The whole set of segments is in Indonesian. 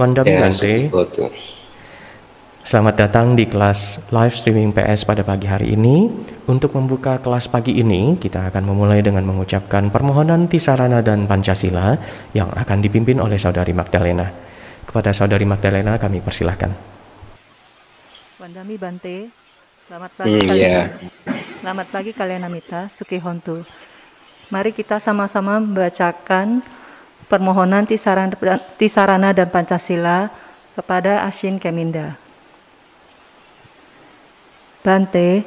Wandami Ya, Bante, betul. selamat datang di kelas live streaming PS pada pagi hari ini. Untuk membuka kelas pagi ini, kita akan memulai dengan mengucapkan permohonan Tisarana dan Pancasila yang akan dipimpin oleh Saudari Magdalena. Kepada Saudari Magdalena kami persilahkan. Wandami Bante, selamat pagi Hmm, kalian. ya. Selamat pagi kalian Amita, Suki Hontu. Mari kita sama-sama membacakan permohonan Tisarana, dan Pancasila kepada Ashin Keminda. Bante,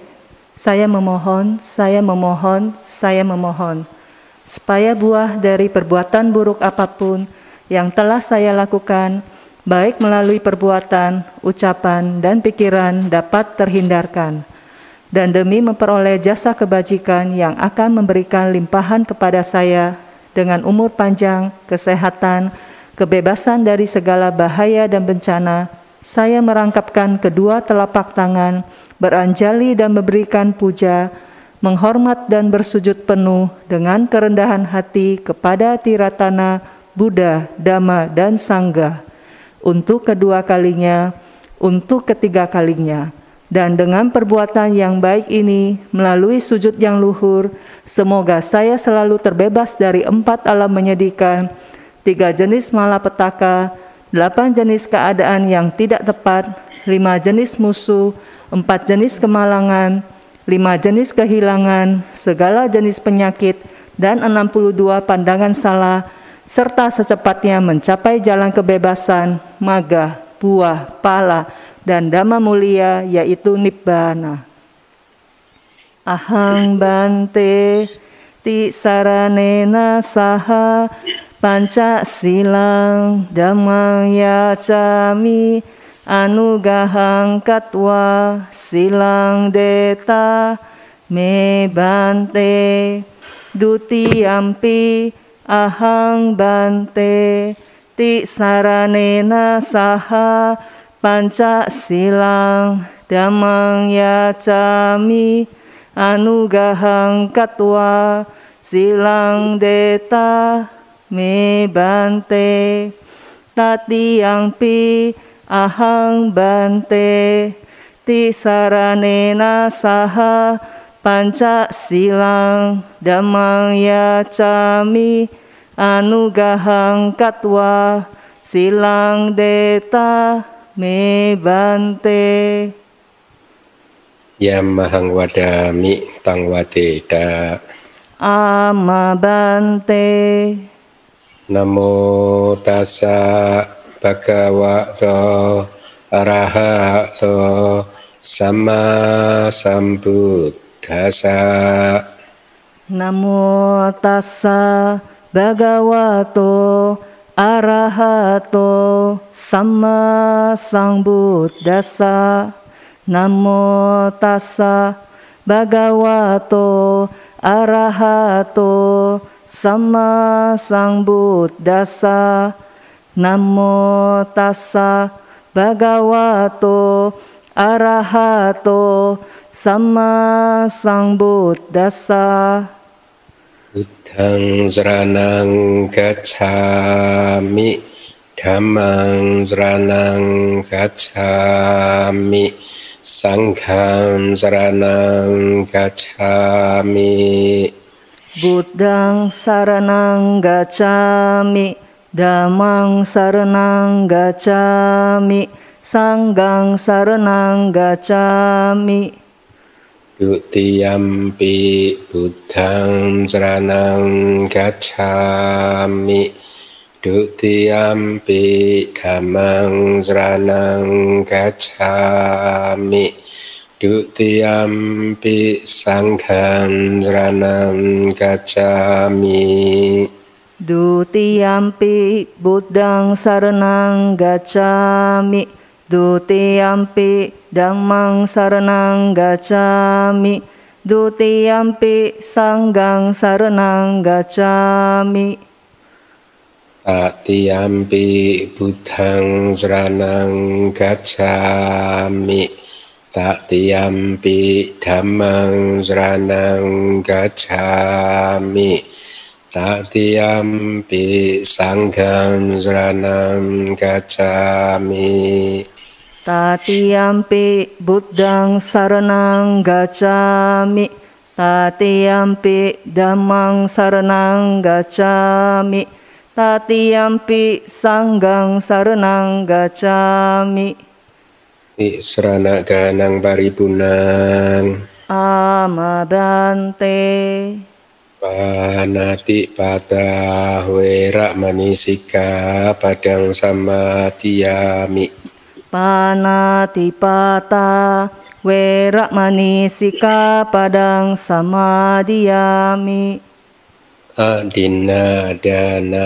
saya memohon, saya memohon, saya memohon, supaya buah dari perbuatan buruk apa pun yang telah saya lakukan, baik melalui perbuatan, ucapan, dan pikiran dapat terhindarkan. Dan demi memperoleh jasa kebajikan yang akan memberikan limpahan kepada saya dengan umur panjang, kesehatan, kebebasan dari segala bahaya dan bencana, saya merangkapkan kedua telapak tangan, beranjali dan memberikan puja, menghormat dan bersujud penuh dengan kerendahan hati kepada Tiratana, Buddha, Dhamma, dan Sangga untuk kedua kalinya, untuk ketiga kalinya. Dan dengan perbuatan yang baik ini, melalui sujud yang luhur, semoga saya selalu terbebas dari empat alam menyedihkan, tiga jenis malapetaka, delapan jenis keadaan yang tidak tepat, lima jenis musuh, empat jenis kemalangan, lima jenis kehilangan, segala jenis penyakit, dan 62 pandangan salah, serta secepatnya mencapai jalan kebebasan, maga, buah, pala, dan dhamma mulia yaitu nibbana. Ahang bante ti saranena saha panca silang dhammang yacami anugahang katwa silang deta me bante dutiyampi ahang bante ti saranena saha panca silang damang yacami anugahang katwa silang deta me bante tatiyangpi ahang bante. Ti saranena saha panca silang damang yacami anugahang katwa silang deta me bante Yamahang wadami tang wadeda. ama bante Namo tassa bhagavato arahato sama sambuddhasa. namo tassa bhagavato arahato sama sambuddhasa namo tassa bhagavato arahato sama sambuddhasa namo tassa bhagavato arahato sama sambuddhasa Buddhang saranang gacchami Dhammang saranang gacchami Sanghang saranang gacchami Buddhang saranang gacchami, Dhammang saranang gacchami, Sanggang saranang gacchami. Dutiyampi Buddhang saranang gacchami. Dutiyampi Dhammang saranang gacchami. Dutiyampi Sanghang saranang gacchami. Dutiyampi Buddhang saranang gacchami, Dutiyampi Dhammang saranang gacchami, Dutiyampi Sanggang saranang gacchami. Tatiyampi Buddhang saranang gacchami Tatiyampi Dhammang saranang gacchami Tatiyampi sangham saranang gacami Tatiyampi buddhang saranang gacami. Tatiyampi dhammang saranang gacami. Tatiyampi sanggang saranang gacami. Israna ganang paribunang Amabante Panati pada wera manisika padang samadhiyami Panatipata Wera manisika padang samadhiyami Adina dana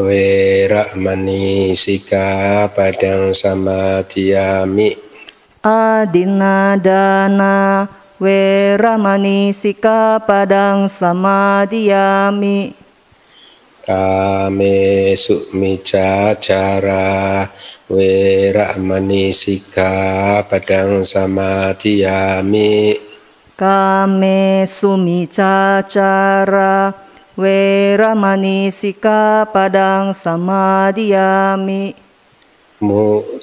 wera manisika padang samadhiyami Adinadana Wera manisika padang samadhiyami Kame sukmica cara wera manisika padang samadhiyami Kame sumica cara Wera manisika padang samadhiyami Musawada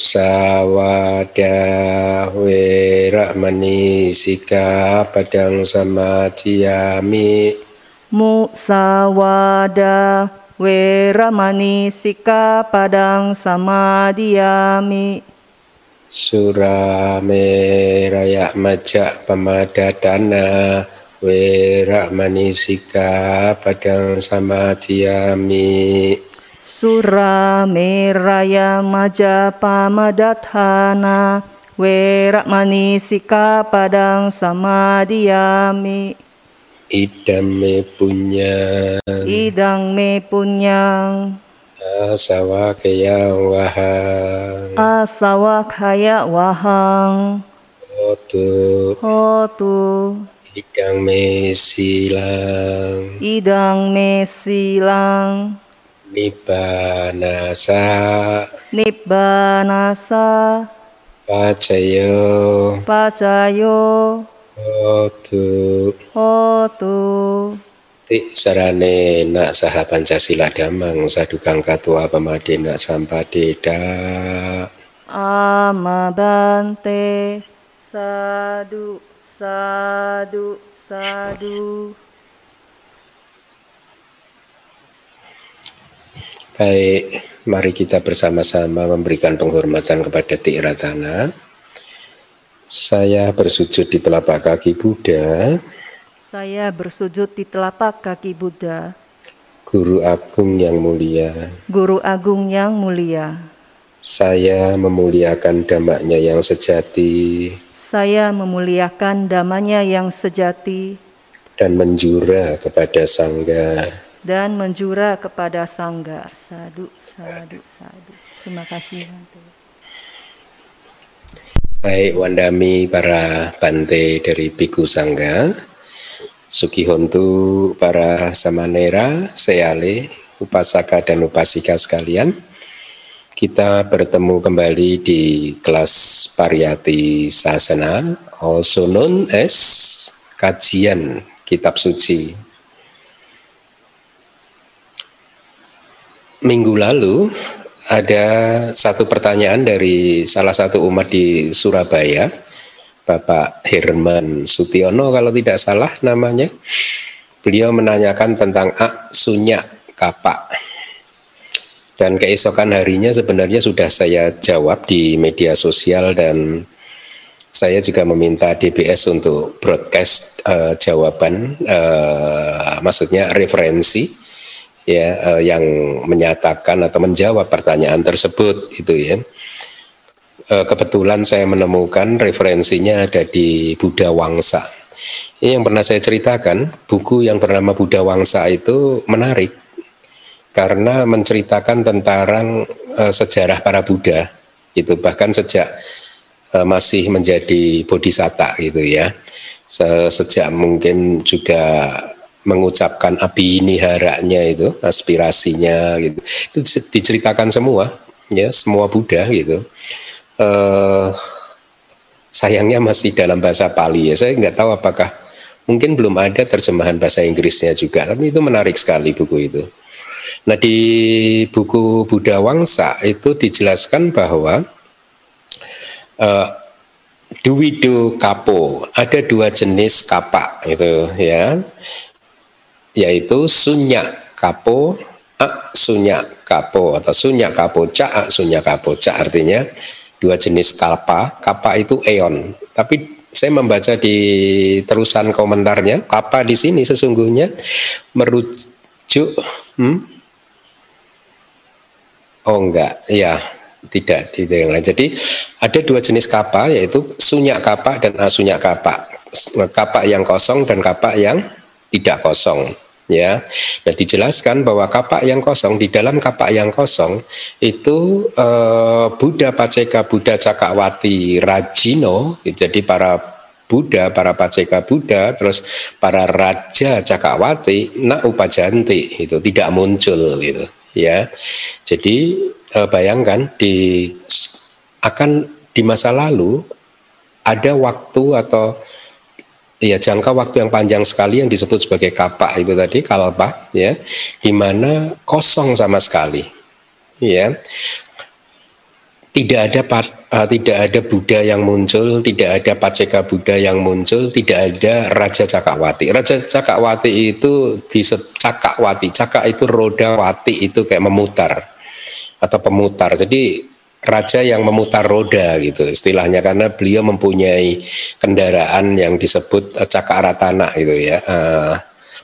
wera manisika padang samadhiyami Musawada Wera manisika padang samadhiyami Surameraya majak pamadatana wera manisika padang samadhiyami Sura meraya majapamadatana Wera manisika padang samadhiyami idame punya Idang me punyang asawakaya wahang. Asawakaya wahang. Otu. Hotu idang me silang. Idang me silang. Nibbanasa. Nibbanasa. Pacayo. Pacayo Hotu. Hotu. Ti sarane nak saha Pancasila damang sadukang katua pemadena sampadeda Amabante Sadu Sadu Sadu. Baik, mari kita bersama-sama memberikan penghormatan kepada Ti Ratana. Saya bersujud di telapak kaki Buddha, Saya bersujud di telapak kaki Buddha Guru Agung yang mulia. Guru Agung yang mulia Saya memuliakan damaknya yang sejati Saya memuliakan damanya yang sejati dan menjura kepada Sangga. dan menjura kepada Sangga. Sadu, sadu, sadu. Terima kasih. Baik Wandami para bante dari Biku Sangga, Sukihontu para samanera, seale, upasaka dan upasika sekalian. Kita bertemu kembali di kelas Pariyati Sasana, also known as kajian kitab suci. Minggu lalu ada satu pertanyaan dari salah satu umat di Surabaya, Bapak Herman Sutiono kalau tidak salah namanya. Beliau menanyakan tentang ak sunyak kapak. Dan keesokan harinya sebenarnya sudah saya jawab di media sosial dan saya juga meminta DBS untuk broadcast eh, jawaban, eh, maksudnya referensi ya eh, yang menyatakan atau menjawab pertanyaan tersebut itu ya. Eh, kebetulan saya menemukan referensinya ada di Buddha Wangsa. Ini yang pernah saya ceritakan, buku yang bernama Buddha Wangsa itu menarik karena menceritakan tentang eh, sejarah para Buddha itu bahkan sejak eh, masih menjadi bodhisatta gitu ya. Se- Sejak mungkin juga mengucapkan abiniharanya itu aspirasinya gitu. Itu diceritakan semua ya semua Buddha gitu. Eh sayangnya masih dalam bahasa Pali ya. Saya nggak tahu apakah Mungkin belum ada terjemahan bahasa Inggrisnya juga, tapi itu menarik sekali buku itu. Nah di buku Buddha Wangsa itu dijelaskan bahwa uh, Duwido kapo ada dua jenis kapak itu ya yaitu sunyak kapo ak sunyak kapo atau sunyak kapo cak ak sunyak kapo cak artinya dua jenis kapa kapa itu eon tapi saya membaca di terusan komentarnya kapa di sini sesungguhnya merujuk hmm, Oh enggak, ya tidak tidak yang lain. Jadi ada dua jenis kapak yaitu sunyak kapak dan asunyak kapak. Kapak yang kosong dan kapak yang tidak kosong ya. Dan dijelaskan bahwa kapak yang kosong di dalam kapak yang kosong itu eh, Buddha Paceka Buddha Cakawati Rajino jadi para Buddha, para Paceka Buddha, terus para Raja Cakawati, nak upajanti itu tidak muncul gitu ya. Jadi eh, bayangkan di akan di masa lalu ada waktu atau ya jangka waktu yang panjang sekali yang disebut sebagai kapak itu tadi kalpa ya di mana kosong sama sekali ya tidak ada uh, tidak ada Buddha yang muncul, tidak ada Paceka Buddha yang muncul, tidak ada Raja Cakawati. Raja Cakawati itu di Cakawati, Caka itu roda wati itu kayak memutar atau pemutar. Jadi raja yang memutar roda gitu istilahnya karena beliau mempunyai kendaraan yang disebut uh, Cakaratana itu ya. Uh,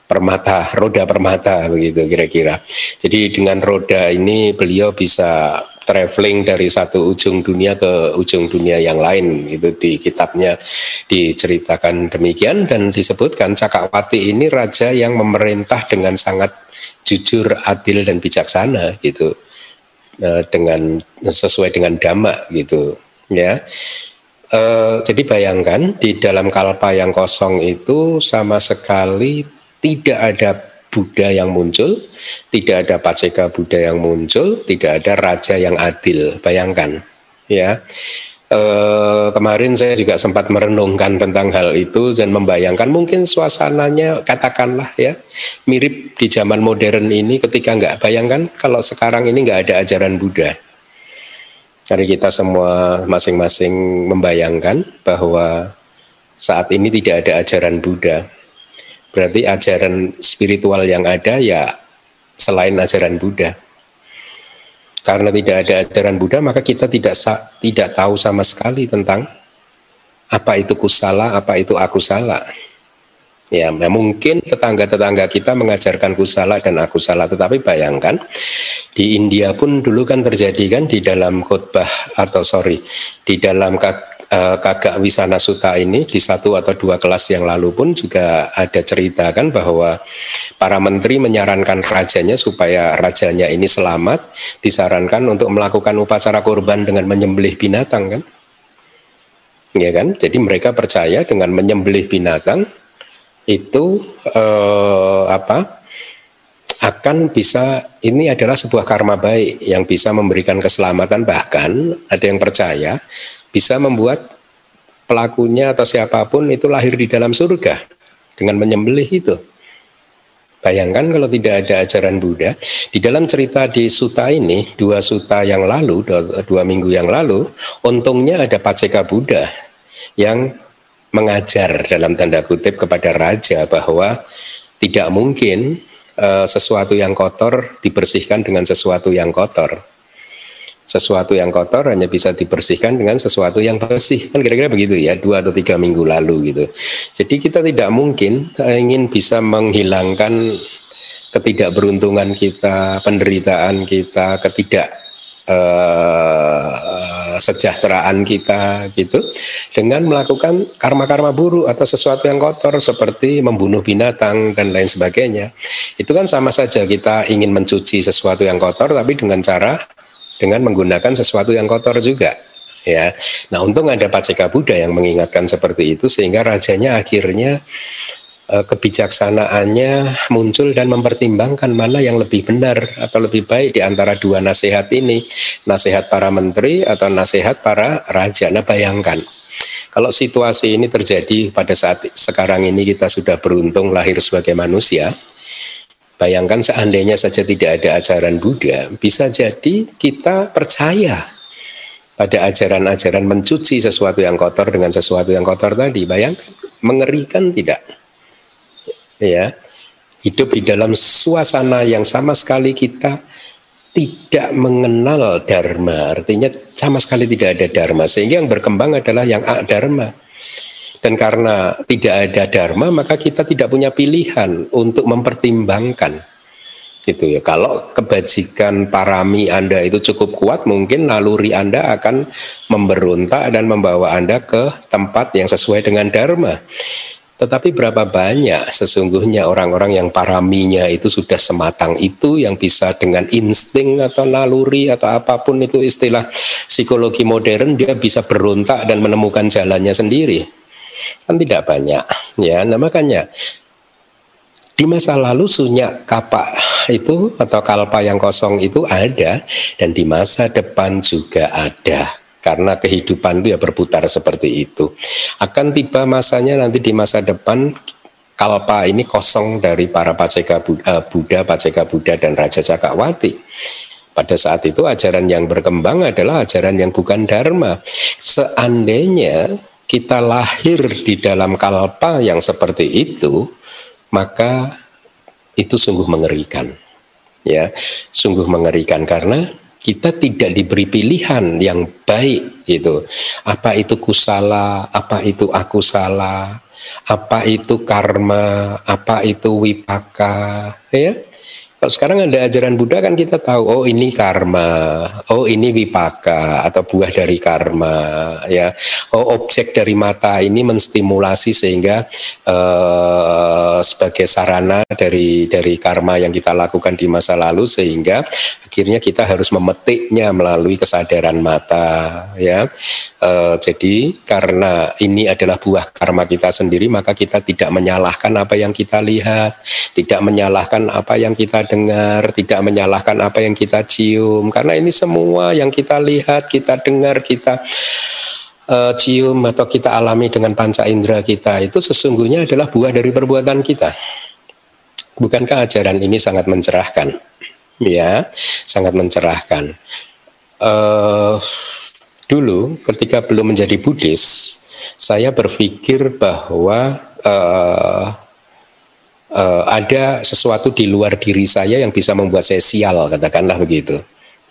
permata, roda permata begitu kira-kira. Jadi dengan roda ini beliau bisa traveling dari satu ujung dunia ke ujung dunia yang lain itu di kitabnya diceritakan demikian dan disebutkan Cakawati ini raja yang memerintah dengan sangat jujur, adil dan bijaksana gitu dengan sesuai dengan dhamma gitu ya. E, jadi bayangkan di dalam kalpa yang kosong itu sama sekali tidak ada Buddha yang muncul, tidak ada Paceka Buddha yang muncul, tidak ada raja yang adil. Bayangkan, ya. E, kemarin saya juga sempat merenungkan tentang hal itu dan membayangkan mungkin suasananya katakanlah ya mirip di zaman modern ini ketika nggak bayangkan kalau sekarang ini nggak ada ajaran Buddha. Karena kita semua masing-masing membayangkan bahwa saat ini tidak ada ajaran Buddha Berarti ajaran spiritual yang ada ya selain ajaran Buddha. Karena tidak ada ajaran Buddha, maka kita tidak tidak tahu sama sekali tentang apa itu kusala, apa itu aku salah. Ya, mungkin tetangga-tetangga kita mengajarkan kusala dan aku salah, tetapi bayangkan di India pun dulu kan terjadi kan di dalam khotbah atau sorry di dalam uh, Kagak Wisana Suta ini di satu atau dua kelas yang lalu pun juga ada cerita kan bahwa para menteri menyarankan rajanya supaya rajanya ini selamat, disarankan untuk melakukan upacara kurban dengan menyembelih binatang kan. Ya kan? Jadi mereka percaya dengan menyembelih binatang itu eh, apa? akan bisa ini adalah sebuah karma baik yang bisa memberikan keselamatan bahkan ada yang percaya bisa membuat pelakunya atau siapa pun itu lahir di dalam surga dengan menyembelih itu. Bayangkan kalau tidak ada ajaran Buddha, di dalam cerita di suta ini, dua suta yang lalu, dua, dua minggu yang lalu, untungnya ada Paceka Buddha yang mengajar dalam tanda kutip kepada raja bahwa tidak mungkin uh, sesuatu yang kotor dibersihkan dengan sesuatu yang kotor sesuatu yang kotor hanya bisa dibersihkan dengan sesuatu yang bersih. Kan kira-kira begitu ya dua atau tiga minggu lalu gitu. Jadi kita tidak mungkin ingin bisa menghilangkan ketidakberuntungan kita penderitaan kita ketidak uh, sejahteraan kita gitu dengan melakukan karma-karma buruk atau sesuatu yang kotor seperti membunuh binatang dan lain sebagainya. Itu kan sama saja kita ingin mencuci sesuatu yang kotor tapi dengan cara dengan menggunakan sesuatu yang kotor juga ya. Nah, untung ada Paceka Buddha yang mengingatkan seperti itu sehingga rajanya akhirnya eh, kebijaksanaannya muncul dan mempertimbangkan mana yang lebih benar atau lebih baik di antara dua nasihat ini, nasihat para menteri atau nasihat para raja. Nah, bayangkan Kalau situasi ini terjadi pada saat sekarang ini kita sudah beruntung lahir sebagai manusia, bayangkan seandainya saja tidak ada ajaran Buddha, bisa jadi kita percaya pada ajaran-ajaran mencuci sesuatu yang kotor dengan sesuatu yang kotor tadi. Bayangkan, mengerikan tidak? Ya, hidup di dalam suasana yang sama sekali kita tidak mengenal dharma, artinya sama sekali tidak ada dharma, sehingga yang berkembang adalah yang dharma. Dan karena tidak ada dharma, maka kita tidak punya pilihan untuk mempertimbangkan. Gitu ya. Kalau kebajikan parami Anda itu cukup kuat, mungkin naluri Anda akan memberontak dan membawa Anda ke tempat yang sesuai dengan dharma. Tetapi berapa banyak sesungguhnya orang-orang yang paraminya itu sudah sematang itu yang bisa dengan insting atau naluri atau apa pun itu istilah psikologi modern dia bisa berontak dan menemukan jalannya sendiri. Kan tidak banyak ya. Nah makanya di masa lalu sunyak kapak itu atau kalpa yang kosong itu ada dan di masa depan juga ada karena kehidupan itu ya berputar seperti itu. Akan tiba masanya nanti di masa depan kalpa ini kosong dari para paceka eh, Buddha, paceka Buddha dan Raja Cakawati. Pada saat itu ajaran yang berkembang adalah ajaran yang bukan dharma. Seandainya kita lahir di dalam kalpa yang seperti itu, maka itu sungguh mengerikan. Ya, sungguh mengerikan karena kita tidak diberi pilihan yang baik itu. Apa itu kusala, apa itu aku salah, apa itu karma, apa itu wipaka, ya. Kalau sekarang ada ajaran Buddha kan kita tahu oh ini karma, oh ini wipaka atau buah dari karma ya. Oh objek dari mata ini menstimulasi sehingga uh, sebagai sarana dari dari karma yang kita lakukan di masa lalu sehingga akhirnya kita harus memetiknya melalui kesadaran mata ya. Uh, jadi karena ini adalah buah karma kita sendiri maka kita tidak menyalahkan apa yang kita lihat, tidak menyalahkan apa yang kita dengar, tidak menyalahkan apa yang kita cium, karena ini semua yang kita lihat, kita dengar, kita uh, cium atau kita alami dengan panca indera kita itu sesungguhnya adalah buah dari perbuatan kita. Bukankah ajaran ini sangat mencerahkan? Ya, sangat mencerahkan. Uh, dulu ketika belum menjadi Buddhis, saya berpikir bahwa uh, uh, ada sesuatu di luar diri saya yang bisa membuat saya sial katakanlah begitu.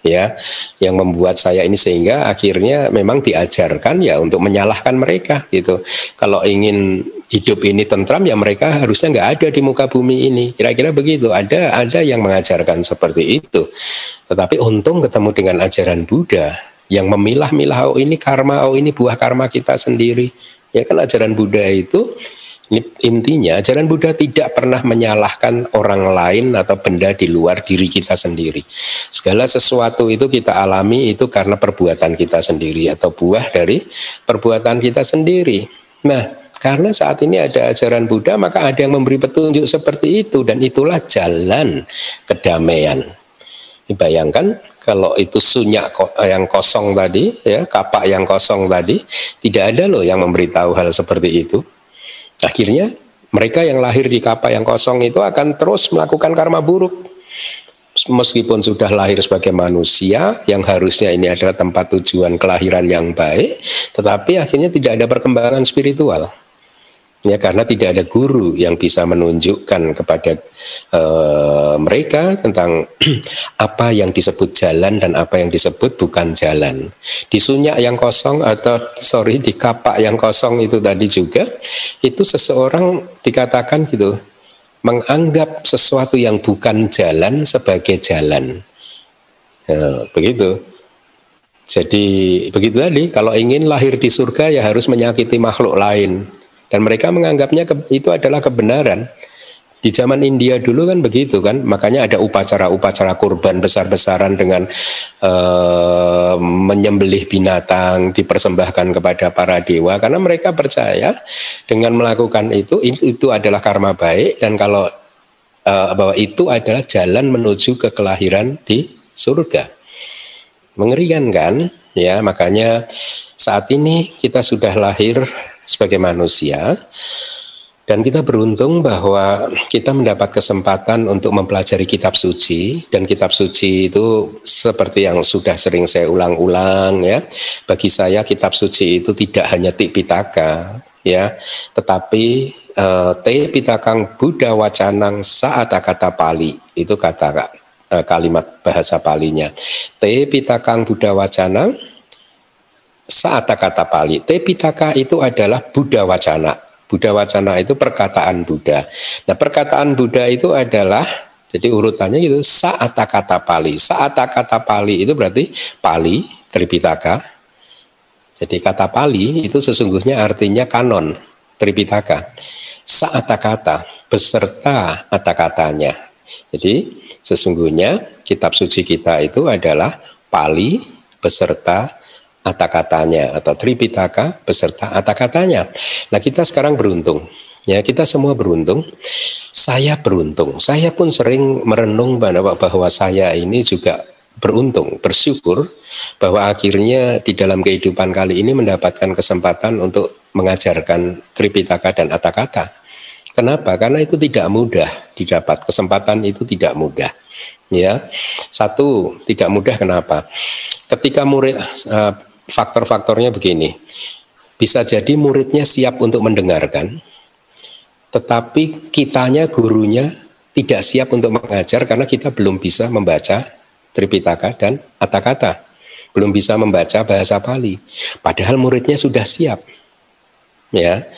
Ya yang membuat saya ini sehingga akhirnya memang diajarkan ya untuk menyalahkan mereka gitu. Kalau ingin hidup ini tentram ya mereka harusnya nggak ada di muka bumi ini. Kira-kira begitu. Ada ada yang mengajarkan seperti itu. Tetapi untung ketemu dengan ajaran Buddha yang memilah-milah oh ini karma oh ini buah karma kita sendiri. Ya kan ajaran Buddha itu intinya ajaran Buddha tidak pernah menyalahkan orang lain atau benda di luar diri kita sendiri. Segala sesuatu itu kita alami itu karena perbuatan kita sendiri atau buah dari perbuatan kita sendiri. Nah, karena saat ini ada ajaran Buddha maka ada yang memberi petunjuk seperti itu dan itulah jalan kedamaian. Bayangkan kalau itu sunyak yang kosong tadi, ya kapak yang kosong tadi, tidak ada loh yang memberitahu hal seperti itu. Akhirnya mereka yang lahir di kapal yang kosong itu akan terus melakukan karma buruk. Meskipun sudah lahir sebagai manusia yang harusnya ini adalah tempat tujuan kelahiran yang baik, tetapi akhirnya tidak ada perkembangan spiritual ya karena tidak ada guru yang bisa menunjukkan kepada uh, mereka tentang apa yang disebut jalan dan apa yang disebut bukan jalan. Di sunyak yang kosong atau sorry di kapak yang kosong itu tadi juga itu seseorang dikatakan gitu menganggap sesuatu yang bukan jalan sebagai jalan. Ya, begitu. Jadi begitu tadi kalau ingin lahir di surga ya harus menyakiti makhluk lain dan mereka menganggapnya itu adalah kebenaran. Di zaman India dulu kan begitu kan, makanya ada upacara-upacara kurban besar-besaran dengan uh, menyembelih binatang dipersembahkan kepada para dewa karena mereka percaya dengan melakukan itu itu adalah karma baik dan kalau uh, bahwa itu adalah jalan menuju ke kelahiran di surga. Mengerikan kan? Ya, makanya saat ini kita sudah lahir sebagai manusia dan kita beruntung bahwa kita mendapat kesempatan untuk mempelajari kitab suci dan kitab suci itu seperti yang sudah sering saya ulang-ulang ya. Bagi saya kitab suci itu tidak hanya Tipitaka ya, tetapi uh, Te Buddha Wacanang saat kata Pali itu kata uh, kalimat bahasa Palinya. Te Pitakang Buddha Wacanang saat kata Pali. Te Pitaka itu adalah Buddha Wacana Buddha Wacana itu perkataan Buddha. Nah perkataan Buddha itu adalah jadi urutannya itu saat kata Pali. Saat kata Pali itu berarti Pali Tripitaka. Jadi kata Pali itu sesungguhnya artinya kanon Tripitaka. Saat kata beserta kata-katanya. Jadi sesungguhnya kitab suci kita itu adalah Pali beserta kata-katanya atau Tripitaka beserta kata-katanya. Nah kita sekarang beruntung. Ya, kita semua beruntung. Saya beruntung. Saya pun sering merenung bahwa, bahwa saya ini juga beruntung, bersyukur bahwa akhirnya di dalam kehidupan kali ini mendapatkan kesempatan untuk mengajarkan Tripitaka dan kata-kata. Kenapa? Karena itu tidak mudah didapat. Kesempatan itu tidak mudah. Ya, satu tidak mudah. Kenapa? Ketika murid uh, faktor-faktornya begini. Bisa jadi muridnya siap untuk mendengarkan, tetapi kitanya, gurunya tidak siap untuk mengajar karena kita belum bisa membaca Tripitaka dan kata-kata. Belum bisa membaca bahasa Pali. Padahal muridnya sudah siap. Ya.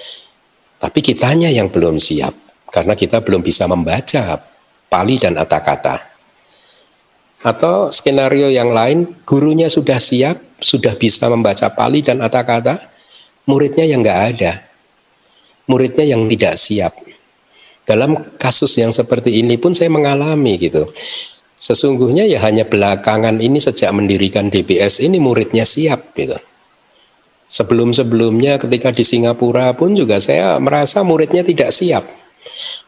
Tapi kitanya yang belum siap karena kita belum bisa membaca Pali dan kata-kata. Atau skenario yang lain, gurunya sudah siap, sudah bisa membaca Pali dan kata-kata, muridnya yang nggak ada. Muridnya yang tidak siap. Dalam kasus yang seperti ini pun saya mengalami gitu. Sesungguhnya ya hanya belakangan ini sejak mendirikan DBS ini muridnya siap gitu. Sebelum-sebelumnya ketika di Singapura pun juga saya merasa muridnya tidak siap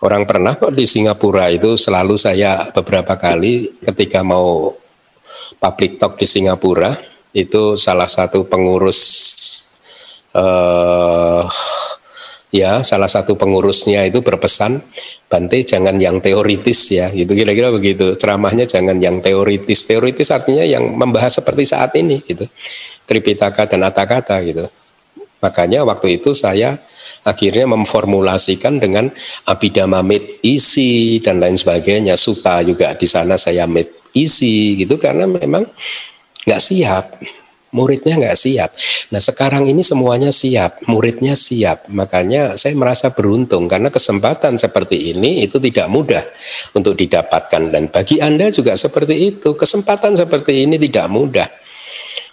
Orang pernah kok di Singapura itu selalu saya beberapa kali ketika mau public talk di Singapura itu salah satu pengurus uh, ya salah satu pengurusnya itu berpesan Bante jangan yang teoritis ya gitu kira-kira begitu. Ceramahnya jangan yang teoritis. Teoritis artinya yang membahas seperti saat ini gitu. Tripitaka dan Atakata gitu makanya waktu itu saya akhirnya memformulasikan dengan abidama made isi dan lain sebagainya suta juga di sana saya made isi gitu karena memang nggak siap muridnya nggak siap. Nah sekarang ini semuanya siap, muridnya siap. Makanya saya merasa beruntung karena kesempatan seperti ini itu tidak mudah untuk didapatkan dan bagi anda juga seperti itu. Kesempatan seperti ini tidak mudah.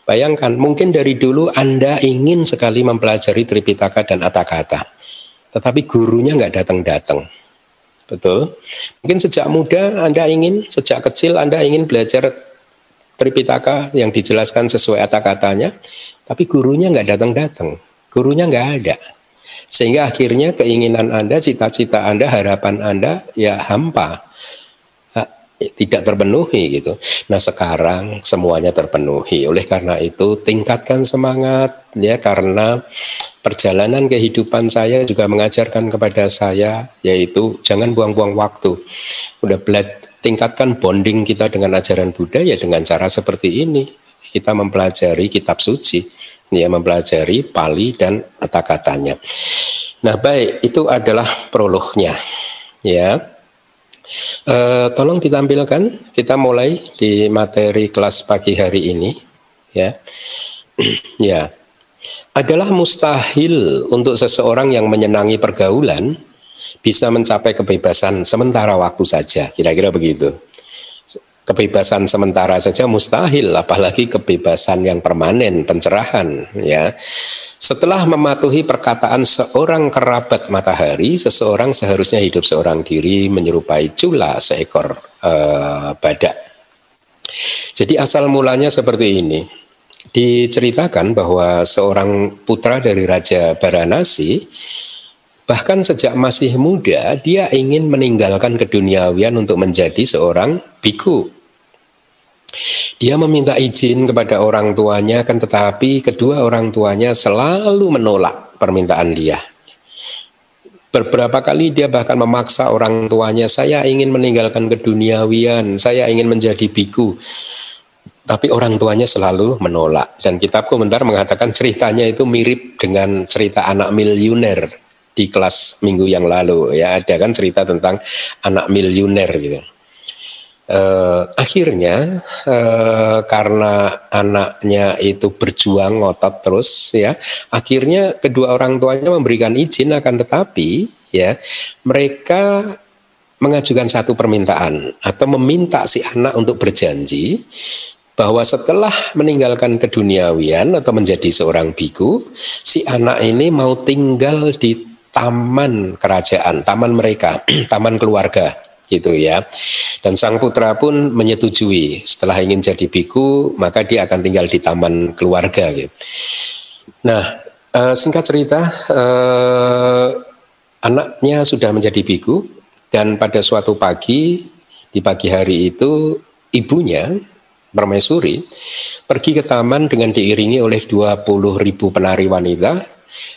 Bayangkan, mungkin dari dulu Anda ingin sekali mempelajari Tripitaka dan Atakata, tetapi gurunya nggak datang-datang. Betul? Mungkin sejak muda Anda ingin, sejak kecil Anda ingin belajar Tripitaka yang dijelaskan sesuai Atakatanya, tapi gurunya nggak datang-datang, gurunya nggak ada. Sehingga akhirnya keinginan Anda, cita-cita Anda, harapan Anda ya hampa tidak terpenuhi gitu. Nah sekarang semuanya terpenuhi. Oleh karena itu tingkatkan semangat ya karena perjalanan kehidupan saya juga mengajarkan kepada saya yaitu jangan buang-buang waktu. Udah belajar tingkatkan bonding kita dengan ajaran Buddha ya dengan cara seperti ini. Kita mempelajari kitab suci, ya mempelajari Pali dan kata-katanya. Nah, baik, itu adalah prolognya. Ya. Uh, tolong ditampilkan kita mulai di materi kelas pagi hari ini ya. ya. Adalah mustahil untuk seseorang yang menyenangi pergaulan bisa mencapai kebebasan sementara waktu saja, kira-kira begitu. Kebebasan sementara saja mustahil, apalagi kebebasan yang permanen, pencerahan, ya. Setelah mematuhi perkataan seorang kerabat matahari, seseorang seharusnya hidup seorang diri menyerupai cula seekor uh, badak. Jadi asal mulanya seperti ini. Diceritakan bahwa seorang putra dari Raja Baranasi bahkan sejak masih muda dia ingin meninggalkan keduniawian untuk menjadi seorang biku. Dia meminta izin kepada orang tuanya kan tetapi kedua orang tuanya selalu menolak permintaan dia. Beberapa kali dia bahkan memaksa orang tuanya, saya ingin meninggalkan keduniawian, saya ingin menjadi biku. Tapi orang tuanya selalu menolak. Dan kitab komentar mengatakan ceritanya itu mirip dengan cerita anak miliuner di kelas minggu yang lalu. Ya ada kan cerita tentang anak miliuner gitu eh, akhirnya eh, karena anaknya itu berjuang ngotot terus ya akhirnya kedua orang tuanya memberikan izin akan tetapi ya mereka mengajukan satu permintaan atau meminta si anak untuk berjanji bahwa setelah meninggalkan keduniawian atau menjadi seorang biku, si anak ini mau tinggal di taman kerajaan, taman mereka, taman keluarga gitu ya. Dan sang putra pun menyetujui setelah ingin jadi biku maka dia akan tinggal di taman keluarga gitu. Nah, uh, singkat cerita uh, anaknya sudah menjadi biku dan pada suatu pagi di pagi hari itu ibunya Permaisuri pergi ke taman dengan diiringi oleh 20 ribu penari wanita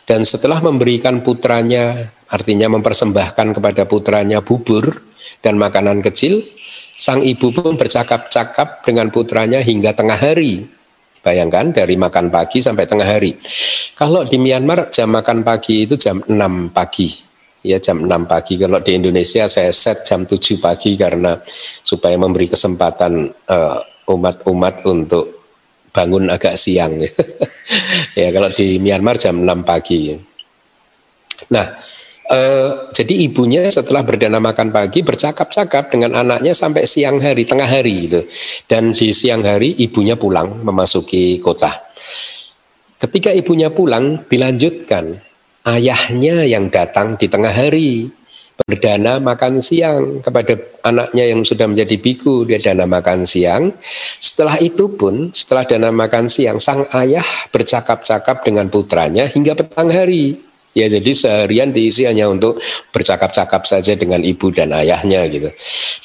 dan setelah memberikan putranya artinya mempersembahkan kepada putranya bubur dan makanan kecil, sang ibu pun bercakap-cakap dengan putranya hingga tengah hari. Bayangkan dari makan pagi sampai tengah hari. Kalau di Myanmar jam makan pagi itu jam 6 pagi. Ya jam 6 pagi. Kalau di Indonesia saya set jam 7 pagi karena supaya memberi kesempatan uh, umat-umat untuk bangun agak siang. ya kalau di Myanmar jam 6 pagi. Nah, Uh, jadi ibunya setelah berdana makan pagi bercakap-cakap dengan anaknya sampai siang hari, tengah hari itu. Dan di siang hari ibunya pulang memasuki kota. Ketika ibunya pulang dilanjutkan ayahnya yang datang di tengah hari berdana makan siang kepada anaknya yang sudah menjadi biku dia dana makan siang setelah itu pun setelah dana makan siang sang ayah bercakap-cakap dengan putranya hingga petang hari Ya jadi seharian diisi hanya untuk bercakap-cakap saja dengan ibu dan ayahnya gitu.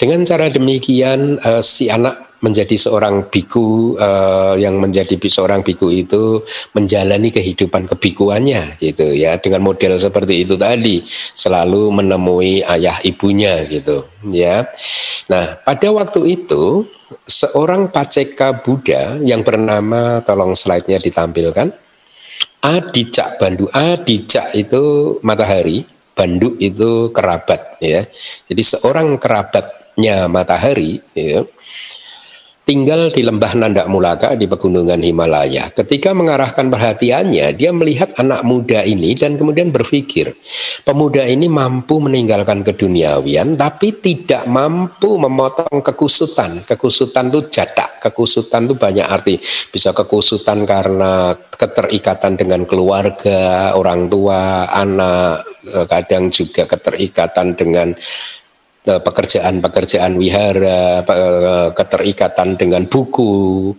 Dengan cara demikian uh, si anak menjadi seorang biku uh, yang menjadi seorang biku itu menjalani kehidupan kebikuannya gitu ya dengan model seperti itu tadi selalu menemui ayah ibunya gitu ya. Nah, pada waktu itu seorang paceka Buddha yang bernama tolong slide-nya ditampilkan Adicak Bandu. Adicak itu matahari, Bandu itu kerabat ya. Jadi seorang kerabatnya matahari ya, tinggal di lembah Nandak Mulaka di pegunungan Himalaya. Ketika mengarahkan perhatiannya, dia melihat anak muda ini dan kemudian berpikir, pemuda ini mampu meninggalkan keduniawian tapi tidak mampu memotong kekusutan. Kekusutan itu jadak, kekusutan itu banyak arti. Bisa kekusutan karena keterikatan dengan keluarga, orang tua, anak, eh, kadang juga keterikatan dengan pekerjaan-pekerjaan wihara, eh, keterikatan dengan buku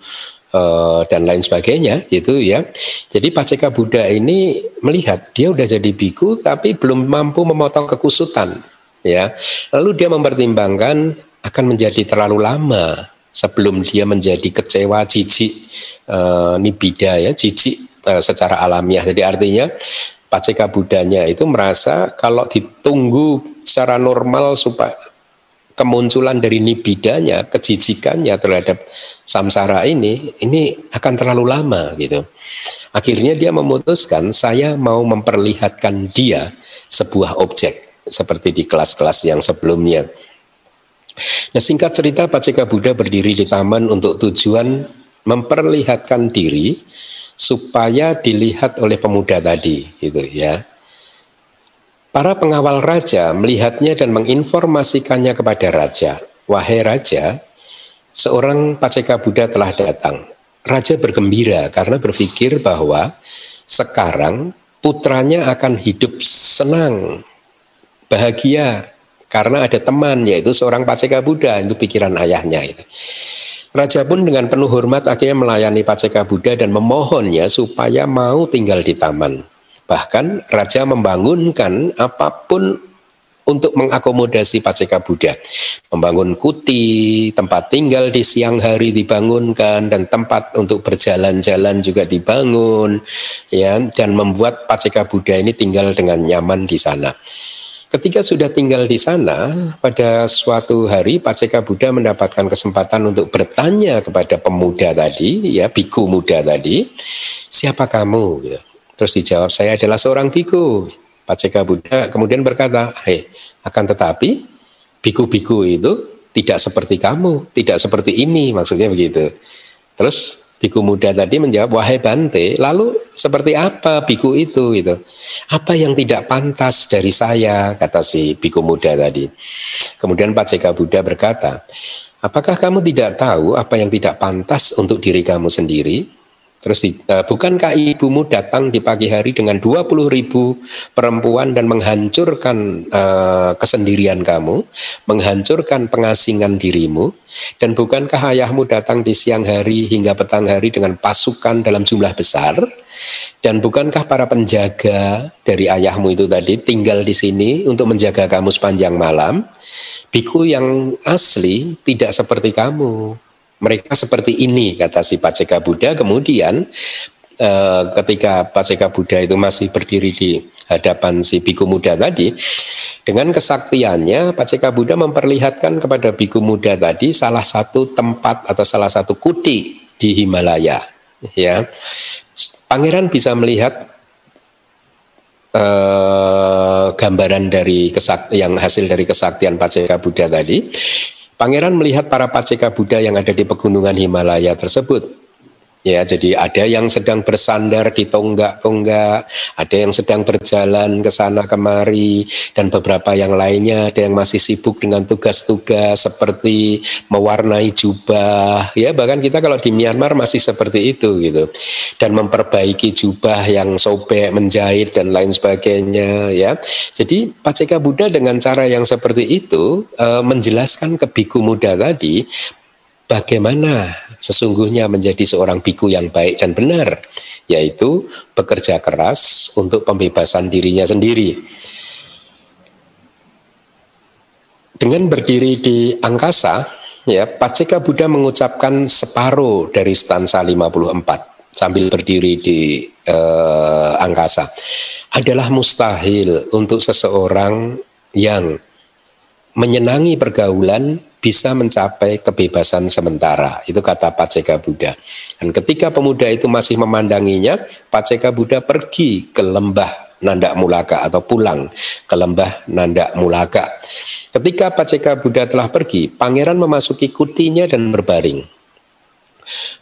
eh, dan lain sebagainya gitu ya. Jadi Paceka Buddha ini melihat dia udah jadi biku tapi belum mampu memotong kekusutan ya. Lalu dia mempertimbangkan akan menjadi terlalu lama sebelum dia menjadi kecewa jijik uh, nibida ya jijik uh, secara alamiah. Jadi artinya Paceka Budanya itu merasa kalau ditunggu secara normal supaya kemunculan dari nibidanya, kejijikannya terhadap samsara ini, ini akan terlalu lama gitu. Akhirnya dia memutuskan saya mau memperlihatkan dia sebuah objek seperti di kelas-kelas yang sebelumnya. Nah singkat cerita Paceka Buddha berdiri di taman untuk tujuan memperlihatkan diri supaya dilihat oleh pemuda tadi gitu ya. Para pengawal raja melihatnya dan menginformasikannya kepada raja. Wahai raja, seorang paceka Buddha telah datang. Raja bergembira karena berpikir bahwa sekarang putranya akan hidup senang, bahagia karena ada teman yaitu seorang paceka Buddha itu pikiran ayahnya itu. Raja pun dengan penuh hormat akhirnya melayani paceka Buddha dan memohonnya supaya mau tinggal di taman. Bahkan raja membangunkan apa pun untuk mengakomodasi Paceka Buddha. Membangun kuti, tempat tinggal di siang hari dibangunkan dan tempat untuk berjalan-jalan juga dibangun ya dan membuat Paceka Buddha ini tinggal dengan nyaman di sana. Ketika sudah tinggal di sana, pada suatu hari Paceka Buddha mendapatkan kesempatan untuk bertanya kepada pemuda tadi, ya biku muda tadi, siapa kamu? Gitu. Terus dijawab, saya adalah seorang biku. Paceka Buddha kemudian berkata, hei, akan tetapi biku-biku itu tidak seperti kamu, tidak seperti ini, maksudnya begitu. Terus biku muda tadi menjawab, wahai Bante, lalu seperti apa biku itu gitu? Apa yang tidak pantas dari saya, kata si biku muda tadi. Kemudian Paceka Buddha berkata, apakah kamu tidak tahu apa yang tidak pantas untuk diri kamu sendiri? Terus uh, bukankah ibumu datang di pagi hari dengan 20 ribu perempuan dan menghancurkan uh, kesendirian kamu, menghancurkan pengasingan dirimu, dan bukankah ayahmu datang di siang hari hingga petang hari dengan pasukan dalam jumlah besar, dan bukankah para penjaga dari ayahmu itu tadi tinggal di sini untuk menjaga kamu sepanjang malam? Biku yang asli tidak seperti kamu. Mereka seperti ini kata si Paceka Buddha. Kemudian eh, ketika Paceka Buddha itu masih berdiri di hadapan si biku muda tadi, dengan kesaktiannya Paceka Buddha memperlihatkan kepada biku muda tadi salah satu tempat atau salah satu kuti di Himalaya. Ya, Pangeran bisa melihat uh, gambaran dari kesakt yang hasil dari kesaktian Paceka Buddha tadi Pangeran melihat para paceka Buddha yang ada di pegunungan Himalaya tersebut. Ya, jadi ada yang sedang bersandar di tonggak-tonggak, ada yang sedang berjalan ke sana kemari, dan beberapa yang lainnya ada yang masih sibuk dengan tugas-tugas seperti mewarnai jubah, ya bahkan kita kalau di Myanmar masih seperti itu gitu, dan memperbaiki jubah yang sobek, menjahit dan lain sebagainya, ya. Jadi Paceka Buddha dengan cara yang seperti itu e, menjelaskan ke biku muda tadi bagaimana sesungguhnya menjadi seorang biku yang baik dan benar, yaitu bekerja keras untuk pembebasan dirinya sendiri. Dengan berdiri di angkasa, ya, Paceka Buddha mengucapkan separuh dari stansa 54 sambil berdiri di eh, angkasa. Adalah mustahil untuk seseorang yang menyenangi pergaulan bisa mencapai kebebasan sementara. Itu kata Paceka Buddha. Dan ketika pemuda itu masih memandanginya, Paceka Buddha pergi ke lembah Nandak Mulaka atau pulang ke lembah Nandak Mulaka. Ketika Paceka Buddha telah pergi, pangeran memasuki kutinya dan berbaring.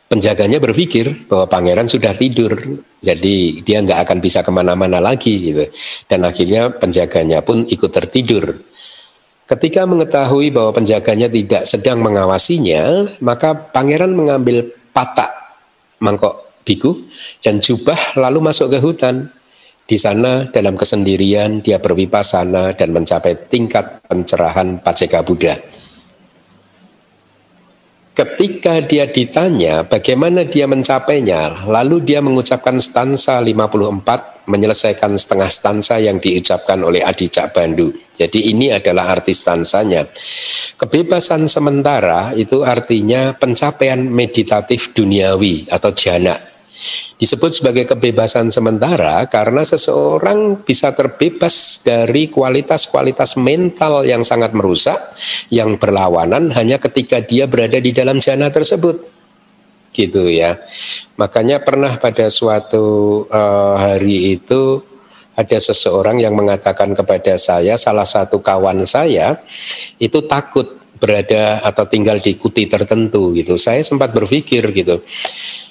Penjaganya berpikir bahwa pangeran sudah tidur, jadi dia nggak akan bisa ke mana-mana lagi gitu. Dan akhirnya penjaganya pun ikut tertidur. Ketika mengetahui bahwa penjaganya tidak sedang mengawasinya, maka pangeran mengambil patak mangkok biku dan jubah lalu masuk ke hutan. Di sana dalam kesendirian dia berwipasana dan mencapai tingkat pencerahan Paceka Buddha. Ketika dia ditanya bagaimana dia mencapainya, lalu dia mengucapkan stansa 54 menyelesaikan setengah stansa yang diucapkan oleh Adi Cak Bandu. Jadi ini adalah arti stansanya. Kebebasan sementara itu artinya pencapaian meditatif duniawi atau jana. Disebut sebagai kebebasan sementara karena seseorang bisa terbebas dari kualitas-kualitas mental yang sangat merusak, yang berlawanan hanya ketika dia berada di dalam jana tersebut gitu ya. Makanya pernah pada suatu uh, hari itu ada seseorang yang mengatakan kepada saya, salah satu kawan saya itu takut berada atau tinggal di kuti tertentu gitu. Saya sempat berpikir gitu,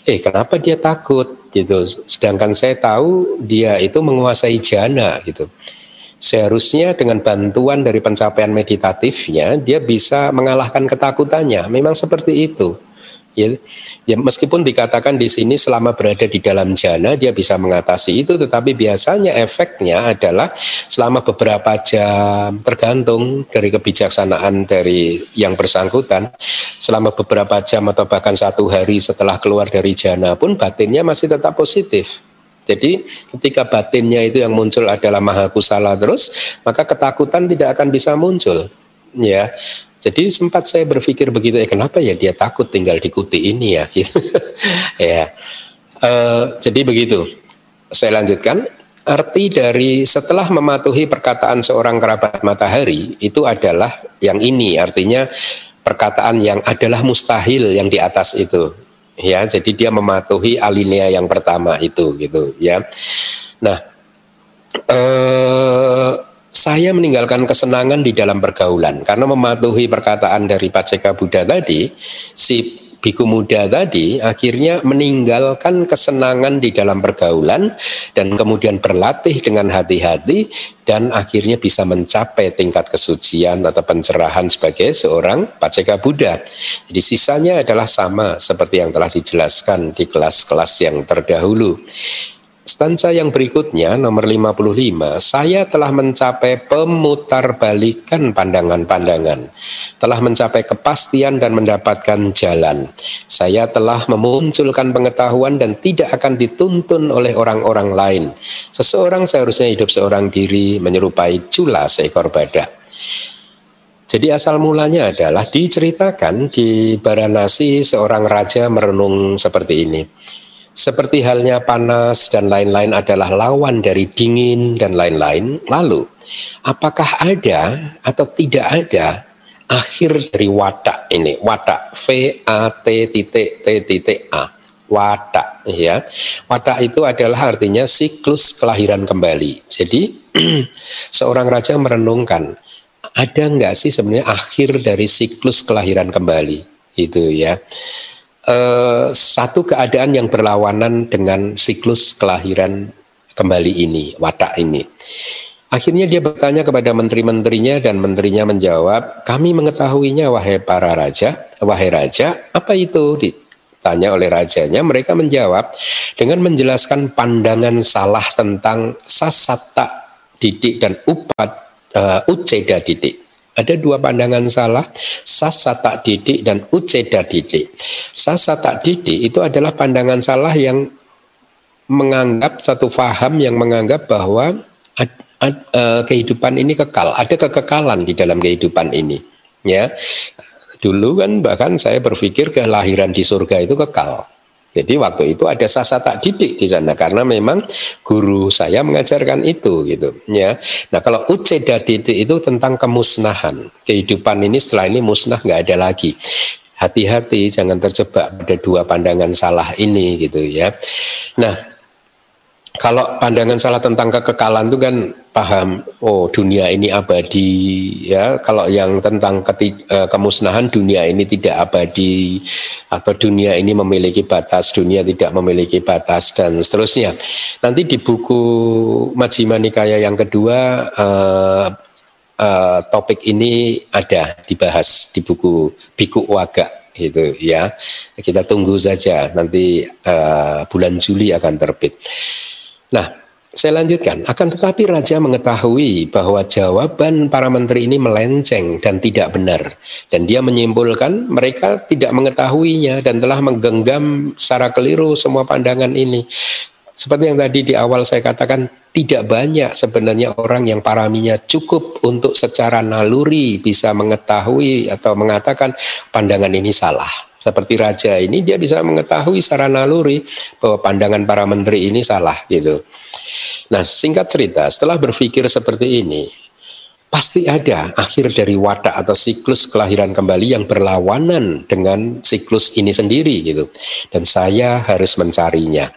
eh kenapa dia takut gitu. Sedangkan saya tahu dia itu menguasai jana gitu. Seharusnya dengan bantuan dari pencapaian meditatifnya dia bisa mengalahkan ketakutannya. Memang seperti itu. Ya, ya meskipun dikatakan di sini selama berada di dalam jana dia bisa mengatasi itu, tetapi biasanya efeknya adalah selama beberapa jam tergantung dari kebijaksanaan dari yang bersangkutan, selama beberapa jam atau bahkan satu hari setelah keluar dari jana pun batinnya masih tetap positif. Jadi ketika batinnya itu yang muncul adalah maha kusala terus, maka ketakutan tidak akan bisa muncul. Ya, jadi sempat saya berpikir begitu, ya kenapa ya dia takut tinggal di kuti ini ya? Gitu. ya, uh, jadi begitu. Saya lanjutkan. Arti dari setelah mematuhi perkataan seorang kerabat matahari itu adalah yang ini, artinya perkataan yang adalah mustahil yang di atas itu ya jadi dia mematuhi alinea yang pertama itu gitu ya nah eh, saya meninggalkan kesenangan di dalam pergaulan karena mematuhi perkataan dari Paceka Buddha tadi si biku muda tadi akhirnya meninggalkan kesenangan di dalam pergaulan dan kemudian berlatih dengan hati-hati dan akhirnya bisa mencapai tingkat kesucian atau pencerahan sebagai seorang paceka Buddha. Jadi sisanya adalah sama seperti yang telah dijelaskan di kelas-kelas yang terdahulu. Stansa yang berikutnya nomor 55, saya telah mencapai pemutarbalikan pandangan-pandangan, telah mencapai kepastian dan mendapatkan jalan. Saya telah memunculkan pengetahuan dan tidak akan dituntun oleh orang-orang lain. Seseorang seharusnya hidup seorang diri menyerupai cula seekor badak. Jadi asal mulanya adalah diceritakan di Baranasi seorang raja merenung seperti ini seperti halnya panas dan lain-lain adalah lawan dari dingin dan lain-lain. Lalu, apakah ada atau tidak ada akhir dari watak ini? Watak V A T titik T titik A. Watak ya. Watak itu adalah artinya siklus kelahiran kembali. Jadi seorang raja merenungkan ada nggak sih sebenarnya akhir dari siklus kelahiran kembali itu ya eh, satu keadaan yang berlawanan dengan siklus kelahiran kembali ini, watak ini. Akhirnya dia bertanya kepada menteri-menterinya dan menterinya menjawab, kami mengetahuinya wahai para raja, wahai raja, apa itu? Ditanya oleh rajanya, mereka menjawab dengan menjelaskan pandangan salah tentang sasata didik dan upat uh, uceda didik. Ada dua pandangan salah, sasa tak didik dan uceda didik. Sasa tak didik itu adalah pandangan salah yang menganggap satu faham yang menganggap bahwa ad, ad, uh, kehidupan ini kekal, ada kekekalan di dalam kehidupan ini. Ya, dulu kan bahkan saya berpikir kelahiran di surga itu kekal. Jadi waktu itu ada sasa tak didik di sana karena memang guru saya mengajarkan itu gitu ya. Nah kalau uceda didik itu tentang kemusnahan kehidupan ini setelah ini musnah nggak ada lagi. Hati-hati jangan terjebak pada dua pandangan salah ini gitu ya. Nah kalau pandangan salah tentang kekekalan itu kan paham oh dunia ini abadi ya. Kalau yang tentang keti, uh, kemusnahan dunia ini tidak abadi atau dunia ini memiliki batas dunia tidak memiliki batas dan seterusnya. Nanti di buku Majjhima Nikaya yang kedua uh, uh, topik ini ada dibahas di buku Biku Waga itu ya. Kita tunggu saja nanti uh, bulan Juli akan terbit. Nah, saya lanjutkan. Akan tetapi raja mengetahui bahwa jawaban para menteri ini melenceng dan tidak benar. Dan dia menyimpulkan mereka tidak mengetahuinya dan telah menggenggam secara keliru semua pandangan ini. Seperti yang tadi di awal saya katakan, tidak banyak sebenarnya orang yang paraminya cukup untuk secara naluri bisa mengetahui atau mengatakan pandangan ini salah seperti raja ini dia bisa mengetahui secara naluri bahwa pandangan para menteri ini salah gitu. Nah, singkat cerita, setelah berpikir seperti ini, pasti ada akhir dari watak atau siklus kelahiran kembali yang berlawanan dengan siklus ini sendiri gitu. Dan saya harus mencarinya.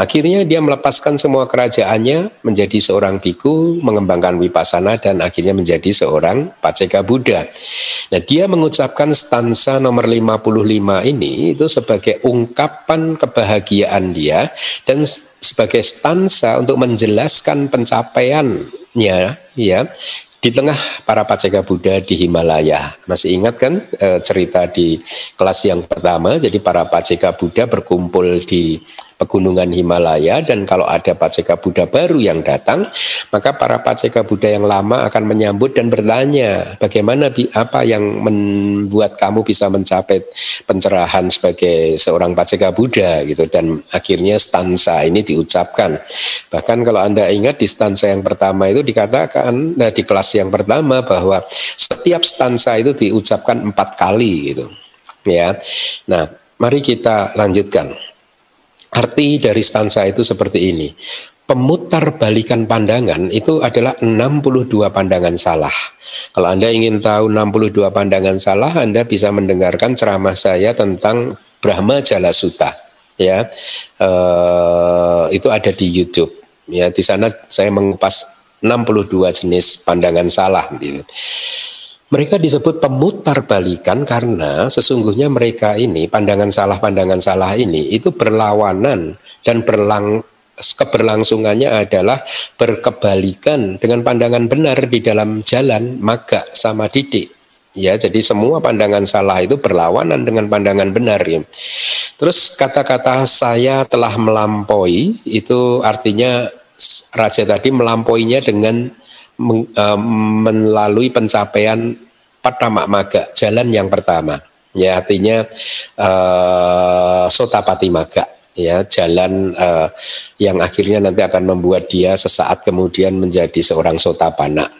Akhirnya dia melepaskan semua kerajaannya menjadi seorang biku, mengembangkan wipasana dan akhirnya menjadi seorang paceka Buddha. Nah, dia mengucapkan stansa nomor 55 ini itu sebagai ungkapan kebahagiaan dia dan sebagai stansa untuk menjelaskan pencapaiannya ya di tengah para paceka Buddha di Himalaya. Masih ingat kan e, cerita di kelas yang pertama? Jadi para paceka Buddha berkumpul di pegunungan Himalaya dan kalau ada Paceka Buddha baru yang datang, maka para Paceka Buddha yang lama akan menyambut dan bertanya, bagaimana apa yang membuat kamu bisa mencapai pencerahan sebagai seorang Paceka Buddha gitu dan akhirnya stansa ini diucapkan. Bahkan kalau Anda ingat di stansa yang pertama itu dikatakan nah, di kelas yang pertama bahwa setiap stansa itu diucapkan empat kali gitu. Ya. Nah, mari kita lanjutkan. Arti dari stansa itu seperti ini. Pemutar balikan pandangan itu adalah 62 pandangan salah. Kalau Anda ingin tahu 62 pandangan salah, Anda bisa mendengarkan ceramah saya tentang Brahma Jala Sutta. Ya, uh, itu ada di YouTube. Ya, di sana saya mengupas 62 jenis pandangan salah. Gitu. Mereka disebut pemutar balikan karena sesungguhnya mereka ini pandangan salah-pandangan salah ini itu berlawanan dan berlang keberlangsungannya adalah berkebalikan dengan pandangan benar di dalam jalan maga sama didik. Ya, jadi semua pandangan salah itu berlawanan dengan pandangan benar ya. Terus kata-kata saya telah melampaui itu artinya raja tadi melampauinya dengan uh, melalui pencapaian Patama Maga, jalan yang pertama. Ya artinya uh, Sotapati Maga ya jalan uh, yang akhirnya nanti akan membuat dia sesaat kemudian menjadi seorang sotapana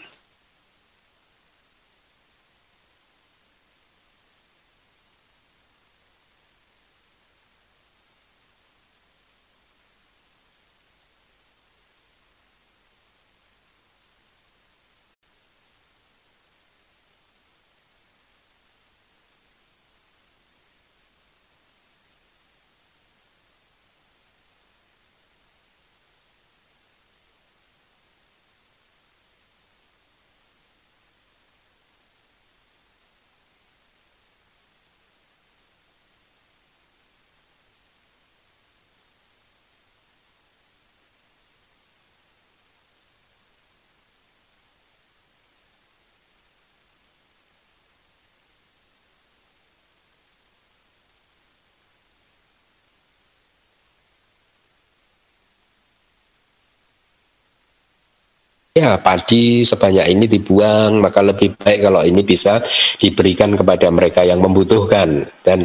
ya padi sebanyak ini dibuang maka lebih baik kalau ini bisa diberikan kepada mereka yang membutuhkan. Dan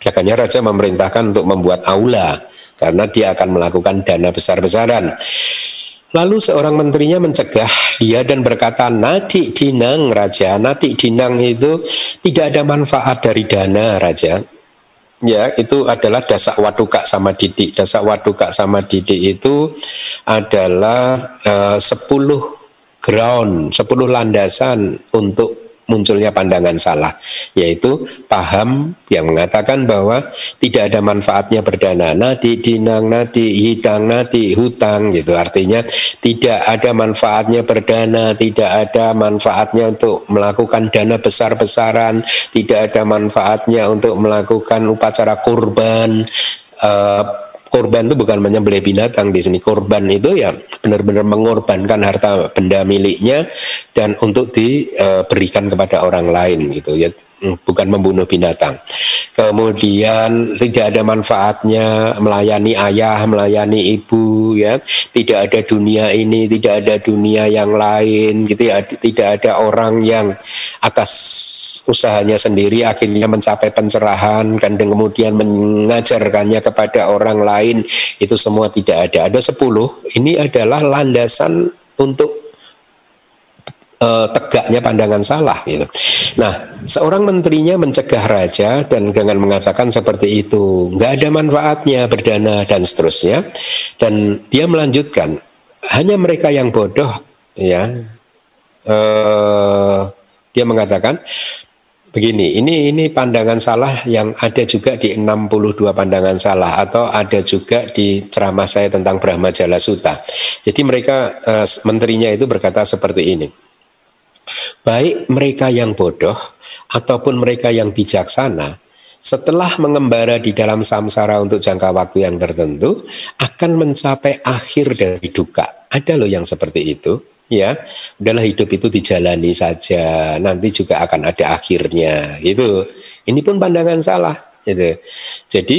makanya raja memerintahkan untuk membuat aula karena dia akan melakukan dana besar-besaran. Lalu seorang menterinya mencegah dia dan berkata, Nati dinang raja, nati dinang itu tidak ada manfaat dari dana raja ya itu adalah dasak waduka sama didik. Dasak waduka sama didik itu adalah uh, 10 ground, 10 landasan untuk munculnya pandangan salah, yaitu paham yang mengatakan bahwa tidak ada manfaatnya berdana, nadi dinang nadi hitang nadi hutang gitu. Artinya tidak ada manfaatnya berdana, tidak ada manfaatnya untuk melakukan dana besar-besaran, tidak ada manfaatnya untuk melakukan upacara kurban. Uh, korban itu bukan menyembelih binatang di sini. Korban itu ya benar-benar mengorbankan harta benda miliknya dan untuk diberikan kepada orang lain gitu ya bukan membunuh binatang. Kemudian tidak ada manfaatnya melayani ayah, melayani ibu, ya. Tidak ada dunia ini, tidak ada dunia yang lain, gitu ya. Tidak ada orang yang atas usahanya sendiri akhirnya mencapai pencerahan dan kemudian mengajarkannya kepada orang lain. Itu semua tidak ada. Ada sepuluh. Ini adalah landasan untuk uh, tegaknya pandangan salah gitu. Nah, seorang menterinya mencegah raja dan dengan mengatakan seperti itu, nggak ada manfaatnya berdana dan seterusnya. Dan dia melanjutkan, hanya mereka yang bodoh ya. Uh, dia mengatakan begini, ini ini pandangan salah yang ada juga di 62 pandangan salah atau ada juga di ceramah saya tentang Brahma Jala Sutta. Jadi mereka uh, menterinya itu berkata seperti ini baik mereka yang bodoh ataupun mereka yang bijaksana, setelah mengembara di dalam samsara untuk jangka waktu yang tertentu, akan mencapai akhir dari duka. Ada loh yang seperti itu, ya. Udahlah hidup itu dijalani saja, nanti juga akan ada akhirnya. Itu. Ini pun pandangan salah. Gitu. Jadi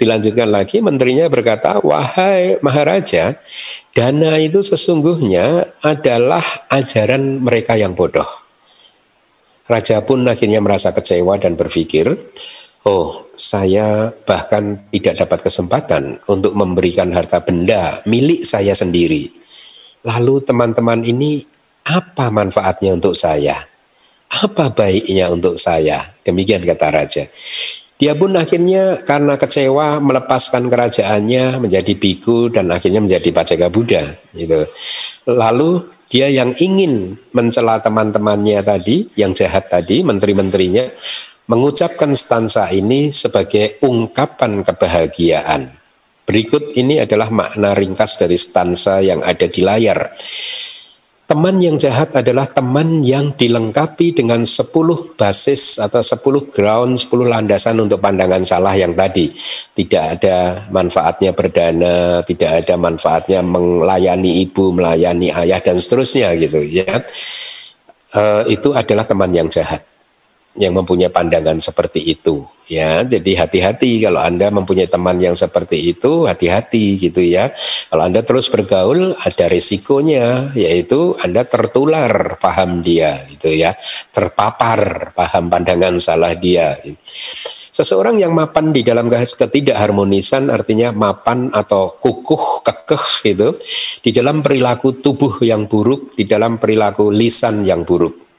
dilanjutkan lagi menterinya berkata, "Wahai Maharaja, dana itu sesungguhnya adalah ajaran mereka yang bodoh." Raja pun akhirnya merasa kecewa dan berpikir, "Oh, saya bahkan tidak dapat kesempatan untuk memberikan harta benda milik saya sendiri. Lalu teman-teman ini apa manfaatnya untuk saya?" apa baiknya untuk saya? Demikian kata raja. Dia pun akhirnya karena kecewa melepaskan kerajaannya menjadi biku dan akhirnya menjadi paceka Buddha. Gitu. Lalu dia yang ingin mencela teman-temannya tadi, yang jahat tadi, menteri-menterinya, mengucapkan stansa ini sebagai ungkapan kebahagiaan. Berikut ini adalah makna ringkas dari stansa yang ada di layar. Teman yang jahat adalah teman yang dilengkapi dengan 10 basis atau 10 ground, 10 landasan untuk pandangan salah yang tadi. Tidak ada manfaatnya berdana, tidak ada manfaatnya melayani ibu, melayani ayah dan seterusnya gitu ya. E, itu adalah teman yang jahat yang mempunyai pandangan seperti itu ya. Jadi hati-hati kalau anda mempunyai teman yang seperti itu hati-hati gitu ya. Kalau anda terus bergaul ada resikonya yaitu anda tertular paham dia gitu ya. Terpapar paham pandangan salah dia. Seseorang yang mapan di dalam ketidakharmonisan artinya mapan atau kukuh, kekeh gitu di dalam perilaku tubuh yang buruk, di dalam perilaku lisan yang buruk.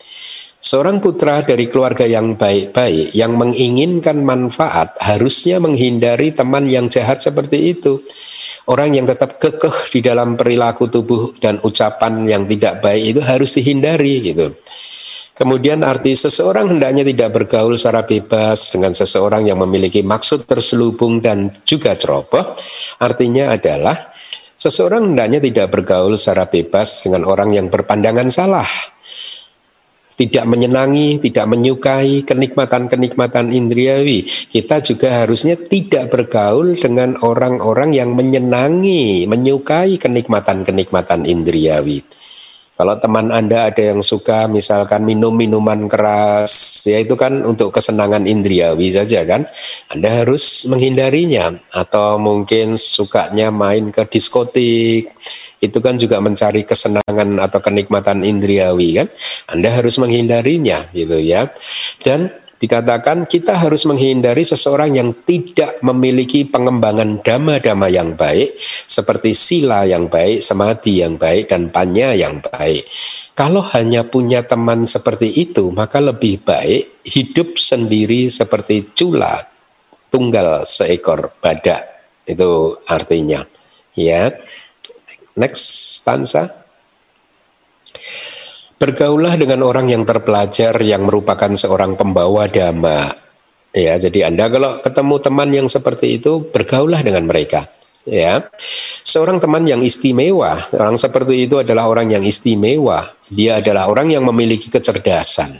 Seorang putra dari keluarga yang baik-baik, yang menginginkan manfaat, harusnya menghindari teman yang jahat seperti itu. Orang yang tetap kekeh di dalam perilaku tubuh dan ucapan yang tidak baik itu harus dihindari gitu. Kemudian arti seseorang hendaknya tidak bergaul secara bebas dengan seseorang yang memiliki maksud terselubung dan juga ceroboh. Artinya adalah seseorang hendaknya tidak bergaul secara bebas dengan orang yang berpandangan salah tidak menyenangi, tidak menyukai kenikmatan-kenikmatan indriawi. Kita juga harusnya tidak bergaul dengan orang-orang yang menyenangi, menyukai kenikmatan-kenikmatan indriawi. Kalau teman Anda ada yang suka misalkan minum minuman keras, ya itu kan untuk kesenangan indriawi saja kan. Anda harus menghindarinya atau mungkin sukanya main ke diskotik, itu kan juga mencari kesenangan atau kenikmatan indriawi kan. Anda harus menghindarinya gitu ya. Dan dikatakan kita harus menghindari seseorang yang tidak memiliki pengembangan dhamma-dhamma yang baik seperti sila yang baik, samadhi yang baik dan panya yang baik. Kalau hanya punya teman seperti itu, maka lebih baik hidup sendiri seperti cula tunggal seekor badak. Itu artinya. Ya. Next stanza. Bergaulah dengan orang yang terpelajar yang merupakan seorang pembawa dhamma. Ya, jadi Anda kalau ketemu teman yang seperti itu, bergaulah dengan mereka. Ya, seorang teman yang istimewa, orang seperti itu adalah orang yang istimewa. Dia adalah orang yang memiliki kecerdasan.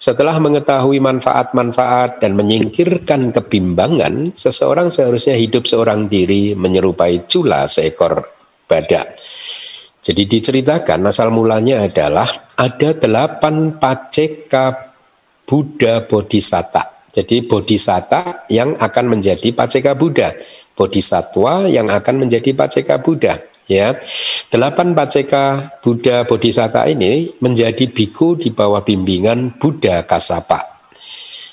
Setelah mengetahui manfaat-manfaat dan menyingkirkan kebimbangan, seseorang seharusnya hidup seorang diri menyerupai cula seekor badak. Jadi diceritakan asal mulanya adalah ada delapan paceka Buddha Bodhisatta. Jadi Bodhisatta yang akan menjadi paceka Buddha. Bodhisatwa yang akan menjadi paceka Buddha. Ya, delapan paceka Buddha Bodhisatta ini menjadi biku di bawah bimbingan Buddha Kasapa.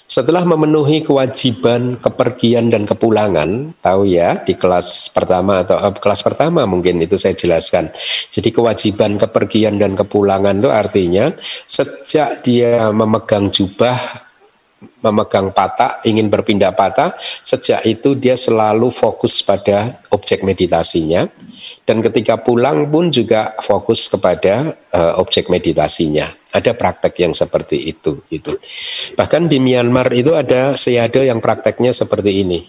Setelah memenuhi kewajiban kepergian dan kepulangan, tahu ya di kelas pertama atau uh, kelas pertama mungkin itu saya jelaskan. Jadi kewajiban kepergian dan kepulangan itu artinya sejak dia memegang jubah memegang patah, ingin berpindah patah, sejak itu dia selalu fokus pada objek meditasinya dan ketika pulang pun juga fokus kepada uh, objek meditasinya. Ada praktek yang seperti itu gitu. Bahkan di Myanmar itu ada seado yang prakteknya seperti ini.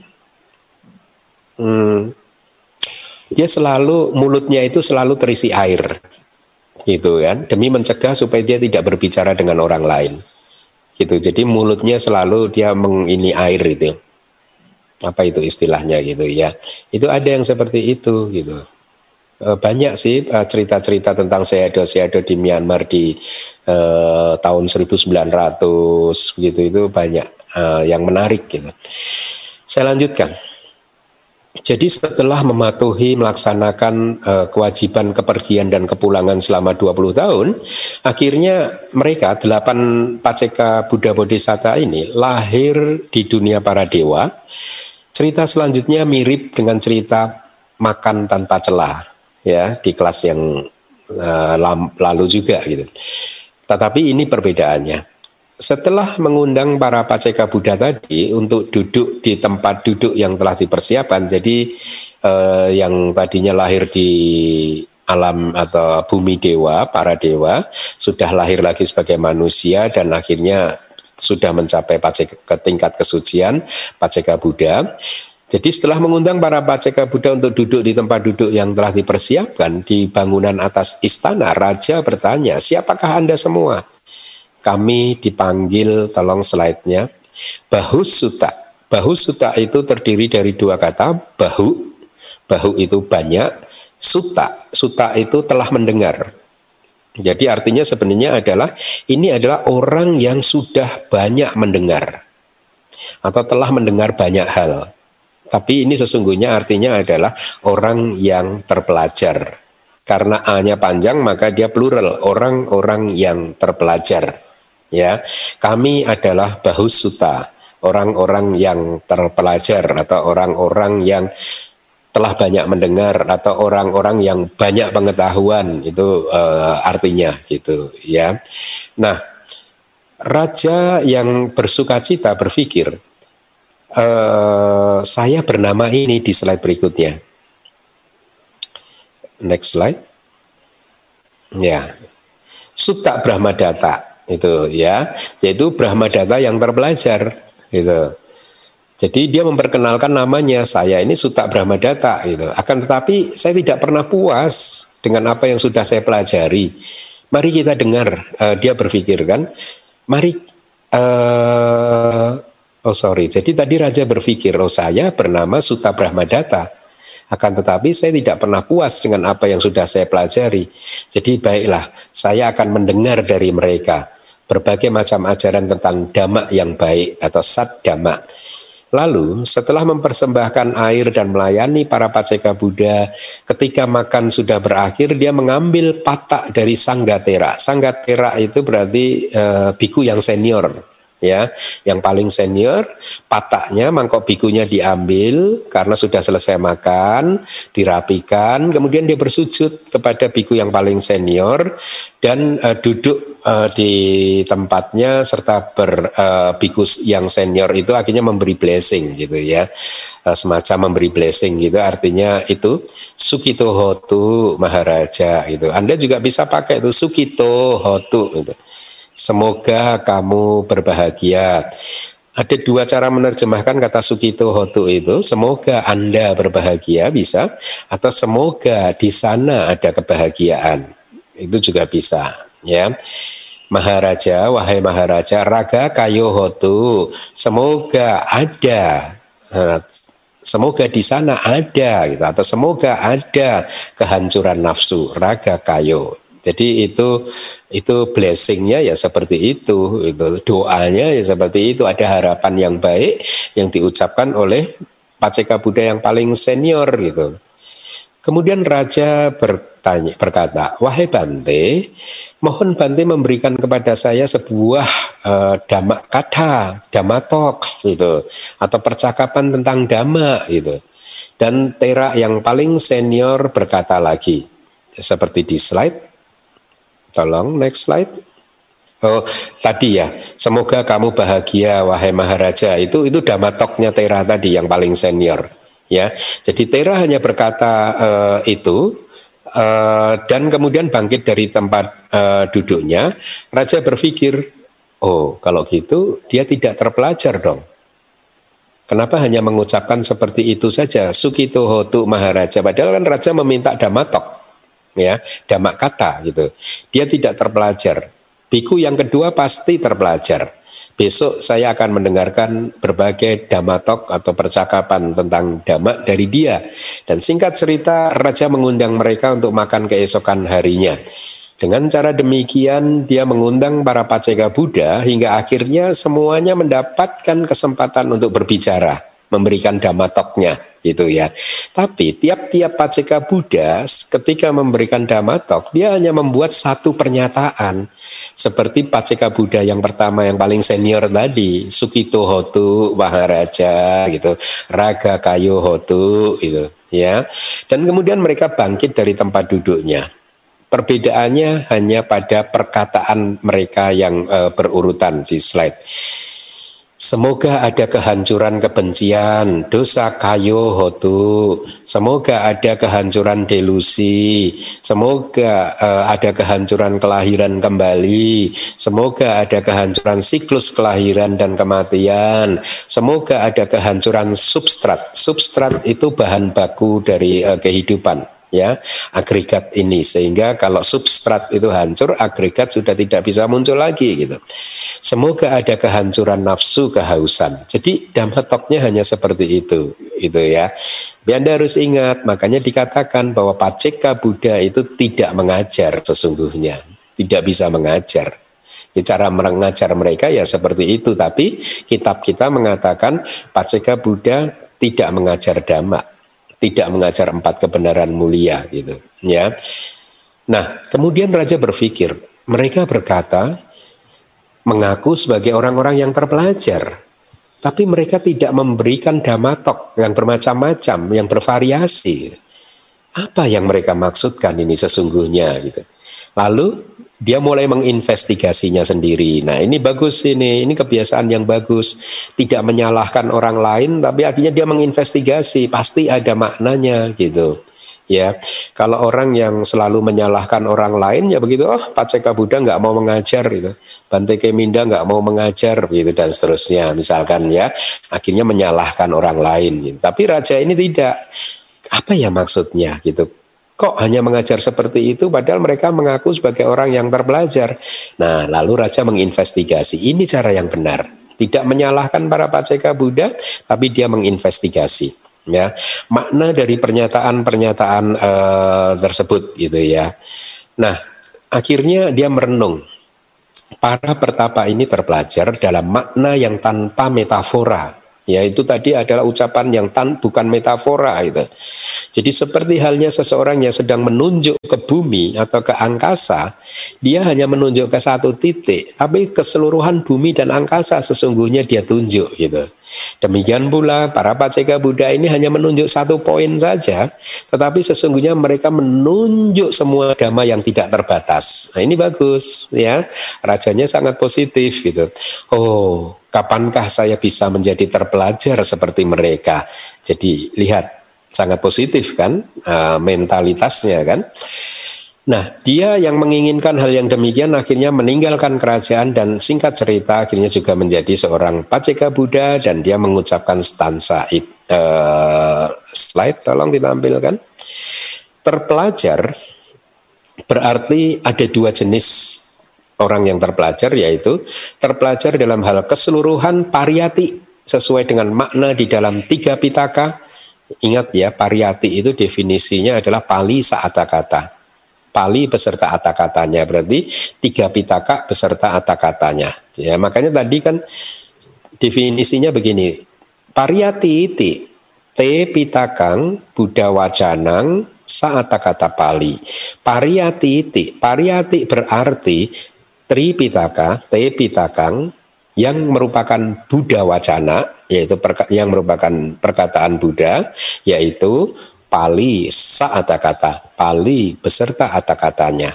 Hmm, dia selalu mulutnya itu selalu terisi air gitu kan demi mencegah supaya dia tidak berbicara dengan orang lain gitu. Jadi mulutnya selalu dia mengini air itu apa itu istilahnya gitu ya. Itu ada yang seperti itu gitu. Eh, banyak sih eh, cerita-cerita tentang seado-seado di Myanmar di uh, tahun 1900 gitu. Itu banyak uh, yang menarik gitu. Saya lanjutkan. Jadi setelah mematuhi melaksanakan uh, kewajiban kepergian dan kepulangan selama 20 tahun, akhirnya mereka delapan paceka Buddha Bodhisatta ini lahir di dunia para dewa. Cerita selanjutnya mirip dengan cerita makan tanpa celah ya di kelas yang uh, lalu juga gitu. Tetapi ini perbedaannya setelah mengundang para paceka Buddha tadi untuk duduk di tempat duduk yang telah dipersiapkan, jadi eh, yang tadinya lahir di alam atau bumi dewa, para dewa, sudah lahir lagi sebagai manusia dan akhirnya sudah mencapai paceka, ke tingkat kesucian paceka Buddha. Jadi setelah mengundang para paceka Buddha untuk duduk di tempat duduk yang telah dipersiapkan di bangunan atas istana, raja bertanya, siapakah Anda semua? Kami dipanggil, tolong slide-nya, bahus suta. Bahus suta itu terdiri dari dua kata, bahu, bahu itu banyak, suta, suta itu telah mendengar. Jadi artinya sebenarnya adalah ini adalah orang yang sudah banyak mendengar atau telah mendengar banyak hal. Tapi ini sesungguhnya artinya adalah orang yang terpelajar. Karena A-nya panjang maka dia plural, orang-orang yang terpelajar ya kami adalah bahusuta orang-orang yang terpelajar atau orang-orang yang telah banyak mendengar atau orang-orang yang banyak pengetahuan itu uh, artinya gitu ya. Nah raja yang bersuka cita berpikir uh, saya bernama ini di slide berikutnya. Next slide. Ya. Sutta Brahmadata itu ya. Yaitu Brahma Data yang terpelajar gitu. Jadi dia memperkenalkan namanya saya ini Suta Brahma Data gitu. Akan tetapi saya tidak pernah puas dengan apa yang sudah saya pelajari. Mari kita dengar uh, dia berpikir kan. Mari uh, oh sorry. Jadi tadi raja berpikir oh saya bernama Suta Brahma Data akan tetapi saya tidak pernah puas dengan apa yang sudah saya pelajari. Jadi baiklah, saya akan mendengar dari mereka berbagai macam ajaran tentang dhamma yang baik atau sat dhamma. Lalu setelah mempersembahkan air dan melayani para paceka Buddha, ketika makan sudah berakhir, dia mengambil patak dari Sanggatera. Sanggatera itu berarti e, biku yang senior, ya. Yang paling senior pataknya mangkok bikunya diambil karena sudah selesai makan dirapikan kemudian dia bersujud kepada biku yang paling senior dan uh, duduk uh, di tempatnya serta ber uh, biku yang senior itu akhirnya memberi blessing gitu ya. Uh, semacam memberi blessing gitu. Artinya itu Sukito Hotu Maharaja gitu. Anda juga bisa pakai itu Sukito Hotu gitu Semoga kamu berbahagia. Ada dua cara menerjemahkan kata Sukito Hotu itu. Semoga Anda berbahagia bisa atau semoga di sana ada kebahagiaan. Itu juga bisa, ya. Maharaja, wahai Maharaja, raga kayo hotu. Semoga ada Semoga di sana ada gitu atau semoga ada kehancuran nafsu raga kayo jadi itu itu blessingnya ya seperti itu, itu doanya ya seperti itu. Ada harapan yang baik yang diucapkan oleh Paceka Buddha yang paling senior gitu. Kemudian raja bertanya, berkata, wahai Bante, mohon Bante memberikan kepada saya sebuah uh, dhamma kata, dhamma talk gitu, atau percakapan tentang dhamma gitu. Dan Tera yang paling senior berkata lagi, seperti di slide, Tolong next slide. Oh, tadi ya. Semoga kamu bahagia wahai Maharaja. Itu itu damatoknya Tera tadi yang paling senior, ya. Jadi Tera hanya berkata uh, itu uh, dan kemudian bangkit dari tempat uh, duduknya. Raja berpikir, "Oh, kalau gitu dia tidak terpelajar dong." Kenapa hanya mengucapkan seperti itu saja? Sukito Hotu Maharaja. Padahal kan raja meminta damatok ya damak kata gitu. Dia tidak terpelajar. Biku yang kedua pasti terpelajar. Besok saya akan mendengarkan berbagai damatok atau percakapan tentang damak dari dia. Dan singkat cerita raja mengundang mereka untuk makan keesokan harinya. Dengan cara demikian dia mengundang para paceka Buddha hingga akhirnya semuanya mendapatkan kesempatan untuk berbicara, memberikan damatoknya itu ya. Tapi tiap-tiap paceka Buddha ketika memberikan damatok dia hanya membuat satu pernyataan seperti paceka Buddha yang pertama yang paling senior tadi Sukito Hotu Maharaja gitu, Raga Kayo Hotu itu ya. Dan kemudian mereka bangkit dari tempat duduknya Perbedaannya hanya pada perkataan mereka yang uh, berurutan di slide. Semoga ada kehancuran kebencian, dosa kayo hotu. Semoga ada kehancuran delusi. Semoga uh, ada kehancuran kelahiran kembali. Semoga ada kehancuran siklus kelahiran dan kematian. Semoga ada kehancuran substrat. Substrat itu bahan baku dari uh, kehidupan ya agregat ini sehingga kalau substrat itu hancur agregat sudah tidak bisa muncul lagi gitu. Semoga ada kehancuran nafsu kehausan. Jadi damatoknya hanya seperti itu itu ya. Biar Anda harus ingat makanya dikatakan bahwa Paceka Buddha itu tidak mengajar sesungguhnya, tidak bisa mengajar. Ya, cara mengajar mereka ya seperti itu, tapi kitab kita mengatakan Paceka Buddha tidak mengajar dhamma tidak mengajar empat kebenaran mulia gitu ya. Nah, kemudian raja berpikir, mereka berkata mengaku sebagai orang-orang yang terpelajar, tapi mereka tidak memberikan damatok yang bermacam-macam, yang bervariasi. Apa yang mereka maksudkan ini sesungguhnya gitu. Lalu dia mulai menginvestigasinya sendiri. Nah, ini bagus ini, ini kebiasaan yang bagus. Tidak menyalahkan orang lain tapi akhirnya dia menginvestigasi, pasti ada maknanya gitu. Ya, kalau orang yang selalu menyalahkan orang lain ya begitu, oh Paceka Buddha nggak mau mengajar gitu, Bante Keminda nggak mau mengajar gitu dan seterusnya misalkan ya, akhirnya menyalahkan orang lain. Gitu. Tapi raja ini tidak, apa ya maksudnya gitu? Kok hanya mengajar seperti itu padahal mereka mengaku sebagai orang yang terpelajar. Nah, lalu raja menginvestigasi. Ini cara yang benar. Tidak menyalahkan para paceka Buddha, tapi dia menginvestigasi. Ya, makna dari pernyataan-pernyataan uh, tersebut gitu ya. Nah, akhirnya dia merenung. Para pertapa ini terpelajar dalam makna yang tanpa metafora Ya itu tadi adalah ucapan yang tan bukan metafora itu. Jadi seperti halnya seseorang yang sedang menunjuk ke bumi atau ke angkasa, dia hanya menunjuk ke satu titik, tapi keseluruhan bumi dan angkasa sesungguhnya dia tunjuk gitu. Demikian pula para paceka Buddha ini hanya menunjuk satu poin saja, tetapi sesungguhnya mereka menunjuk semua dhamma yang tidak terbatas. Nah ini bagus ya, rajanya sangat positif gitu. Oh kapankah saya bisa menjadi terpelajar seperti mereka? Jadi lihat sangat positif kan uh, mentalitasnya kan. Nah, dia yang menginginkan hal yang demikian akhirnya meninggalkan kerajaan dan singkat cerita akhirnya juga menjadi seorang paceka Buddha dan dia mengucapkan stansa uh, slide tolong ditampilkan. Terpelajar berarti ada dua jenis orang yang terpelajar yaitu terpelajar dalam hal keseluruhan pariyati sesuai dengan makna di dalam tiga pitaka. Ingat ya, pariyati itu definisinya adalah pali saata kata. Pali beserta ata katanya berarti tiga pitaka beserta ata katanya. Ya, makanya tadi kan definisinya begini. Pariyati iti te pitakang buddha wajanang saata kata pali. Pariyati iti. Pariyati berarti Tripitaka, Tepitakang yang merupakan Buddha wacana yaitu yang merupakan perkataan Buddha yaitu Pali saata kata Pali beserta ata katanya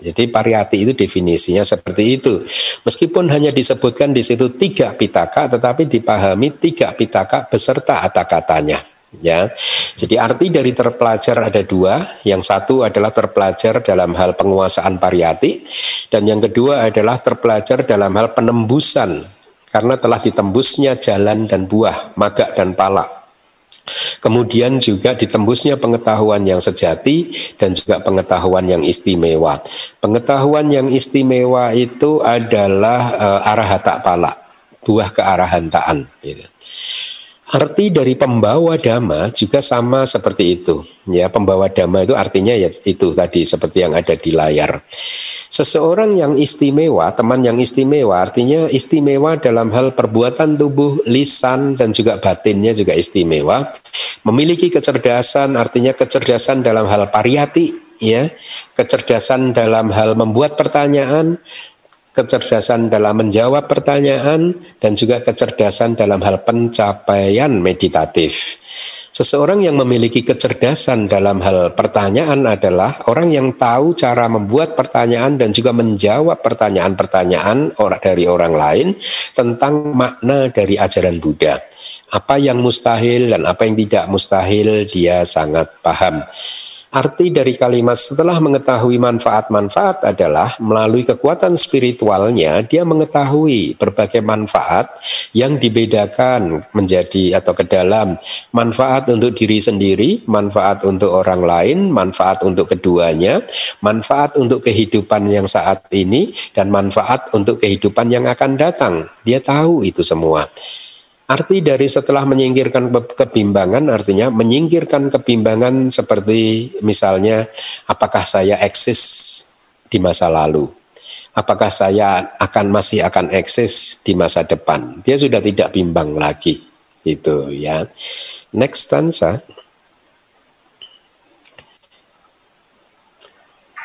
jadi pariyati itu definisinya seperti itu. Meskipun hanya disebutkan di situ tiga pitaka, tetapi dipahami tiga pitaka beserta ata katanya ya. Jadi arti dari terpelajar ada dua, yang satu adalah terpelajar dalam hal penguasaan pariyati dan yang kedua adalah terpelajar dalam hal penembusan karena telah ditembusnya jalan dan buah, maga dan pala. Kemudian juga ditembusnya pengetahuan yang sejati dan juga pengetahuan yang istimewa. Pengetahuan yang istimewa itu adalah uh, arahata pala, buah kearahantaan. Gitu. Arti dari pembawa dhamma juga sama seperti itu. Ya, pembawa dhamma itu artinya ya itu tadi seperti yang ada di layar. Seseorang yang istimewa, teman yang istimewa artinya istimewa dalam hal perbuatan tubuh, lisan dan juga batinnya juga istimewa. Memiliki kecerdasan artinya kecerdasan dalam hal pariyati ya, kecerdasan dalam hal membuat pertanyaan, kecerdasan dalam menjawab pertanyaan, dan juga kecerdasan dalam hal pencapaian meditatif. Seseorang yang memiliki kecerdasan dalam hal pertanyaan adalah orang yang tahu cara membuat pertanyaan dan juga menjawab pertanyaan-pertanyaan dari orang lain tentang makna dari ajaran Buddha. Apa yang mustahil dan apa yang tidak mustahil dia sangat paham. Arti dari kalimat setelah mengetahui manfaat-manfaat adalah melalui kekuatan spiritualnya dia mengetahui berbagai manfaat yang dibedakan menjadi atau ke dalam manfaat untuk diri sendiri, manfaat untuk orang lain, manfaat untuk keduanya, manfaat untuk kehidupan yang saat ini dan manfaat untuk kehidupan yang akan datang. Dia tahu itu semua. Arti dari setelah menyingkirkan kebimbangan artinya menyingkirkan kebimbangan seperti misalnya apakah saya eksis di masa lalu? Apakah saya akan masih akan eksis di masa depan? Dia sudah tidak bimbang lagi. Itu ya. Next stanza.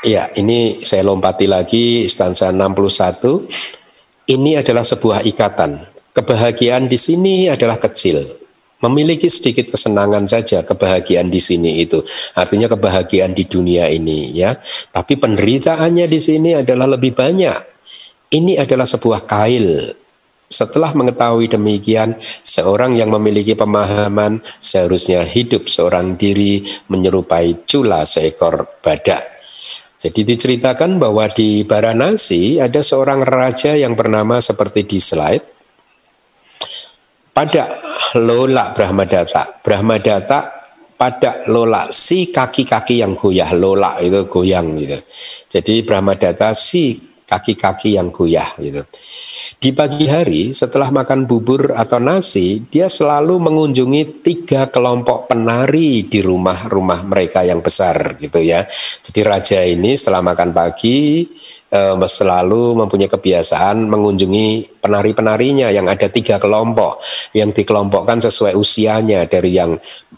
Ya, ini saya lompati lagi stanza 61. Ini adalah sebuah ikatan Kebahagiaan di sini adalah kecil. Memiliki sedikit kesenangan saja kebahagiaan di sini itu. Artinya kebahagiaan di dunia ini ya. Tapi penderitaannya di sini adalah lebih banyak. Ini adalah sebuah kail setelah mengetahui demikian, seorang yang memiliki pemahaman seharusnya hidup seorang diri menyerupai cula seekor badak. Jadi diceritakan bahwa di Baranasi ada seorang raja yang bernama seperti di slide, pada lola Brahmadata. Brahmadata pada lola si kaki-kaki yang goyah lola itu goyang gitu. Jadi Brahmadata si kaki-kaki yang goyah gitu. Di pagi hari setelah makan bubur atau nasi, dia selalu mengunjungi tiga kelompok penari di rumah-rumah mereka yang besar gitu ya. Jadi raja ini setelah makan pagi eh, selalu mempunyai kebiasaan mengunjungi penari-penarinya yang ada tiga kelompok yang dikelompokkan sesuai usianya dari yang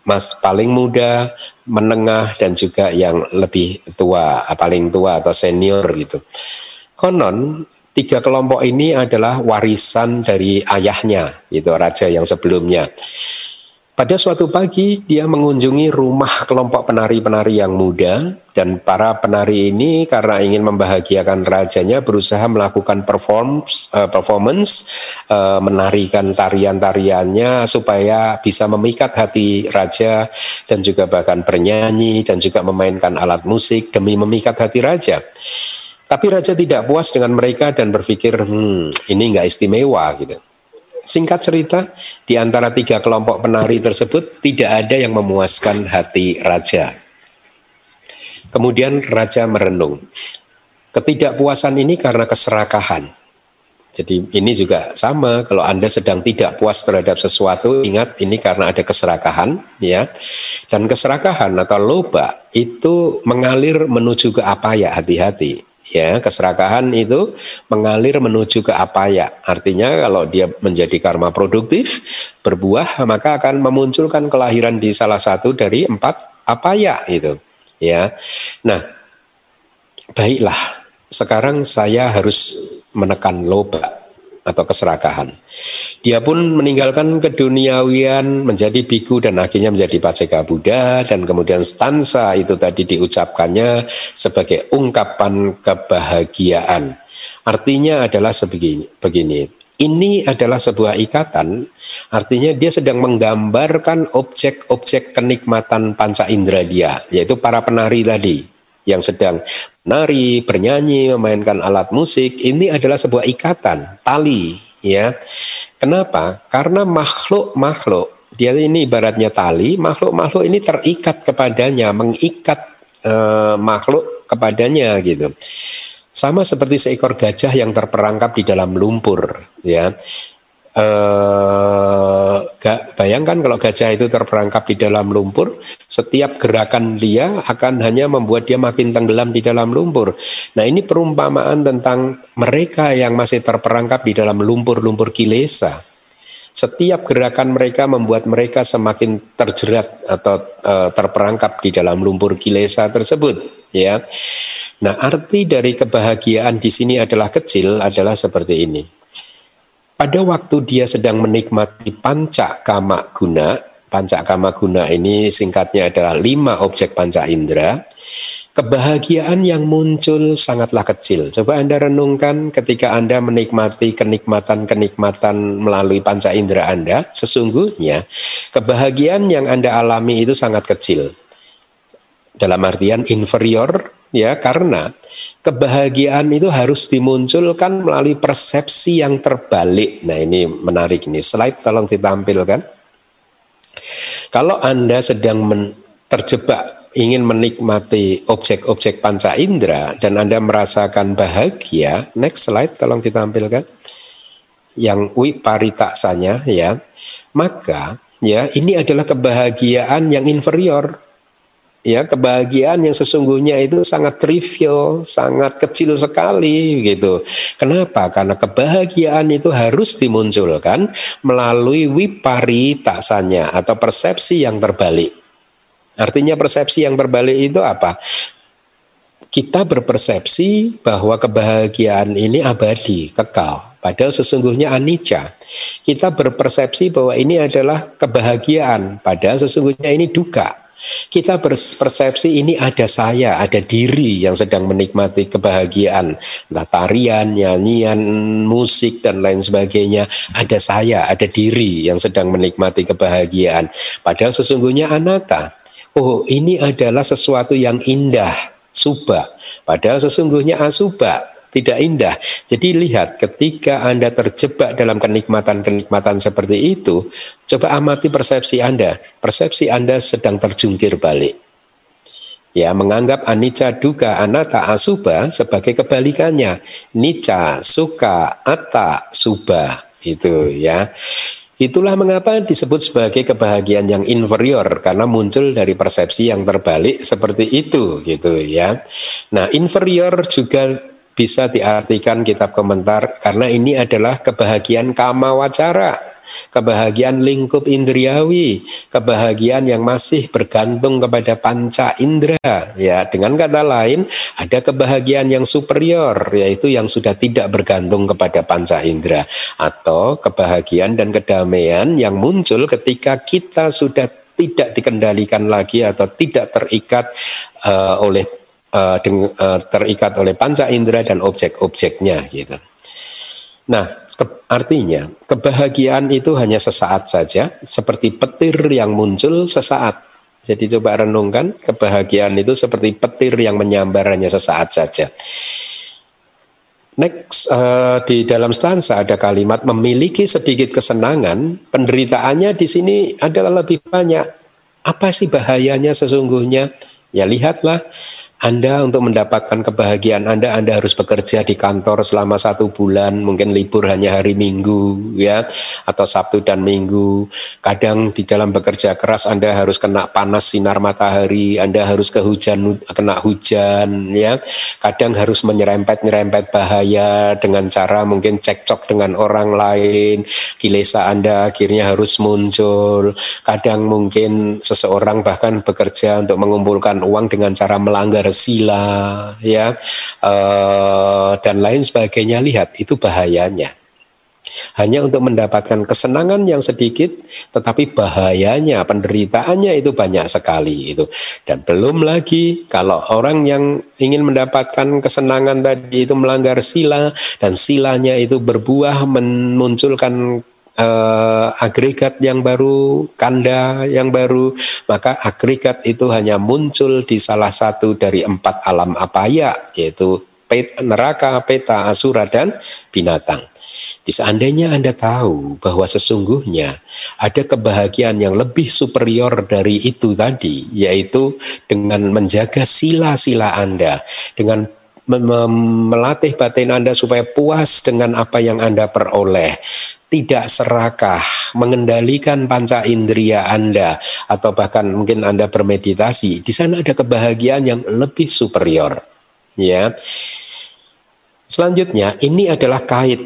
mas paling muda, menengah dan juga yang lebih tua, paling tua atau senior gitu. Konon tiga kelompok ini adalah warisan dari ayahnya, itu raja yang sebelumnya. Pada suatu pagi dia mengunjungi rumah kelompok penari-penari yang muda dan para penari ini karena ingin membahagiakan rajanya berusaha melakukan performance, uh, performance uh, menarikan tarian-tariannya supaya bisa memikat hati raja dan juga bahkan bernyanyi dan juga memainkan alat musik demi memikat hati raja. Tapi raja tidak puas dengan mereka dan berpikir, hmm, ini nggak istimewa gitu. Singkat cerita, di antara tiga kelompok penari tersebut tidak ada yang memuaskan hati raja. Kemudian raja merenung. Ketidakpuasan ini karena keserakahan. Jadi ini juga sama kalau Anda sedang tidak puas terhadap sesuatu, ingat ini karena ada keserakahan ya. Dan keserakahan atau loba itu mengalir menuju ke apa ya hati-hati ya keserakahan itu mengalir menuju ke apa ya? Artinya kalau dia menjadi karma produktif berbuah maka akan memunculkan kelahiran di salah satu dari empat apa ya itu. Ya. Nah baiklah. Sekarang saya harus menekan loba atau keserakahan. Dia pun meninggalkan keduniawian menjadi biku dan akhirnya menjadi paceka Buddha dan kemudian stansa itu tadi diucapkannya sebagai ungkapan kebahagiaan. Artinya adalah sebegini, begini. Ini adalah sebuah ikatan, artinya dia sedang menggambarkan objek-objek kenikmatan panca indera dia, yaitu para penari tadi yang sedang nari, bernyanyi, memainkan alat musik, ini adalah sebuah ikatan, tali, ya. Kenapa? Karena makhluk-makhluk, dia ini ibaratnya tali, makhluk-makhluk ini terikat kepadanya, mengikat eh, makhluk kepadanya gitu. Sama seperti seekor gajah yang terperangkap di dalam lumpur, ya. Eh, bayangkan kalau gajah itu terperangkap di dalam lumpur, setiap gerakan dia akan hanya membuat dia makin tenggelam di dalam lumpur. Nah ini perumpamaan tentang mereka yang masih terperangkap di dalam lumpur-lumpur kilesa. Setiap gerakan mereka membuat mereka semakin terjerat atau uh, terperangkap di dalam lumpur kilesa tersebut, ya. Nah, arti dari kebahagiaan di sini adalah kecil adalah seperti ini pada waktu dia sedang menikmati panca kama guna, panca kama guna ini singkatnya adalah lima objek panca indera, kebahagiaan yang muncul sangatlah kecil. Coba Anda renungkan ketika Anda menikmati kenikmatan-kenikmatan melalui panca indera Anda, sesungguhnya kebahagiaan yang Anda alami itu sangat kecil. Dalam artian inferior ya karena kebahagiaan itu harus dimunculkan melalui persepsi yang terbalik. Nah, ini menarik ini. Slide tolong ditampilkan. Kalau Anda sedang men, terjebak ingin menikmati objek-objek panca indera dan Anda merasakan bahagia, next slide tolong ditampilkan. Yang wiparitaksanya ya. Maka ya ini adalah kebahagiaan yang inferior ya kebahagiaan yang sesungguhnya itu sangat trivial, sangat kecil sekali gitu. Kenapa? Karena kebahagiaan itu harus dimunculkan melalui wipari taksanya atau persepsi yang terbalik. Artinya persepsi yang terbalik itu apa? Kita berpersepsi bahwa kebahagiaan ini abadi, kekal. Padahal sesungguhnya anicca. Kita berpersepsi bahwa ini adalah kebahagiaan, padahal sesungguhnya ini duka. Kita berpersepsi ini ada saya, ada diri yang sedang menikmati kebahagiaan. Entah tarian, nyanyian, musik, dan lain sebagainya. Ada saya, ada diri yang sedang menikmati kebahagiaan. Padahal sesungguhnya anata. Oh ini adalah sesuatu yang indah, suba. Padahal sesungguhnya asuba, tidak indah. Jadi lihat ketika Anda terjebak dalam kenikmatan-kenikmatan seperti itu, coba amati persepsi Anda. Persepsi Anda sedang terjungkir balik. Ya, menganggap anicca duka anatta asuba sebagai kebalikannya. Nica suka atta suba itu ya. Itulah mengapa disebut sebagai kebahagiaan yang inferior karena muncul dari persepsi yang terbalik seperti itu gitu ya. Nah, inferior juga bisa diartikan kitab komentar karena ini adalah kebahagiaan kama wacara, kebahagiaan lingkup indriawi, kebahagiaan yang masih bergantung kepada panca indera. Ya, dengan kata lain ada kebahagiaan yang superior yaitu yang sudah tidak bergantung kepada panca indera atau kebahagiaan dan kedamaian yang muncul ketika kita sudah tidak dikendalikan lagi atau tidak terikat uh, oleh uh, terikat oleh panca indera dan objek-objeknya gitu. Nah, ke, artinya kebahagiaan itu hanya sesaat saja, seperti petir yang muncul sesaat. Jadi coba renungkan, kebahagiaan itu seperti petir yang menyambar hanya sesaat saja. Next, uh, di dalam stansa ada kalimat memiliki sedikit kesenangan, penderitaannya di sini adalah lebih banyak. Apa sih bahayanya sesungguhnya? Ya lihatlah, anda untuk mendapatkan kebahagiaan Anda, Anda harus bekerja di kantor selama satu bulan, mungkin libur hanya hari Minggu, ya, atau Sabtu dan Minggu. Kadang di dalam bekerja keras Anda harus kena panas sinar matahari, Anda harus ke hujan, kena hujan, ya. Kadang harus menyerempet-nyerempet bahaya dengan cara mungkin cekcok dengan orang lain, kilesa Anda akhirnya harus muncul. Kadang mungkin seseorang bahkan bekerja untuk mengumpulkan uang dengan cara melanggar bersila ya uh, dan lain sebagainya. Lihat itu bahayanya. Hanya untuk mendapatkan kesenangan yang sedikit tetapi bahayanya penderitaannya itu banyak sekali itu. Dan belum lagi kalau orang yang ingin mendapatkan kesenangan tadi itu melanggar sila dan silanya itu berbuah memunculkan uh, agregat yang baru, kanda yang baru, maka agregat itu hanya muncul di salah satu dari empat alam apaya, yaitu pet, neraka, peta, asura, dan binatang. Di seandainya Anda tahu bahwa sesungguhnya ada kebahagiaan yang lebih superior dari itu tadi, yaitu dengan menjaga sila-sila Anda, dengan melatih batin Anda supaya puas dengan apa yang Anda peroleh, tidak serakah, mengendalikan panca indera Anda, atau bahkan mungkin Anda bermeditasi, di sana ada kebahagiaan yang lebih superior. Ya. Selanjutnya, ini adalah kait.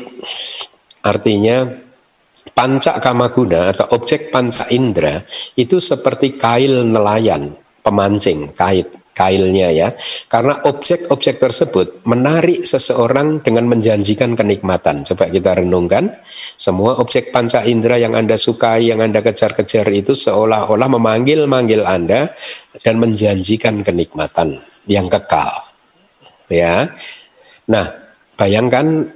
Artinya, panca kamaguna atau objek panca indera itu seperti kail nelayan, pemancing, kait kailnya ya. Karena objek-objek tersebut menarik seseorang dengan menjanjikan kenikmatan. Coba kita renungkan, semua objek panca indera yang Anda sukai, yang Anda kejar-kejar itu seolah-olah memanggil-manggil Anda dan menjanjikan kenikmatan yang kekal. Ya. Nah, bayangkan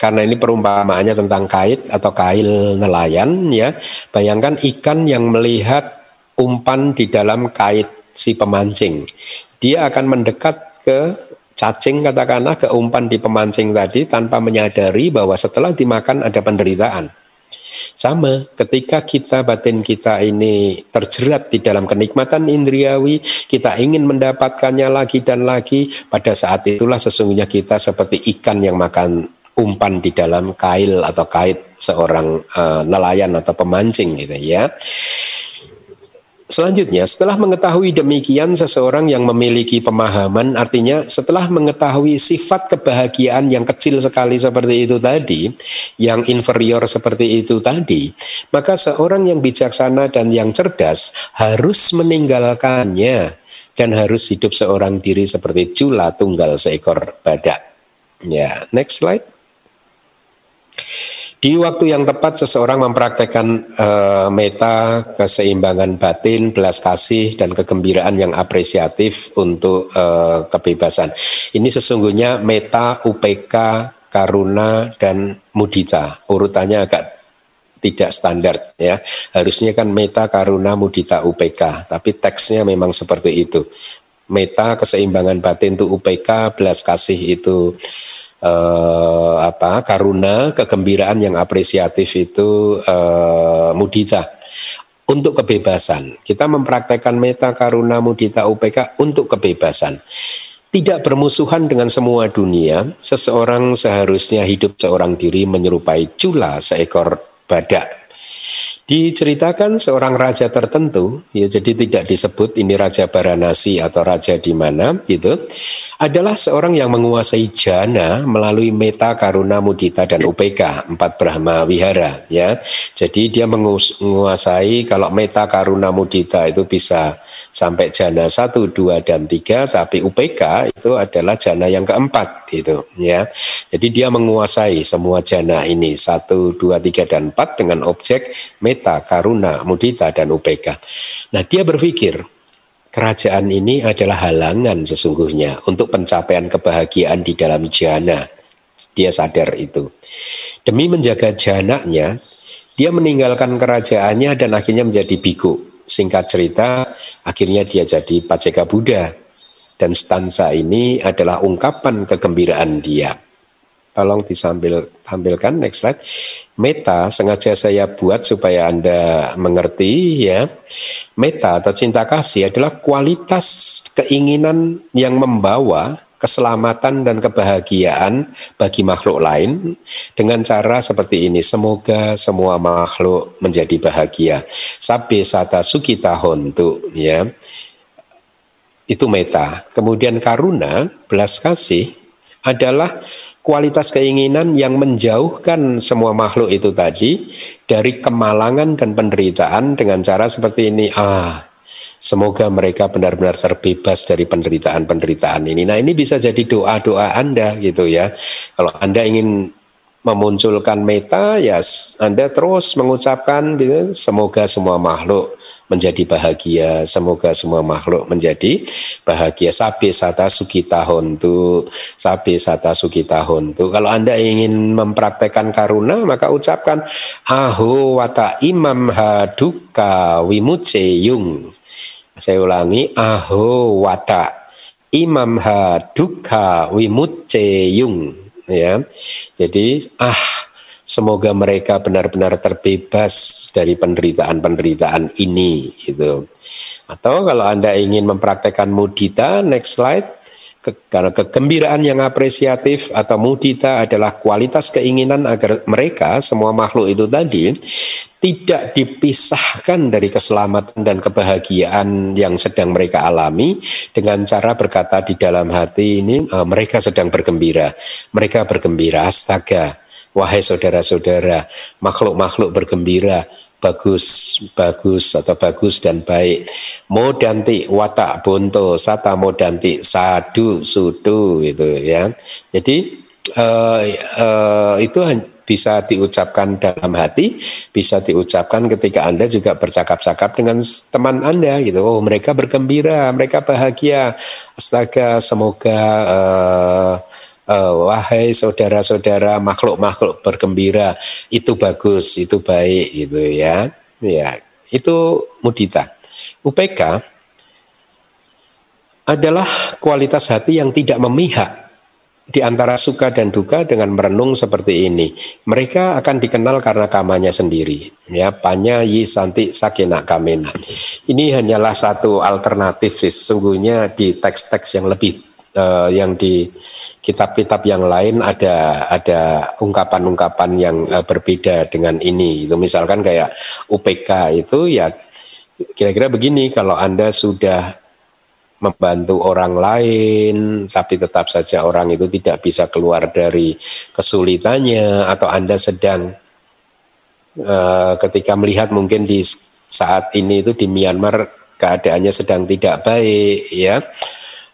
karena ini perumpamaannya tentang kait atau kail nelayan ya. Bayangkan ikan yang melihat umpan di dalam kait si pemancing. Dia akan mendekat ke cacing katakanlah ke umpan di pemancing tadi tanpa menyadari bahwa setelah dimakan ada penderitaan. Sama ketika kita batin kita ini terjerat di dalam kenikmatan indriawi, kita ingin mendapatkannya lagi dan lagi, pada saat itulah sesungguhnya kita seperti ikan yang makan umpan di dalam kail atau kait seorang uh, nelayan atau pemancing gitu ya. Selanjutnya, setelah mengetahui demikian, seseorang yang memiliki pemahaman, artinya setelah mengetahui sifat kebahagiaan yang kecil sekali seperti itu tadi, yang inferior seperti itu tadi, maka seorang yang bijaksana dan yang cerdas harus meninggalkannya dan harus hidup seorang diri seperti cula tunggal seekor badak. Ya, next slide. Di waktu yang tepat seseorang mempraktekkan uh, meta, keseimbangan batin, belas kasih dan kegembiraan yang apresiatif untuk uh, kebebasan. Ini sesungguhnya meta, UPK, karuna dan mudita. Urutannya agak tidak standar ya. Harusnya kan meta, karuna, mudita, UPK, tapi teksnya memang seperti itu. Meta keseimbangan batin itu UPK, belas kasih itu eh, apa karuna kegembiraan yang apresiatif itu eh, mudita untuk kebebasan. Kita mempraktekkan meta karuna mudita UPK untuk kebebasan. Tidak bermusuhan dengan semua dunia, seseorang seharusnya hidup seorang diri menyerupai cula seekor badak Diceritakan seorang raja tertentu, ya jadi tidak disebut ini raja Baranasi atau raja di mana gitu, adalah seorang yang menguasai jana melalui meta, karuna, mudita dan upeka, empat Brahma wihara ya. Jadi dia menguasai kalau meta, karuna, mudita itu bisa sampai jana satu, dua dan tiga, tapi upeka itu adalah jana yang keempat gitu ya. Jadi dia menguasai semua jana ini satu, dua, tiga dan empat dengan objek meta meta, karuna, mudita, dan upeka. Nah dia berpikir, kerajaan ini adalah halangan sesungguhnya untuk pencapaian kebahagiaan di dalam jana. Dia sadar itu. Demi menjaga janaknya, dia meninggalkan kerajaannya dan akhirnya menjadi biku. Singkat cerita, akhirnya dia jadi paceka Buddha. Dan stansa ini adalah ungkapan kegembiraan dia. Tolong disambil tampilkan next slide. Meta sengaja saya buat supaya Anda mengerti ya. Meta atau cinta kasih adalah kualitas keinginan yang membawa keselamatan dan kebahagiaan bagi makhluk lain dengan cara seperti ini. Semoga semua makhluk menjadi bahagia. Sabe sata sukita hontu ya. Itu meta. Kemudian karuna, belas kasih adalah kualitas keinginan yang menjauhkan semua makhluk itu tadi dari kemalangan dan penderitaan dengan cara seperti ini. Ah, semoga mereka benar-benar terbebas dari penderitaan-penderitaan ini. Nah, ini bisa jadi doa-doa Anda gitu ya. Kalau Anda ingin memunculkan meta ya Anda terus mengucapkan gitu, semoga semua makhluk menjadi bahagia. Semoga semua makhluk menjadi bahagia. Sabi sata sukita hontu, sabi sata sukita hontu. Kalau Anda ingin mempraktekkan karuna, maka ucapkan aho wata imam haduka wimuce yung. Saya ulangi, aho wata imam haduka wimuce yung. Ya, jadi ah Semoga mereka benar-benar terbebas dari penderitaan-penderitaan ini gitu. Atau kalau Anda ingin mempraktekkan mudita, next slide. Ke, karena kegembiraan yang apresiatif atau mudita adalah kualitas keinginan agar mereka semua makhluk itu tadi tidak dipisahkan dari keselamatan dan kebahagiaan yang sedang mereka alami dengan cara berkata di dalam hati ini e, mereka sedang bergembira mereka bergembira astaga wahai saudara-saudara makhluk-makhluk bergembira bagus bagus atau bagus dan baik. Modanti watak bonto sata modanti sadu sudu itu ya. Jadi uh, uh, itu bisa diucapkan dalam hati bisa diucapkan ketika anda juga bercakap-cakap dengan teman anda gitu. Oh mereka bergembira mereka bahagia. Astaga semoga uh, wahai saudara-saudara makhluk-makhluk bergembira itu bagus itu baik gitu ya ya itu mudita UPK adalah kualitas hati yang tidak memihak di antara suka dan duka dengan merenung seperti ini. Mereka akan dikenal karena kamanya sendiri. Ya, panya yi santi sakina kamena. Ini hanyalah satu alternatif sesungguhnya di teks-teks yang lebih uh, yang di kitab-kitab yang lain ada ada ungkapan-ungkapan yang uh, berbeda dengan ini. Itu misalkan kayak UPK itu ya kira-kira begini kalau Anda sudah membantu orang lain tapi tetap saja orang itu tidak bisa keluar dari kesulitannya atau Anda sedang uh, ketika melihat mungkin di saat ini itu di Myanmar keadaannya sedang tidak baik ya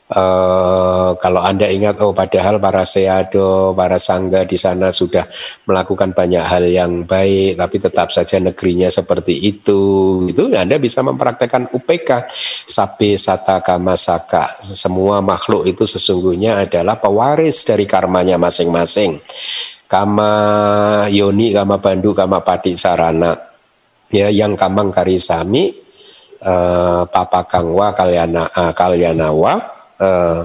Uh, kalau Anda ingat, oh padahal para seado, para sangga di sana sudah melakukan banyak hal yang baik, tapi tetap saja negerinya seperti itu. Itu Anda bisa mempraktekkan UPK. Sata kama saka. Semua makhluk itu sesungguhnya adalah pewaris dari karmanya masing-masing. Kama yoni, kama bandu, kama padi sarana. Ya, yang kamang karisami, uh, papa kangwa kalyana, uh, kalyanawa, Uh,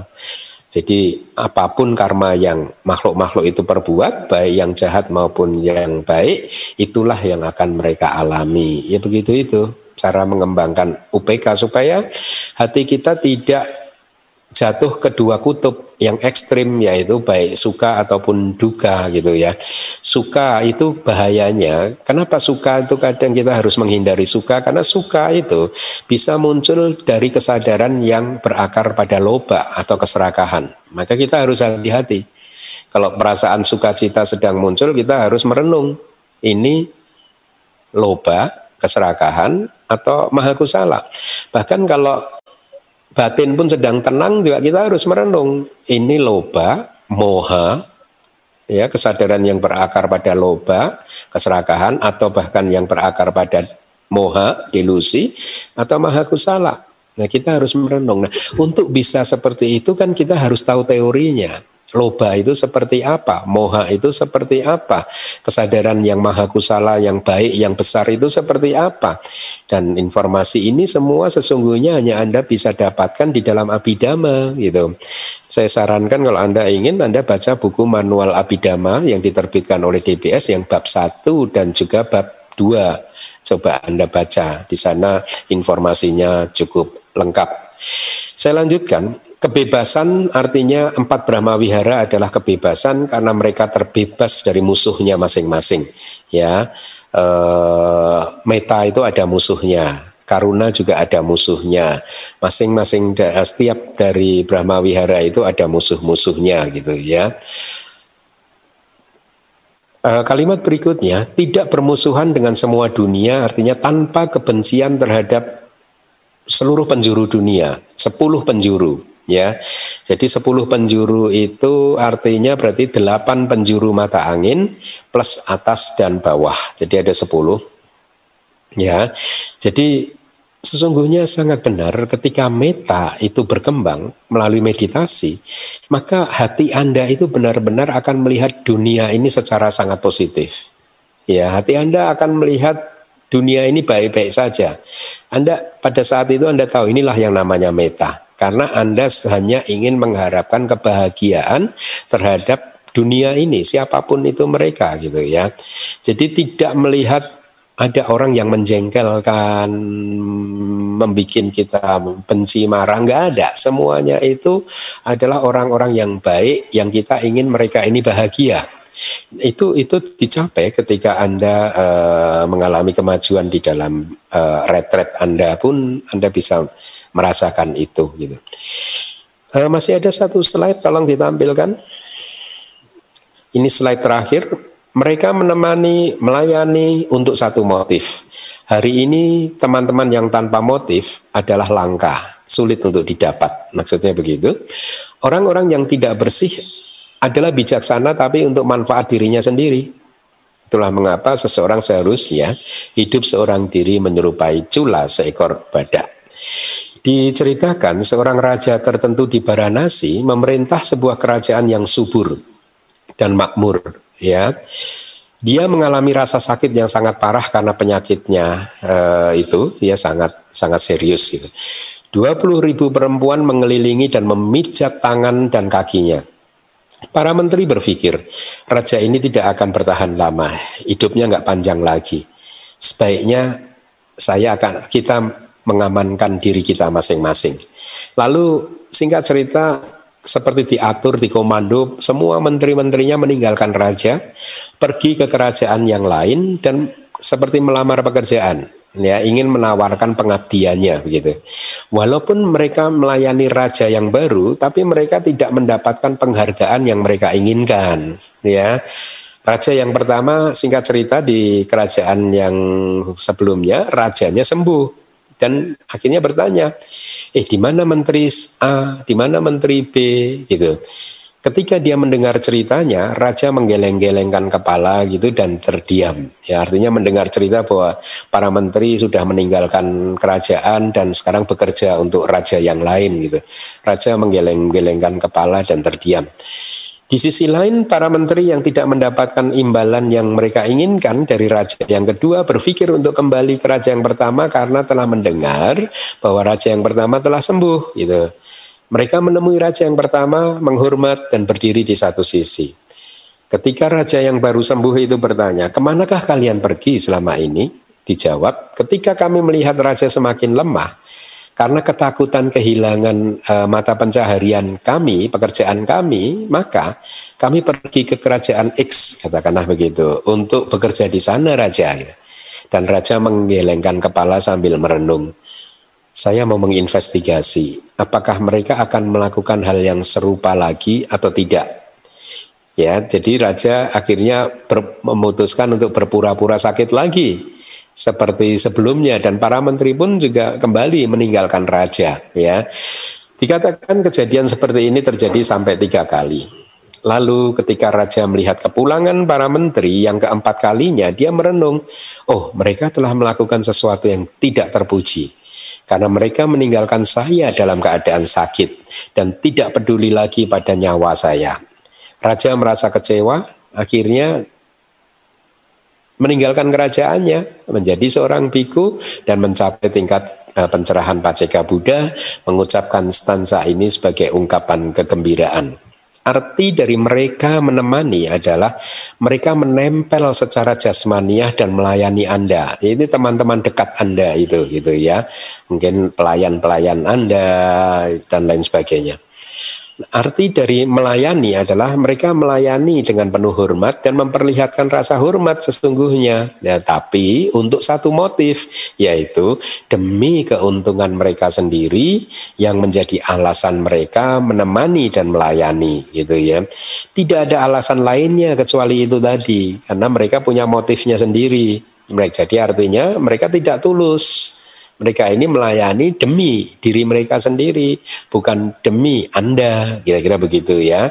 jadi apa pun karma yang makhluk-makhluk itu perbuat, baik yang jahat maupun yang baik, itulah yang akan mereka alami. Ya begitu itu cara mengembangkan UPK supaya hati kita tidak jatuh ke dua kutub yang ekstrim yaitu baik suka ataupun duka gitu ya. Suka itu bahayanya. Kenapa suka itu kadang kita harus menghindari suka karena suka itu bisa muncul dari kesadaran yang berakar pada loba atau keserakahan. Maka kita harus hati-hati. Kalau perasaan sukacita sedang muncul kita harus merenung. Ini loba, keserakahan atau mahakusala. Bahkan kalau batin pun sedang tenang juga kita harus merenung. Ini loba moha ya kesadaran yang berakar pada loba keserakahan atau bahkan yang berakar pada moha delusi atau maha kusala nah kita harus merenung. Nah untuk bisa seperti itu kan kita harus tahu teorinya Loba itu seperti apa? Moha itu seperti apa? Kesadaran yang maha kusala, yang baik, yang besar itu seperti apa? Dan informasi ini semua sesungguhnya hanya Anda bisa dapatkan di dalam Abidama gitu. Saya sarankan kalau Anda ingin Anda baca buku manual Abidama yang diterbitkan oleh DBS yang bab 1 dan juga bab 2. Coba Anda baca. Di sana informasinya cukup lengkap. Saya lanjutkan, Kebebasan artinya empat Brahma Wihara adalah kebebasan karena mereka terbebas dari musuhnya masing-masing. Ya, e, meta itu ada musuhnya, karuna juga ada musuhnya. Masing-masing setiap dari Brahma Wihara itu ada musuh-musuhnya gitu ya. E, kalimat berikutnya tidak bermusuhan dengan semua dunia artinya tanpa kebencian terhadap seluruh penjuru dunia, sepuluh penjuru ya. Jadi 10 penjuru itu artinya berarti 8 penjuru mata angin plus atas dan bawah. Jadi ada 10. Ya. Jadi sesungguhnya sangat benar ketika meta itu berkembang melalui meditasi, maka hati Anda itu benar-benar akan melihat dunia ini secara sangat positif. Ya, hati Anda akan melihat dunia ini baik-baik saja. Anda pada saat itu Anda tahu inilah yang namanya meta karena Anda hanya ingin mengharapkan kebahagiaan terhadap dunia ini siapa pun itu mereka gitu ya. Jadi tidak melihat ada orang yang menjengkelkan, membuat kita benci marah, nggak ada. Semuanya itu adalah orang-orang yang baik, yang kita ingin mereka ini bahagia. Itu itu dicapai ketika anda uh, mengalami kemajuan di dalam uh, retret anda pun anda bisa merasakan itu gitu. Uh, masih ada satu slide, tolong ditampilkan. Ini slide terakhir mereka menemani, melayani untuk satu motif. Hari ini teman-teman yang tanpa motif adalah langka, sulit untuk didapat. Maksudnya begitu. Orang-orang yang tidak bersih adalah bijaksana tapi untuk manfaat dirinya sendiri. Itulah mengapa seseorang seharusnya hidup seorang diri menyerupai cula seekor badak. Diceritakan seorang raja tertentu di Baranasi memerintah sebuah kerajaan yang subur dan makmur ya dia mengalami rasa sakit yang sangat parah karena penyakitnya uh, itu ya sangat sangat serius gitu. 20 ribu perempuan mengelilingi dan memijat tangan dan kakinya. Para menteri berpikir, raja ini tidak akan bertahan lama, hidupnya nggak panjang lagi. Sebaiknya saya akan kita mengamankan diri kita masing-masing. Lalu singkat cerita seperti diatur, di komando, semua menteri-menterinya meninggalkan raja, pergi ke kerajaan yang lain dan seperti melamar pekerjaan, ya ingin menawarkan pengabdiannya begitu. Walaupun mereka melayani raja yang baru, tapi mereka tidak mendapatkan penghargaan yang mereka inginkan, ya. Raja yang pertama singkat cerita di kerajaan yang sebelumnya rajanya sembuh dan akhirnya bertanya, eh di mana menteri A, di mana menteri B, gitu. Ketika dia mendengar ceritanya, raja menggeleng-gelengkan kepala gitu dan terdiam. Ya artinya mendengar cerita bahwa para menteri sudah meninggalkan kerajaan dan sekarang bekerja untuk raja yang lain gitu. Raja menggeleng-gelengkan kepala dan terdiam. Di sisi lain, para menteri yang tidak mendapatkan imbalan yang mereka inginkan dari raja yang kedua berpikir untuk kembali ke raja yang pertama karena telah mendengar bahwa raja yang pertama telah sembuh. Gitu. Mereka menemui raja yang pertama, menghormat dan berdiri di satu sisi. Ketika raja yang baru sembuh itu bertanya, ke manakah kalian pergi selama ini? Dijawab, ketika kami melihat raja semakin lemah, karena ketakutan kehilangan e, mata pencaharian kami, pekerjaan kami, maka kami pergi ke kerajaan X, katakanlah begitu, untuk bekerja di sana raja. Dan raja menggelengkan kepala sambil merenung. Saya mau menginvestigasi, apakah mereka akan melakukan hal yang serupa lagi atau tidak. Ya, jadi raja akhirnya ber, memutuskan untuk berpura-pura sakit lagi seperti sebelumnya dan para menteri pun juga kembali meninggalkan raja ya. Dikatakan kejadian seperti ini terjadi sampai tiga kali. Lalu ketika raja melihat kepulangan para menteri yang keempat kalinya dia merenung oh mereka telah melakukan sesuatu yang tidak terpuji karena mereka meninggalkan saya dalam keadaan sakit dan tidak peduli lagi pada nyawa saya raja merasa kecewa akhirnya meninggalkan kerajaannya menjadi seorang biku dan mencapai tingkat uh, pencerahan Paceka Buddha mengucapkan stanza ini sebagai ungkapan kegembiraan. Arti dari mereka menemani adalah mereka menempel secara jasmaniah dan melayani Anda. Ini teman-teman dekat Anda itu gitu ya. Mungkin pelayan-pelayan Anda dan lain sebagainya. Arti dari melayani adalah mereka melayani dengan penuh hormat dan memperlihatkan rasa hormat sesungguhnya. Ya, tapi untuk satu motif yaitu demi keuntungan mereka sendiri yang menjadi alasan mereka menemani dan melayani gitu ya. Tidak ada alasan lainnya kecuali itu tadi karena mereka punya motifnya sendiri. Mereka jadi artinya mereka tidak tulus mereka ini melayani demi diri mereka sendiri, bukan demi Anda, kira-kira begitu ya.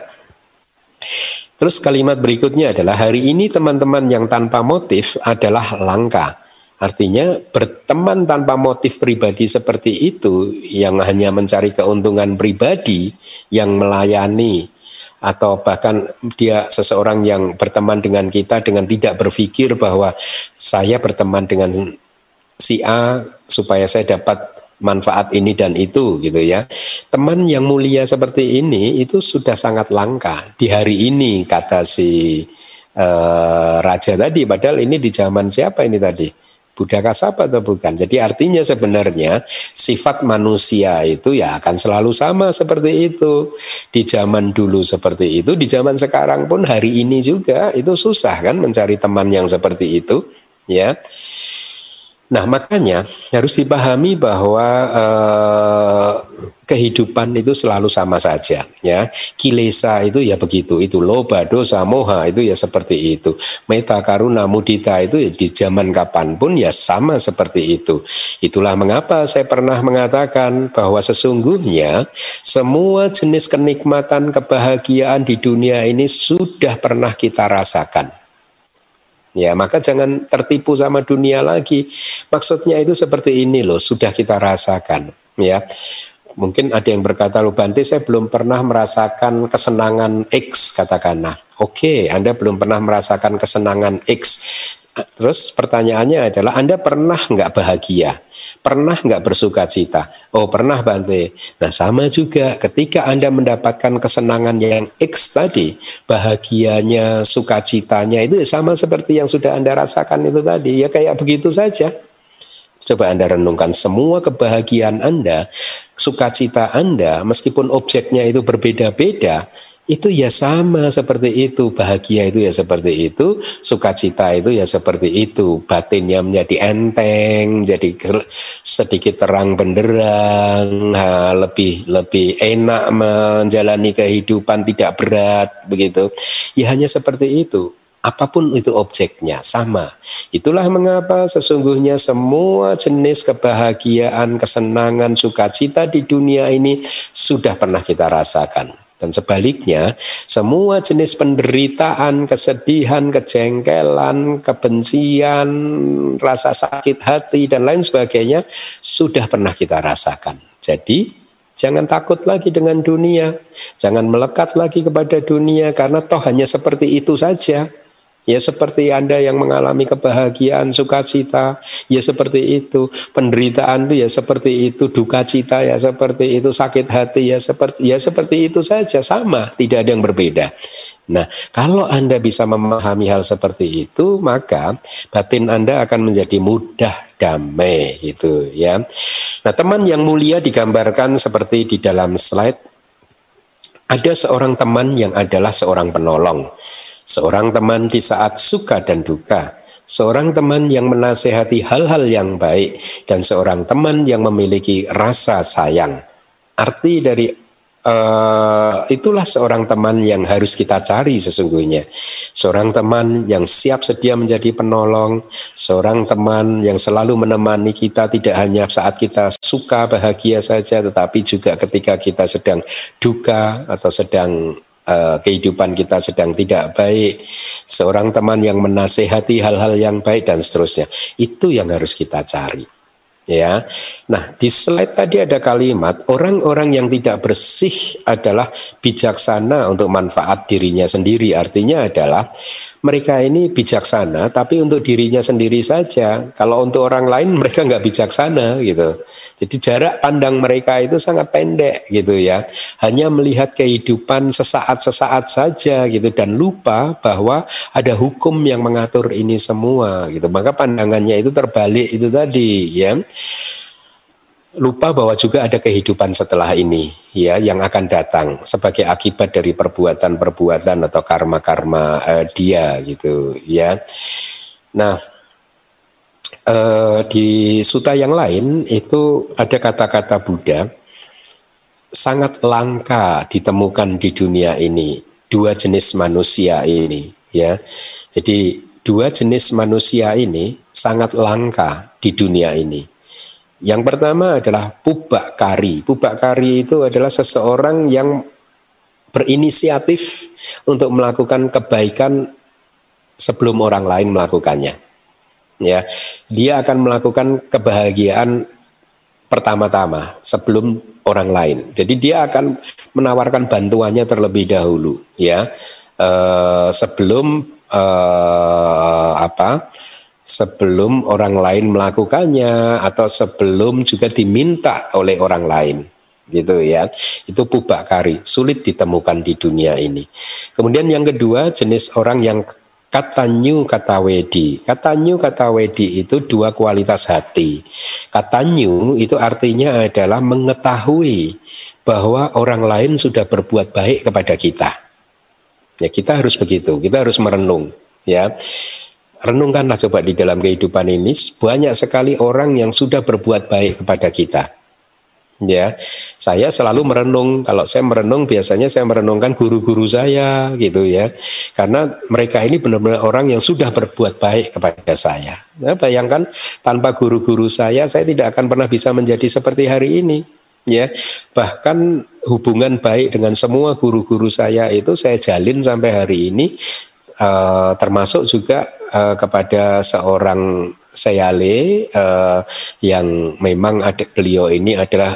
Terus kalimat berikutnya adalah hari ini teman-teman yang tanpa motif adalah langka. Artinya berteman tanpa motif pribadi seperti itu yang hanya mencari keuntungan pribadi yang melayani atau bahkan dia seseorang yang berteman dengan kita dengan tidak berpikir bahwa saya berteman dengan si A supaya saya dapat manfaat ini dan itu gitu ya. Teman yang mulia seperti ini itu sudah sangat langka di hari ini kata si uh, raja tadi padahal ini di zaman siapa ini tadi? Buddha kasapa atau bukan? Jadi artinya sebenarnya sifat manusia itu ya akan selalu sama seperti itu. Di zaman dulu seperti itu, di zaman sekarang pun hari ini juga itu susah kan mencari teman yang seperti itu, ya. Nah, makanya harus dipahami bahwa eh, kehidupan itu selalu sama saja ya. Kilesa itu ya begitu, itu loba, dosa, moha itu ya seperti itu. Meta, karuna, mudita itu ya di zaman kapan pun ya sama seperti itu. Itulah mengapa saya pernah mengatakan bahwa sesungguhnya semua jenis kenikmatan kebahagiaan di dunia ini sudah pernah kita rasakan Ya, maka jangan tertipu sama dunia lagi. Maksudnya itu seperti ini loh, sudah kita rasakan, ya. Mungkin ada yang berkata, "Loh, Bante, saya belum pernah merasakan kesenangan X," katakanlah. Oke, Anda belum pernah merasakan kesenangan X. Terus pertanyaannya adalah Anda pernah nggak bahagia? Pernah nggak bersuka cita? Oh pernah Bante. Nah sama juga ketika Anda mendapatkan kesenangan yang X tadi, bahagianya, sukacitanya itu sama seperti yang sudah Anda rasakan itu tadi. Ya kayak begitu saja. Coba Anda renungkan semua kebahagiaan Anda, sukacita Anda, meskipun objeknya itu berbeda-beda, itu ya sama seperti itu. Bahagia itu ya seperti itu. Sukacita itu ya seperti itu. Batinnya menjadi enteng jadi sedikit terang benderang lebih lebih enak menjalani kehidupan tidak berat begitu. Ya hanya seperti itu. Apa pun itu objeknya sama. Itulah mengapa sesungguhnya semua jenis kebahagiaan, kesenangan, sukacita di dunia ini sudah pernah kita rasakan. Dan sebaliknya, semua jenis penderitaan, kesedihan, kejengkelan, kebencian, rasa sakit hati, dan lain sebagainya sudah pernah kita rasakan. Jadi, jangan takut lagi dengan dunia, jangan melekat lagi kepada dunia, karena toh hanya seperti itu saja. Ya seperti Anda yang mengalami kebahagiaan, sukacita, ya seperti itu. Penderitaan itu ya seperti itu, duka cita ya seperti itu, sakit hati ya seperti ya seperti itu saja, sama, tidak ada yang berbeda. Nah, kalau Anda bisa memahami hal seperti itu, maka batin Anda akan menjadi mudah damai gitu ya. Nah, teman yang mulia digambarkan seperti di dalam slide ada seorang teman yang adalah seorang penolong seorang teman di saat suka dan duka, seorang teman yang menasehati hal-hal yang baik, dan seorang teman yang memiliki rasa sayang. Arti dari uh, itulah seorang teman yang harus kita cari sesungguhnya. Seorang teman yang siap sedia menjadi penolong, seorang teman yang selalu menemani kita tidak hanya saat kita suka bahagia saja, tetapi juga ketika kita sedang duka atau sedang uh, kehidupan kita sedang tidak baik, seorang teman yang menasehati hal-hal yang baik dan seterusnya. Itu yang harus kita cari. Ya. Nah, di slide tadi ada kalimat orang-orang yang tidak bersih adalah bijaksana untuk manfaat dirinya sendiri. Artinya adalah mereka ini bijaksana tapi untuk dirinya sendiri saja. Kalau untuk orang lain mereka nggak bijaksana gitu. Jadi jarak pandang mereka itu sangat pendek gitu ya. Hanya melihat kehidupan sesaat-sesaat saja gitu dan lupa bahwa ada hukum yang mengatur ini semua gitu. Maka pandangannya itu terbalik itu tadi ya. Lupa bahwa juga ada kehidupan setelah ini ya yang akan datang sebagai akibat dari perbuatan-perbuatan atau karma-karma uh, dia gitu ya. Nah, uh, di suta yang lain itu ada kata-kata Buddha sangat langka ditemukan di dunia ini dua jenis manusia ini ya jadi dua jenis manusia ini sangat langka di dunia ini yang pertama adalah pubak kari pubak kari itu adalah seseorang yang berinisiatif untuk melakukan kebaikan sebelum orang lain melakukannya. Ya dia akan melakukan kebahagiaan pertama-tama sebelum orang lain. Jadi dia akan menawarkan bantuannya terlebih dahulu ya. E, sebelum e, apa sebelum orang lain melakukannya atau sebelum juga diminta oleh orang lain gitu ya itu pubak kari sulit ditemukan di dunia ini kemudian yang kedua jenis orang yang kata new, kata wedi. Kata new, kata wedi itu dua kualitas hati. Kata new itu artinya adalah mengetahui bahwa orang lain sudah berbuat baik kepada kita. Ya kita harus begitu, kita harus merenung. Ya, renungkanlah coba di dalam kehidupan ini banyak sekali orang yang sudah berbuat baik kepada kita. Ya saya selalu merenung. Kalau saya merenung biasanya saya merenungkan guru-guru saya gitu ya. Karena mereka ini benar-benar orang yang sudah berbuat baik kepada saya. Nah, bayangkan tanpa guru-guru saya saya tidak akan pernah bisa menjadi seperti hari ini. Ya bahkan hubungan baik dengan semua guru-guru saya itu saya jalin sampai hari ini uh, termasuk juga uh, kepada seorang Sayale uh, yang memang adik beliau ini adalah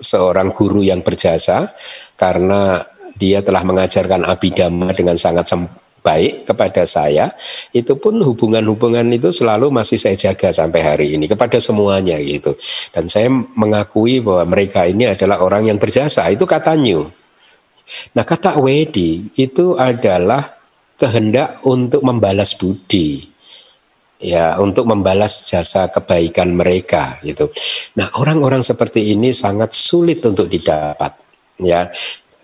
seorang guru yang berjasa karena dia telah mengajarkan abidama dengan sangat baik kepada saya, itu pun hubungan-hubungan itu selalu masih saya jaga sampai hari ini kepada semuanya gitu. Dan saya mengakui bahwa mereka ini adalah orang yang berjasa, itu kata new. Nah kata wedi itu adalah kehendak untuk membalas budi ya untuk membalas jasa kebaikan mereka gitu. Nah, orang-orang seperti ini sangat sulit untuk didapat ya.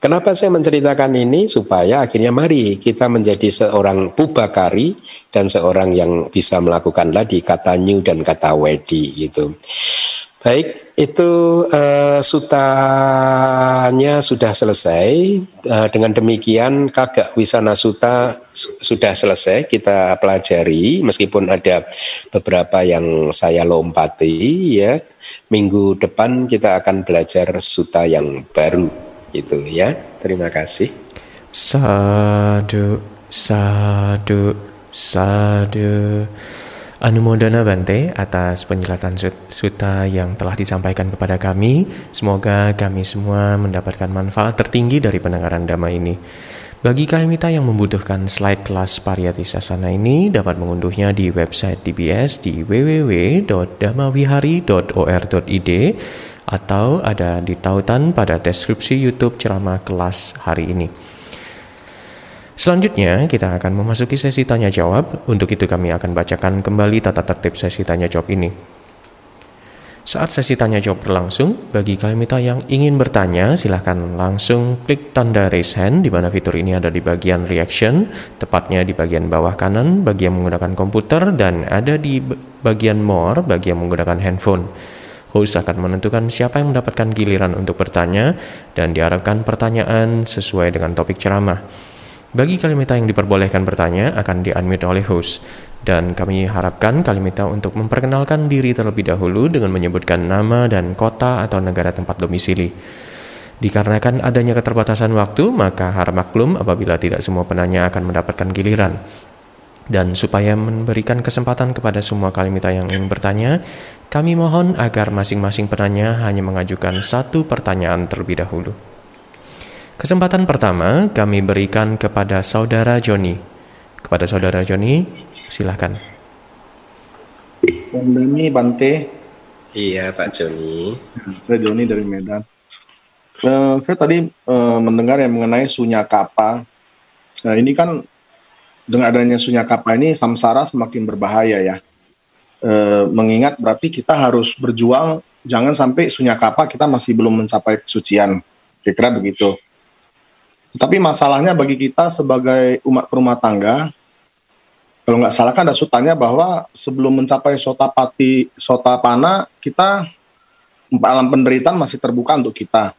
Kenapa saya menceritakan ini supaya akhirnya mari kita menjadi seorang pubakari dan seorang yang bisa melakukan lagi kata new dan kata wedi gitu. Baik, itu uh, sutanya sudah selesai. Uh, dengan demikian Kagak Wisana Suta sudah selesai kita pelajari meskipun ada beberapa yang saya lompati ya. Minggu depan kita akan belajar suta yang baru itu ya. Terima kasih. Sadu sadu sadu. Anumodana Bante atas penjelasan suta yang telah disampaikan kepada kami. Semoga kami semua mendapatkan manfaat tertinggi dari pendengaran dhamma ini. Bagi kalian yang membutuhkan slide kelas Pariyati Sasana ini dapat mengunduhnya di website DBS di www.dhamawihari.or.id atau ada di tautan pada deskripsi YouTube ceramah kelas hari ini. Selanjutnya, kita akan memasuki sesi tanya jawab. Untuk itu kami akan bacakan kembali tata tertib sesi tanya jawab ini. Saat sesi tanya jawab berlangsung, bagi kalian yang ingin bertanya, silahkan langsung klik tanda raise hand di mana fitur ini ada di bagian reaction, tepatnya di bagian bawah kanan bagi yang menggunakan komputer dan ada di bagian more bagi yang menggunakan handphone. Host akan menentukan siapa yang mendapatkan giliran untuk bertanya dan diharapkan pertanyaan sesuai dengan topik ceramah. Bagi Kalimita yang diperbolehkan bertanya akan di-unmute oleh host dan kami harapkan Kalimita untuk memperkenalkan diri terlebih dahulu dengan menyebutkan nama dan kota atau negara tempat domisili. Dikarenakan adanya keterbatasan waktu, maka harap maklum apabila tidak semua penanya akan mendapatkan giliran. Dan supaya memberikan kesempatan kepada semua kalimita yang ingin bertanya, kami mohon agar masing-masing penanya hanya mengajukan satu pertanyaan terlebih dahulu. Kesempatan pertama kami berikan kepada saudara Joni. Kepada saudara Joni, silahkan. Joni Bante. Iya Pak Joni. Saya Joni dari Medan. Uh, saya tadi uh, mendengar yang mengenai sunya kapa. Nah ini kan dengan adanya sunya kapa ini samsara semakin berbahaya ya. Uh, mengingat berarti kita harus berjuang jangan sampai sunya kapa kita masih belum mencapai kesucian. Kira-kira begitu. Tapi masalahnya bagi kita sebagai umat rumah tangga, kalau nggak salah kan ada sutanya bahwa sebelum mencapai sotapati, sotapana, kita alam penderitaan masih terbuka untuk kita.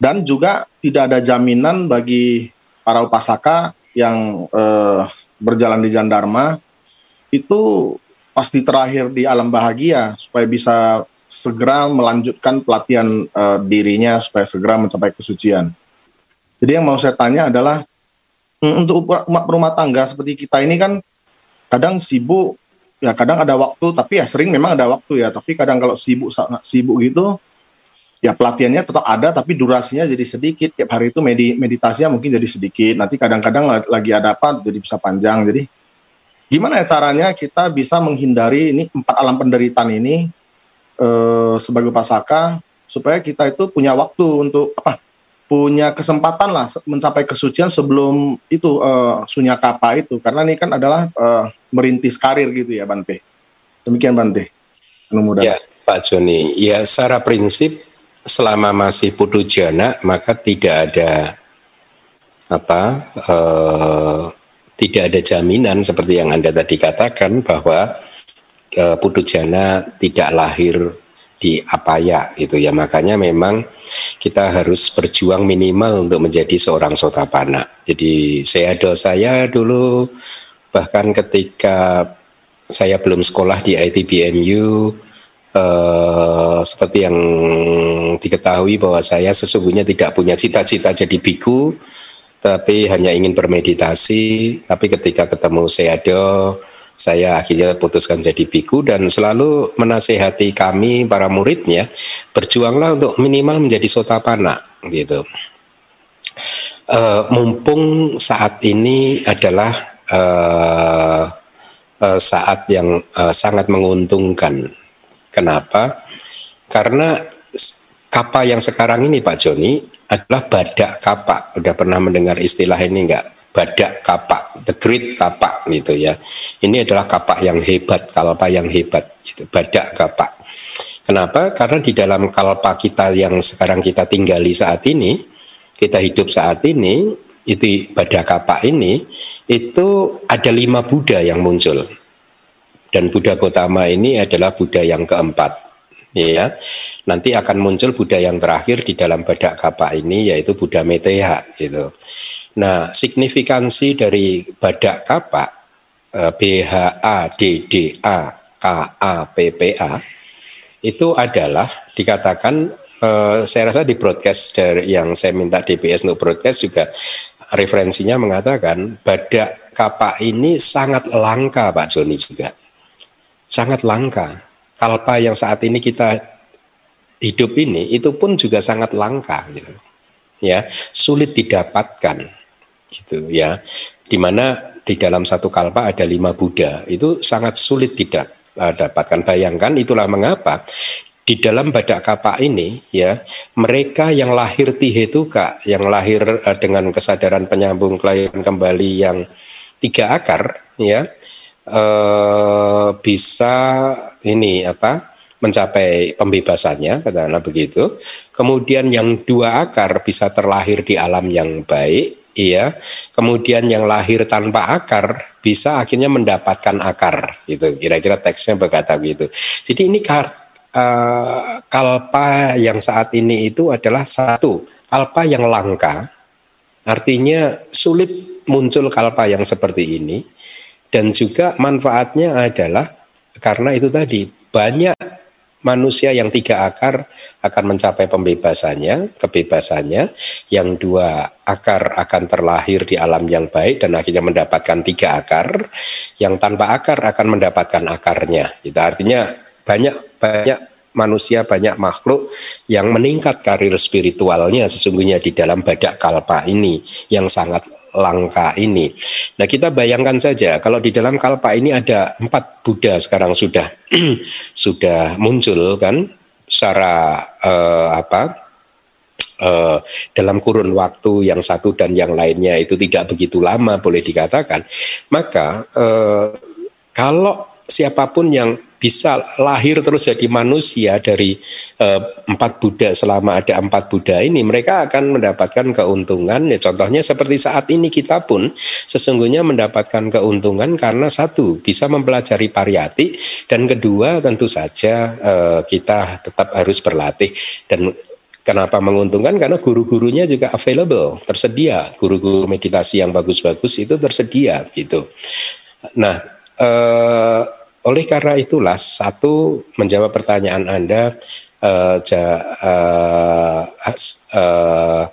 Dan juga tidak ada jaminan bagi para upasaka yang eh, berjalan di Jandarma itu pasti terakhir di alam bahagia supaya bisa segera melanjutkan pelatihan uh, dirinya supaya segera mencapai kesucian. Jadi yang mau saya tanya adalah mm, untuk umat rumah tangga seperti kita ini kan kadang sibuk ya kadang ada waktu tapi ya sering memang ada waktu ya. Tapi kadang kalau sibuk sangat sibuk gitu ya pelatihannya tetap ada tapi durasinya jadi sedikit. Tiap hari itu medi meditasinya mungkin jadi sedikit. Nanti kadang-kadang lagi ada apa jadi bisa panjang. Jadi gimana ya caranya kita bisa menghindari ini empat alam penderitaan ini eh, sebagai pasaka supaya kita itu punya waktu untuk apa punya kesempatan lah mencapai kesucian sebelum itu uh, sunya kapa itu karena ini kan adalah uh, merintis karir gitu ya Bante. Demikian Bante. Ya Pak Joni, ya secara prinsip selama masih putu jana maka tidak ada apa uh, tidak ada jaminan seperti yang anda tadi katakan bahwa uh, putu jana tidak lahir di apa ya itu ya makanya memang kita harus berjuang minimal untuk menjadi seorang sotapana. Jadi saya do saya dulu bahkan ketika saya belum sekolah di ITBMU eh, seperti yang diketahui bahwa saya sesungguhnya tidak punya cita-cita jadi biku tapi hanya ingin bermeditasi tapi ketika ketemu Seado saya akhirnya putuskan jadi biku dan selalu menasehati kami para muridnya berjuanglah untuk minimal menjadi sotapana gitu. Uh, mumpung saat ini adalah uh, uh, saat yang uh, sangat menguntungkan. Kenapa? Karena kapal yang sekarang ini Pak Joni adalah badak kapak. Udah pernah mendengar istilah ini enggak? Badak kapak, the great kapak gitu ya. Ini adalah kapak yang hebat, kalpa yang hebat, gitu. badak kapak. Kenapa? Karena di dalam kalpa kita yang sekarang kita tinggali saat ini, kita hidup saat ini, itu badak kapak ini, itu ada lima Buddha yang muncul. Dan Buddha Gotama ini adalah Buddha yang keempat. Ya, nanti akan muncul Buddha yang terakhir di dalam badak kapak ini yaitu Buddha Meteha gitu. Nah, signifikansi dari badak kapak eh, BHADDA KAPPA itu adalah dikatakan eh, saya rasa di broadcast dari yang saya minta DBS untuk broadcast juga referensinya mengatakan badak kapak ini sangat langka Pak Joni juga. Sangat langka. Kalpa yang saat ini kita hidup ini itu pun juga sangat langka gitu. Ya, sulit didapatkan gitu ya. Di mana di dalam satu kalpa ada lima Buddha. Itu sangat sulit tidak uh, dapatkan. Bayangkan itulah mengapa di dalam badak kapak ini ya mereka yang lahir tihetuka yang lahir uh, dengan kesadaran penyambung kelahiran kembali yang tiga akar ya uh, bisa ini apa mencapai pembebasannya katakanlah begitu. Kemudian yang dua akar bisa terlahir di alam yang baik iya. Kemudian yang lahir tanpa akar bisa akhirnya mendapatkan akar gitu. Kira-kira teksnya berkata gitu jadi ini kar, uh, kalpa yang saat ini itu adalah satu kalpa yang langka. Artinya sulit muncul kalpa yang seperti ini. Dan juga manfaatnya adalah karena itu tadi banyak manusia yang tiga akar akan mencapai pembebasannya, kebebasannya. Yang dua akar akan terlahir di alam yang baik dan akhirnya mendapatkan tiga akar. Yang tanpa akar akan mendapatkan akarnya. Itu artinya banyak banyak manusia banyak makhluk yang meningkat karir spiritualnya sesungguhnya di dalam badak kalpa ini yang sangat langka ini. Nah kita bayangkan saja kalau di dalam kalpa ini ada empat Buddha sekarang sudah sudah muncul kan secara uh, apa uh, dalam kurun waktu yang satu dan yang lainnya itu tidak begitu lama boleh dikatakan maka uh, kalau siapa pun yang bisa lahir terus jadi manusia dari uh, empat Buddha selama ada empat Buddha ini mereka akan mendapatkan keuntungan ya contohnya seperti saat ini kita pun sesungguhnya mendapatkan keuntungan karena satu bisa mempelajari pariyati dan kedua tentu saja uh, kita tetap harus berlatih dan Kenapa menguntungkan? Karena guru-gurunya juga available, tersedia. Guru-guru meditasi yang bagus-bagus itu tersedia gitu. Nah, eh, oleh karena itulah satu menjawab pertanyaan Anda uh, ja, uh, uh,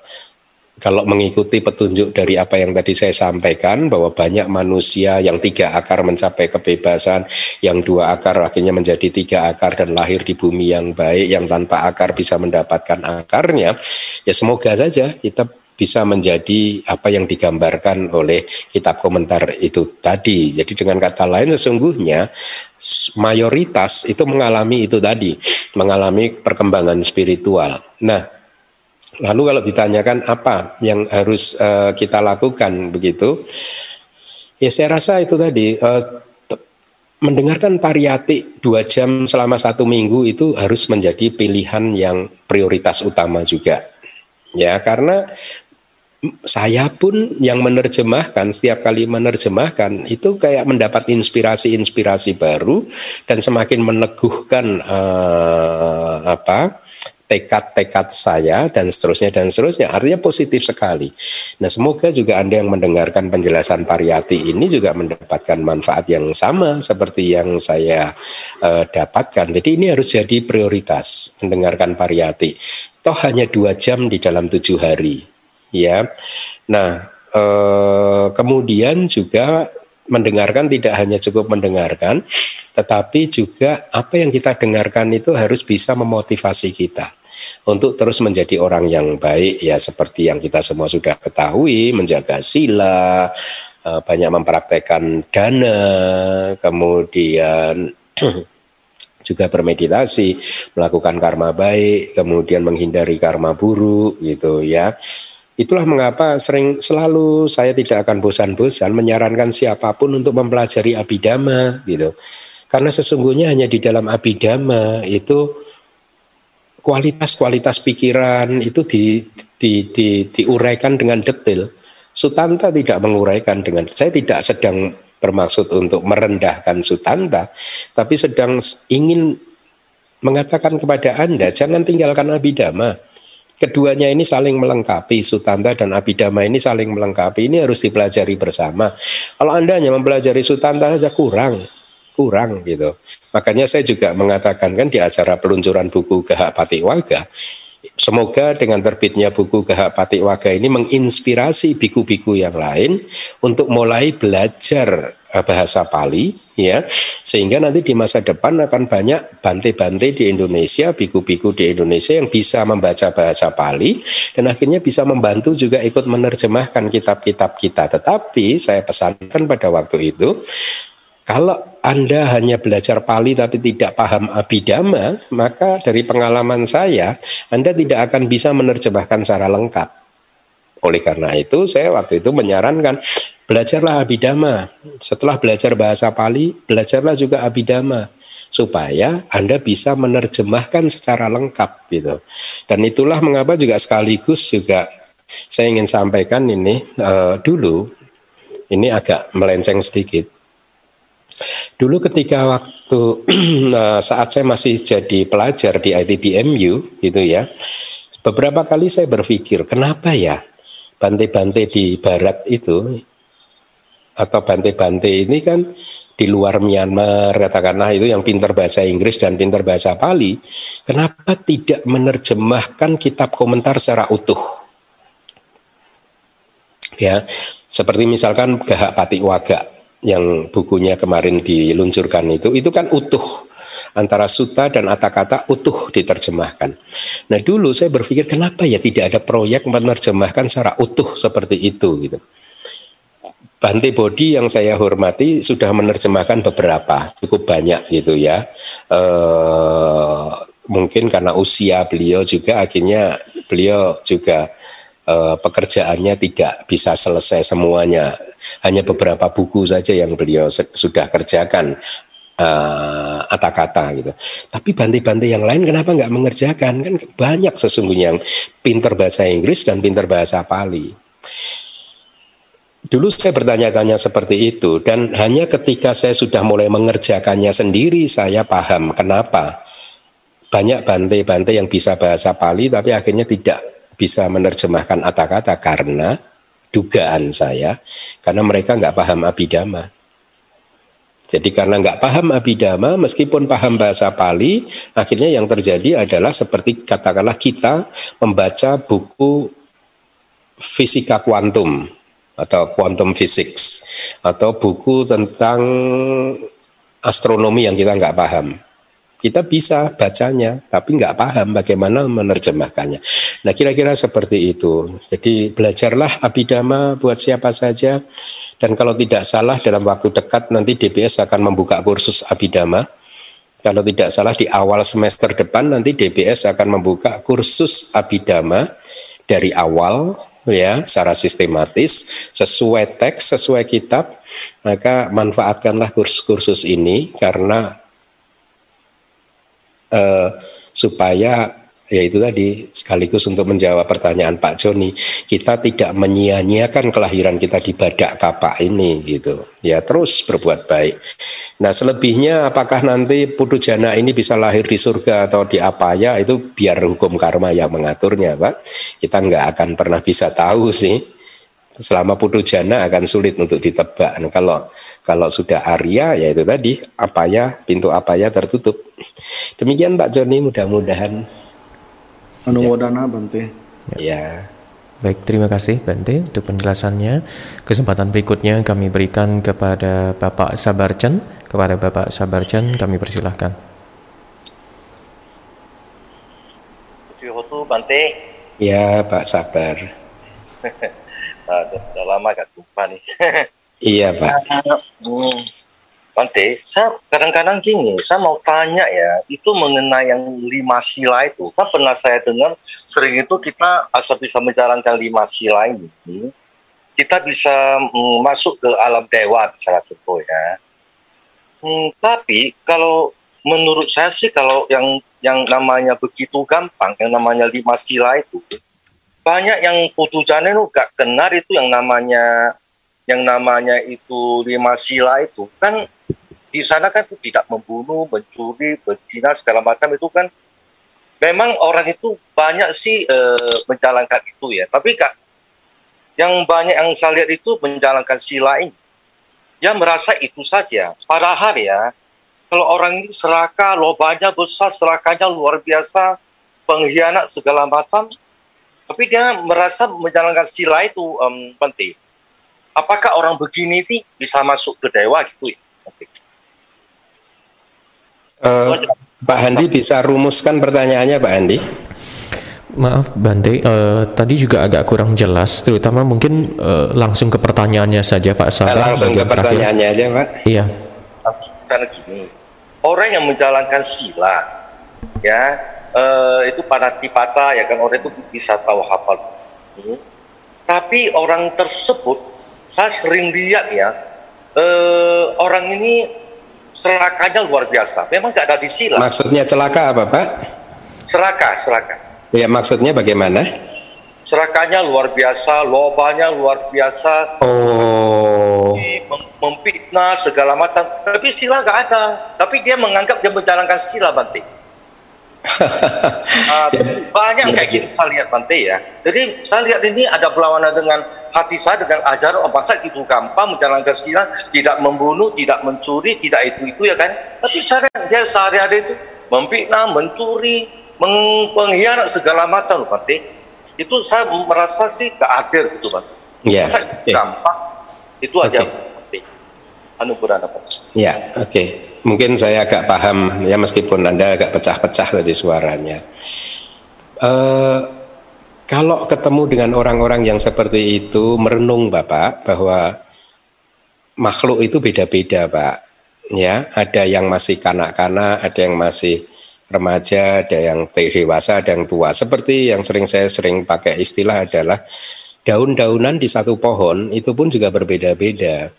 kalau mengikuti petunjuk dari apa yang tadi saya sampaikan bahwa banyak manusia yang tiga akar mencapai kebebasan, yang dua akar akhirnya menjadi tiga akar dan lahir di bumi yang baik, yang tanpa akar bisa mendapatkan akarnya, ya semoga saja kita bisa menjadi apa yang digambarkan oleh kitab komentar itu tadi. Jadi dengan kata lain sesungguhnya mayoritas itu mengalami itu tadi, mengalami perkembangan spiritual. Nah, Lalu kalau ditanyakan apa yang harus uh, kita lakukan begitu, ya saya rasa itu tadi uh, mendengarkan pariyati dua jam selama satu minggu itu harus menjadi pilihan yang prioritas utama juga. Ya karena saya pun yang menerjemahkan setiap kali menerjemahkan itu kayak mendapat inspirasi-inspirasi baru dan semakin meneguhkan uh, apa tekad-tekad saya dan seterusnya dan seterusnya artinya positif sekali. Nah semoga juga anda yang mendengarkan penjelasan pariyati ini juga mendapatkan manfaat yang sama seperti yang saya uh, dapatkan. Jadi ini harus jadi prioritas mendengarkan pariyati. Toh hanya dua jam di dalam tujuh hari ya. Nah, eh, kemudian juga mendengarkan tidak hanya cukup mendengarkan, tetapi juga apa yang kita dengarkan itu harus bisa memotivasi kita untuk terus menjadi orang yang baik ya seperti yang kita semua sudah ketahui, menjaga sila, eh, banyak mempraktekkan dana, kemudian juga bermeditasi, melakukan karma baik, kemudian menghindari karma buruk gitu ya. Itulah mengapa sering selalu saya tidak akan bosan-bosan menyarankan siapa pun untuk mempelajari abidama gitu. Karena sesungguhnya hanya di dalam abidama itu kualitas-kualitas pikiran itu di, di, di, diuraikan dengan detail. Sutanta tidak menguraikan dengan saya tidak sedang bermaksud untuk merendahkan Sutanta, tapi sedang ingin mengatakan kepada Anda jangan tinggalkan abidama keduanya ini saling melengkapi, Sutanta dan Abhidhamma ini saling melengkapi. Ini harus dipelajari bersama. Kalau Anda hanya mempelajari Sutanta saja kurang, kurang gitu. Makanya saya juga mengatakan kan di acara peluncuran buku Gahak Patiwaga, Semoga dengan terbitnya buku Gahak Patiwaga ini menginspirasi biku-biku yang lain untuk mulai belajar bahasa Pali ya sehingga nanti di masa depan akan banyak bante-bante di Indonesia, biku-biku di Indonesia yang bisa membaca bahasa Pali dan akhirnya bisa membantu juga ikut menerjemahkan kitab-kitab kita. Tetapi saya pesankan pada waktu itu kalau Anda hanya belajar Pali tapi tidak paham Abhidhamma, maka dari pengalaman saya, Anda tidak akan bisa menerjemahkan secara lengkap. Oleh karena itu, saya waktu itu menyarankan belajarlah Abhidhamma. Setelah belajar bahasa Pali, belajarlah juga Abhidhamma supaya Anda bisa menerjemahkan secara lengkap gitu. Dan itulah mengapa juga sekaligus juga saya ingin sampaikan ini uh, dulu ini agak melenceng sedikit Dulu ketika waktu eh, saat saya masih jadi pelajar di ITBMU gitu ya, beberapa kali saya berpikir kenapa ya bante-bante di barat itu atau bante-bante ini kan di luar Myanmar katakanlah itu yang pintar bahasa Inggris dan pintar bahasa Pali, kenapa tidak menerjemahkan kitab komentar secara utuh? Ya, seperti misalkan Gahak Patik Waga yang bukunya kemarin diluncurkan itu itu kan utuh antara suta dan kata utuh diterjemahkan. Nah dulu saya berpikir kenapa ya tidak ada proyek menerjemahkan secara utuh seperti itu gitu. Bante Bodi yang saya hormati sudah menerjemahkan beberapa, cukup banyak gitu ya. E, mungkin karena usia beliau juga akhirnya beliau juga e, pekerjaannya tidak bisa selesai semuanya hanya beberapa buku saja yang beliau sudah kerjakan eh, kata gitu. Tapi bante-bante yang lain kenapa nggak mengerjakan? Kan banyak sesungguhnya yang pinter bahasa Inggris dan pinter bahasa Pali. Dulu saya bertanya-tanya seperti itu dan hanya ketika saya sudah mulai mengerjakannya sendiri saya paham kenapa banyak bante-bante yang bisa bahasa Pali tapi akhirnya tidak bisa menerjemahkan kata-kata karena dugaan saya karena mereka nggak paham abidama. Jadi karena nggak paham abidama, meskipun paham bahasa Pali, akhirnya yang terjadi adalah seperti katakanlah kita membaca buku fisika kuantum atau quantum physics atau buku tentang astronomi yang kita nggak paham. Kita bisa bacanya, tapi nggak paham bagaimana menerjemahkannya. Nah, kira-kira seperti itu. Jadi belajarlah abidama buat siapa saja. Dan kalau tidak salah dalam waktu dekat nanti DBS akan membuka kursus abidama. Kalau tidak salah di awal semester depan nanti DBS akan membuka kursus abidama dari awal ya secara sistematis sesuai teks sesuai kitab maka manfaatkanlah kursus-kursus ini karena uh, supaya ya itu tadi sekaligus untuk menjawab pertanyaan Pak Joni kita tidak menyia-nyiakan kelahiran kita di badak kapak ini gitu. Ya terus berbuat baik. Nah selebihnya apakah nanti putu jana ini bisa lahir di surga atau di apa ya itu biar hukum karma yang mengaturnya Pak. Kita nggak akan pernah bisa tahu sih. Selama putu jana akan sulit untuk ditebak. Nah, kalau kalau sudah Arya ya itu tadi apa ya pintu apa ya tertutup. Demikian Pak Joni mudah-mudahan Anumodana Bante. Ya. Baik, terima kasih Bante untuk penjelasannya. Kesempatan berikutnya kami berikan kepada Bapak Sabarchan. Kepada Bapak Sabarchan kami persilahkan. Bante. Ya, Pak Sabar. Sudah lama gak jumpa nih. iya, Pak. Hmm. Bante, saya kadang-kadang gini, saya mau tanya ya, itu mengenai yang lima sila itu, kan pernah saya dengar sering itu kita asal bisa menjalankan lima sila ini, kita bisa mm, masuk ke alam dewa misalnya contoh ya. Hmm, tapi kalau menurut saya sih kalau yang yang namanya begitu gampang, yang namanya lima sila itu, banyak yang putu jane itu gak kenal itu yang namanya yang namanya itu lima sila itu kan di sana kan tidak membunuh, mencuri, berzina segala macam itu kan memang orang itu banyak sih e, menjalankan itu ya. Tapi kak, yang banyak yang saya lihat itu menjalankan sila ini, dia merasa itu saja. Padahal ya, kalau orang ini serakah, lobanya besar, serakahnya luar biasa, pengkhianat segala macam, tapi dia merasa menjalankan sila itu um, penting. Apakah orang begini ini bisa masuk ke dewa gitu ya? Uh, Pak Handi bisa rumuskan pertanyaannya Pak Handi? Maaf Bante, uh, tadi juga agak kurang jelas, terutama mungkin uh, langsung ke pertanyaannya saja Pak Sabar. Langsung ke pertanyaannya aja Pak. Iya. Karena gini, orang yang menjalankan sila, ya uh, itu tipata ya kan orang itu bisa tahu hafal. Hmm. Tapi orang tersebut, saya sering lihat ya, uh, orang ini serakanya luar biasa. Memang nggak ada di sila. Maksudnya celaka apa Pak? Seraka, seraka. Ya maksudnya bagaimana? Serakanya luar biasa, lobanya luar biasa. Oh. Memfitnah segala macam. Tapi sila nggak ada. Tapi dia menganggap dia menjalankan sila Bante. Uh, banyak kayak gitu saya lihat Bante ya. Jadi saya lihat ini ada berlawanan dengan hati saya dengan ajaran oh, masa gitu gampang menjalankan sila, tidak membunuh, tidak mencuri, tidak itu itu ya kan. Tapi saya dia sehari-hari itu memfitnah, mencuri, mengkhianat segala macam loh Bante. Itu saya merasa sih keadil gitu Bante. Yeah. Masa okay. gampang itu aja. Anugerah dapat. Ya, oke. Okay. Mungkin saya agak paham ya meskipun Anda agak pecah-pecah tadi suaranya. Uh, kalau ketemu dengan orang-orang yang seperti itu merenung Bapak bahwa makhluk itu beda-beda Pak. Ya, ada yang masih kanak-kanak, ada yang masih remaja, ada yang dewasa, ada yang tua. Seperti yang sering saya sering pakai istilah adalah daun-daunan di satu pohon itu pun juga berbeda-beda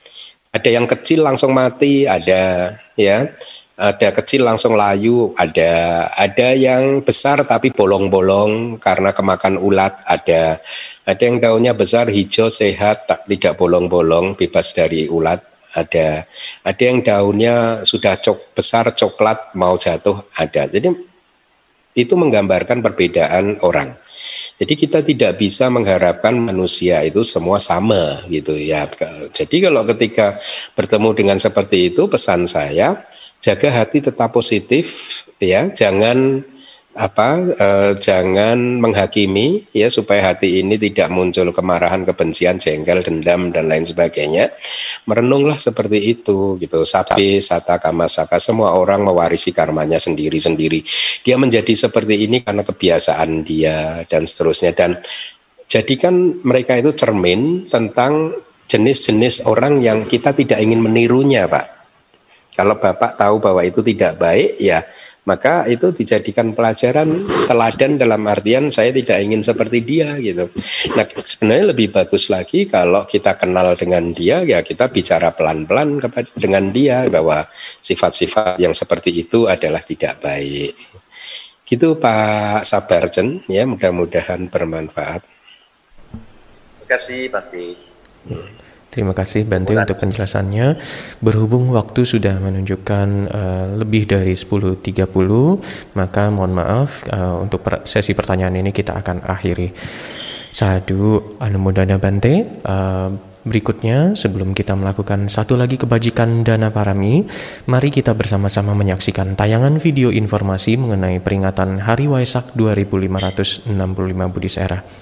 ada yang kecil langsung mati, ada ya, ada kecil langsung layu, ada ada yang besar tapi bolong-bolong karena kemakan ulat, ada ada yang daunnya besar hijau sehat tak tidak bolong-bolong bebas dari ulat, ada ada yang daunnya sudah cok besar coklat mau jatuh ada. Jadi itu menggambarkan perbedaan orang. Jadi kita tidak bisa mengharapkan manusia itu semua sama gitu ya. Jadi kalau ketika bertemu dengan seperti itu pesan saya jaga hati tetap positif ya, jangan apa eh, jangan menghakimi ya supaya hati ini tidak muncul kemarahan, kebencian, jengkel, dendam dan lain sebagainya. Merenunglah seperti itu gitu. Sapi, sata, kamasaka semua orang mewarisi karmanya sendiri-sendiri. Dia menjadi seperti ini karena kebiasaan dia dan seterusnya dan jadikan mereka itu cermin tentang jenis-jenis orang yang kita tidak ingin menirunya, Pak. Kalau Bapak tahu bahwa itu tidak baik, ya maka itu dijadikan pelajaran teladan dalam artian saya tidak ingin seperti dia gitu. Nah sebenarnya lebih bagus lagi kalau kita kenal dengan dia ya kita bicara pelan-pelan kepada dengan dia bahwa sifat-sifat yang seperti itu adalah tidak baik. Gitu Pak Sabarjen ya mudah-mudahan bermanfaat. Terima kasih Pak Hmm. Terima kasih Bante untuk penjelasannya. Berhubung waktu sudah menunjukkan uh, lebih dari 10.30, maka mohon maaf uh, untuk per sesi pertanyaan ini kita akan akhiri. Sadu Anumodana Bante. Uh, berikutnya, sebelum kita melakukan satu lagi kebajikan Dana Parami, mari kita bersama-sama menyaksikan tayangan video informasi mengenai peringatan Hari Waisak 2565 Budi Sera.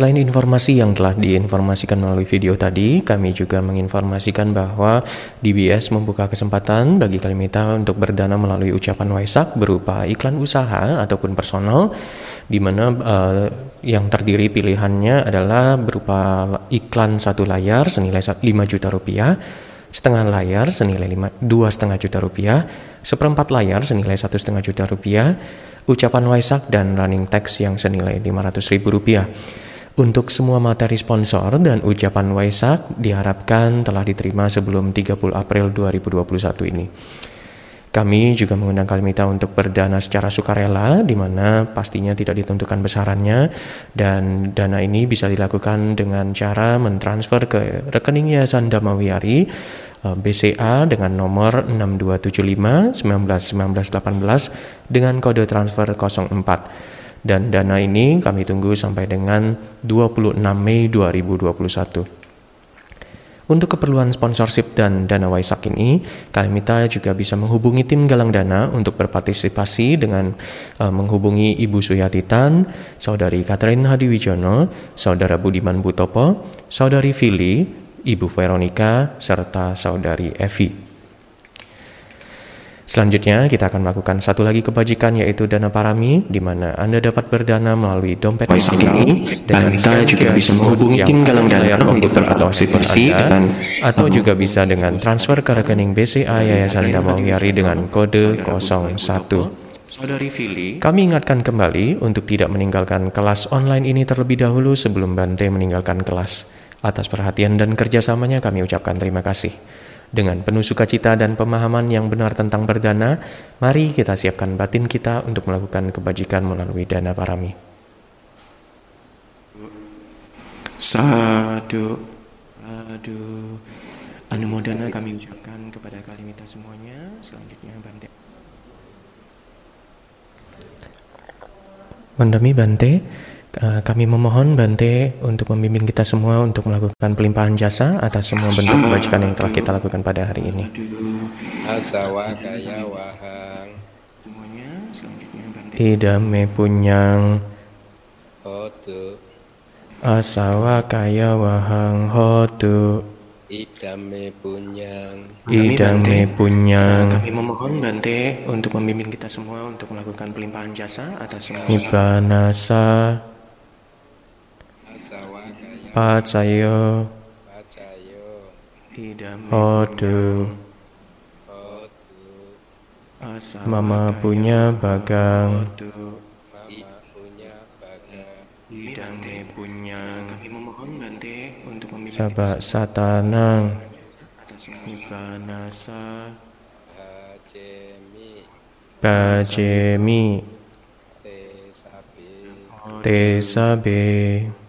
Selain informasi yang telah diinformasikan melalui video tadi, kami juga menginformasikan bahwa DBS membuka kesempatan bagi Kalimita untuk berdana melalui ucapan Waisak berupa iklan usaha ataupun personal, di mana uh, yang terdiri pilihannya adalah berupa iklan satu layar senilai 5 juta rupiah, setengah layar senilai dua setengah juta rupiah, seperempat layar senilai satu setengah juta rupiah, ucapan Waisak dan running text yang senilai 500 ribu rupiah. Untuk semua materi sponsor dan ucapan Waisak diharapkan telah diterima sebelum 30 April 2021 ini. Kami juga mengundang Kalimita untuk berdana secara sukarela, di mana pastinya tidak ditentukan besarannya, dan dana ini bisa dilakukan dengan cara mentransfer ke rekening Yayasan Damawiari eh, BCA dengan nomor 6275 191918 dengan kode transfer 04 dan dana ini kami tunggu sampai dengan 26 Mei 2021. Untuk keperluan sponsorship dan dana Waisak ini, Kalimita juga bisa menghubungi tim Galang Dana untuk berpartisipasi dengan uh, menghubungi Ibu Suyati Tan, Saudari Catherine Hadiwijono, Saudara Budiman Butopo, Saudari Fili, Ibu Veronica, serta Saudari Evi. Selanjutnya kita akan melakukan satu lagi kebajikan yaitu dana parami di mana Anda dapat berdana melalui dompet ini dan Anda juga bisa menghubungi tim galang dana untuk berpartisipasi dan atau juga bisa dengan transfer ke rekening BCA Yayasan Damawiari dengan kode 01. Kami ingatkan kembali untuk tidak meninggalkan kelas online ini terlebih dahulu sebelum Bante meninggalkan kelas. Atas perhatian dan kerjasamanya kami ucapkan terima kasih. Dengan penuh sukacita dan pemahaman yang benar tentang berdana, mari kita siapkan batin kita untuk melakukan kebajikan melalui dana parami. Sadu. Aduh. Anumodana kami ucapkan kepada kalimita semuanya. Selanjutnya Bante. Mendemi Bante, kami memohon Bante untuk membimbing kita semua untuk melakukan pelimpahan jasa atas semua bentuk kebajikan yang telah kita lakukan pada hari ini. Asawa kaya wahang Semuanya selanjutnya Bante. Idame punyang. Hotu. Asawa kaya wahang hotu. Idame punyang. Idame punyang. Kami memohon Bante untuk membimbing kita semua untuk melakukan pelimpahan jasa atas semua Nibanasa pacayo asa mama punya bagang. Mama punya baga idam punya. Kami memohon Bante untuk sabak satanang. Nibanasa hajemi kajemi te sapi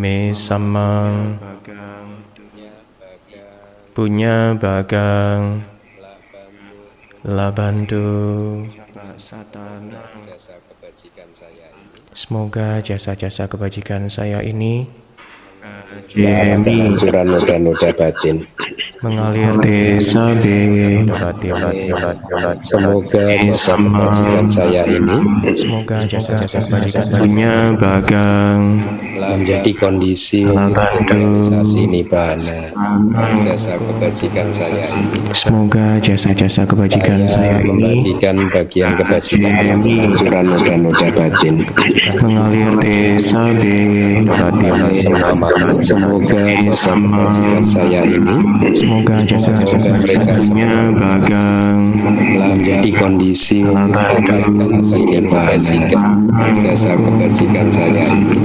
me samang punya bagang. Labandu semoga jasa-jasa kebajikan saya ini Larang kehancuran noda-noda batin. Mengalir obat obat Semoga jasa kebajikan saya ini semoga jasa-jasa kebajikan punya bagang. menjadi kondisi realisasi nibbana jasa kebajikan saya ini. Semoga jasa-jasa kebajikan saya saya ini membagikan bagian kebajikan kehancuran noda-noda batin. mengalir desa semua makhluk semoga jasa kebajikan saya ini semoga jasa-jasa kebajikannya bagang menjadi kondisi bagian kebajikan jasa kebajikan saya.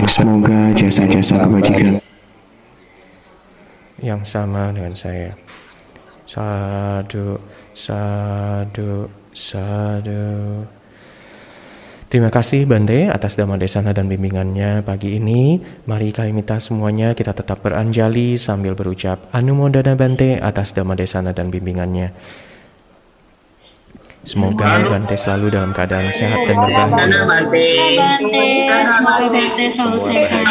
Semoga jasa-jasa kebajikan yang sama dengan saya. Sadu sadu sadu Terima kasih Bante atas dhamma desana dan bimbingannya pagi ini. Mari kami minta semuanya kita tetap beranjali sambil berucap Anumodana Bante atas dhamma desana dan bimbingannya. Semoga Bante selalu dalam keadaan sehat dan berbahagia. Bante, semoga Bante selalu sehat.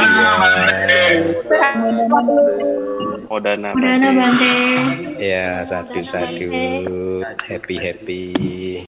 Modana Bante. ya sadu sadu happy happy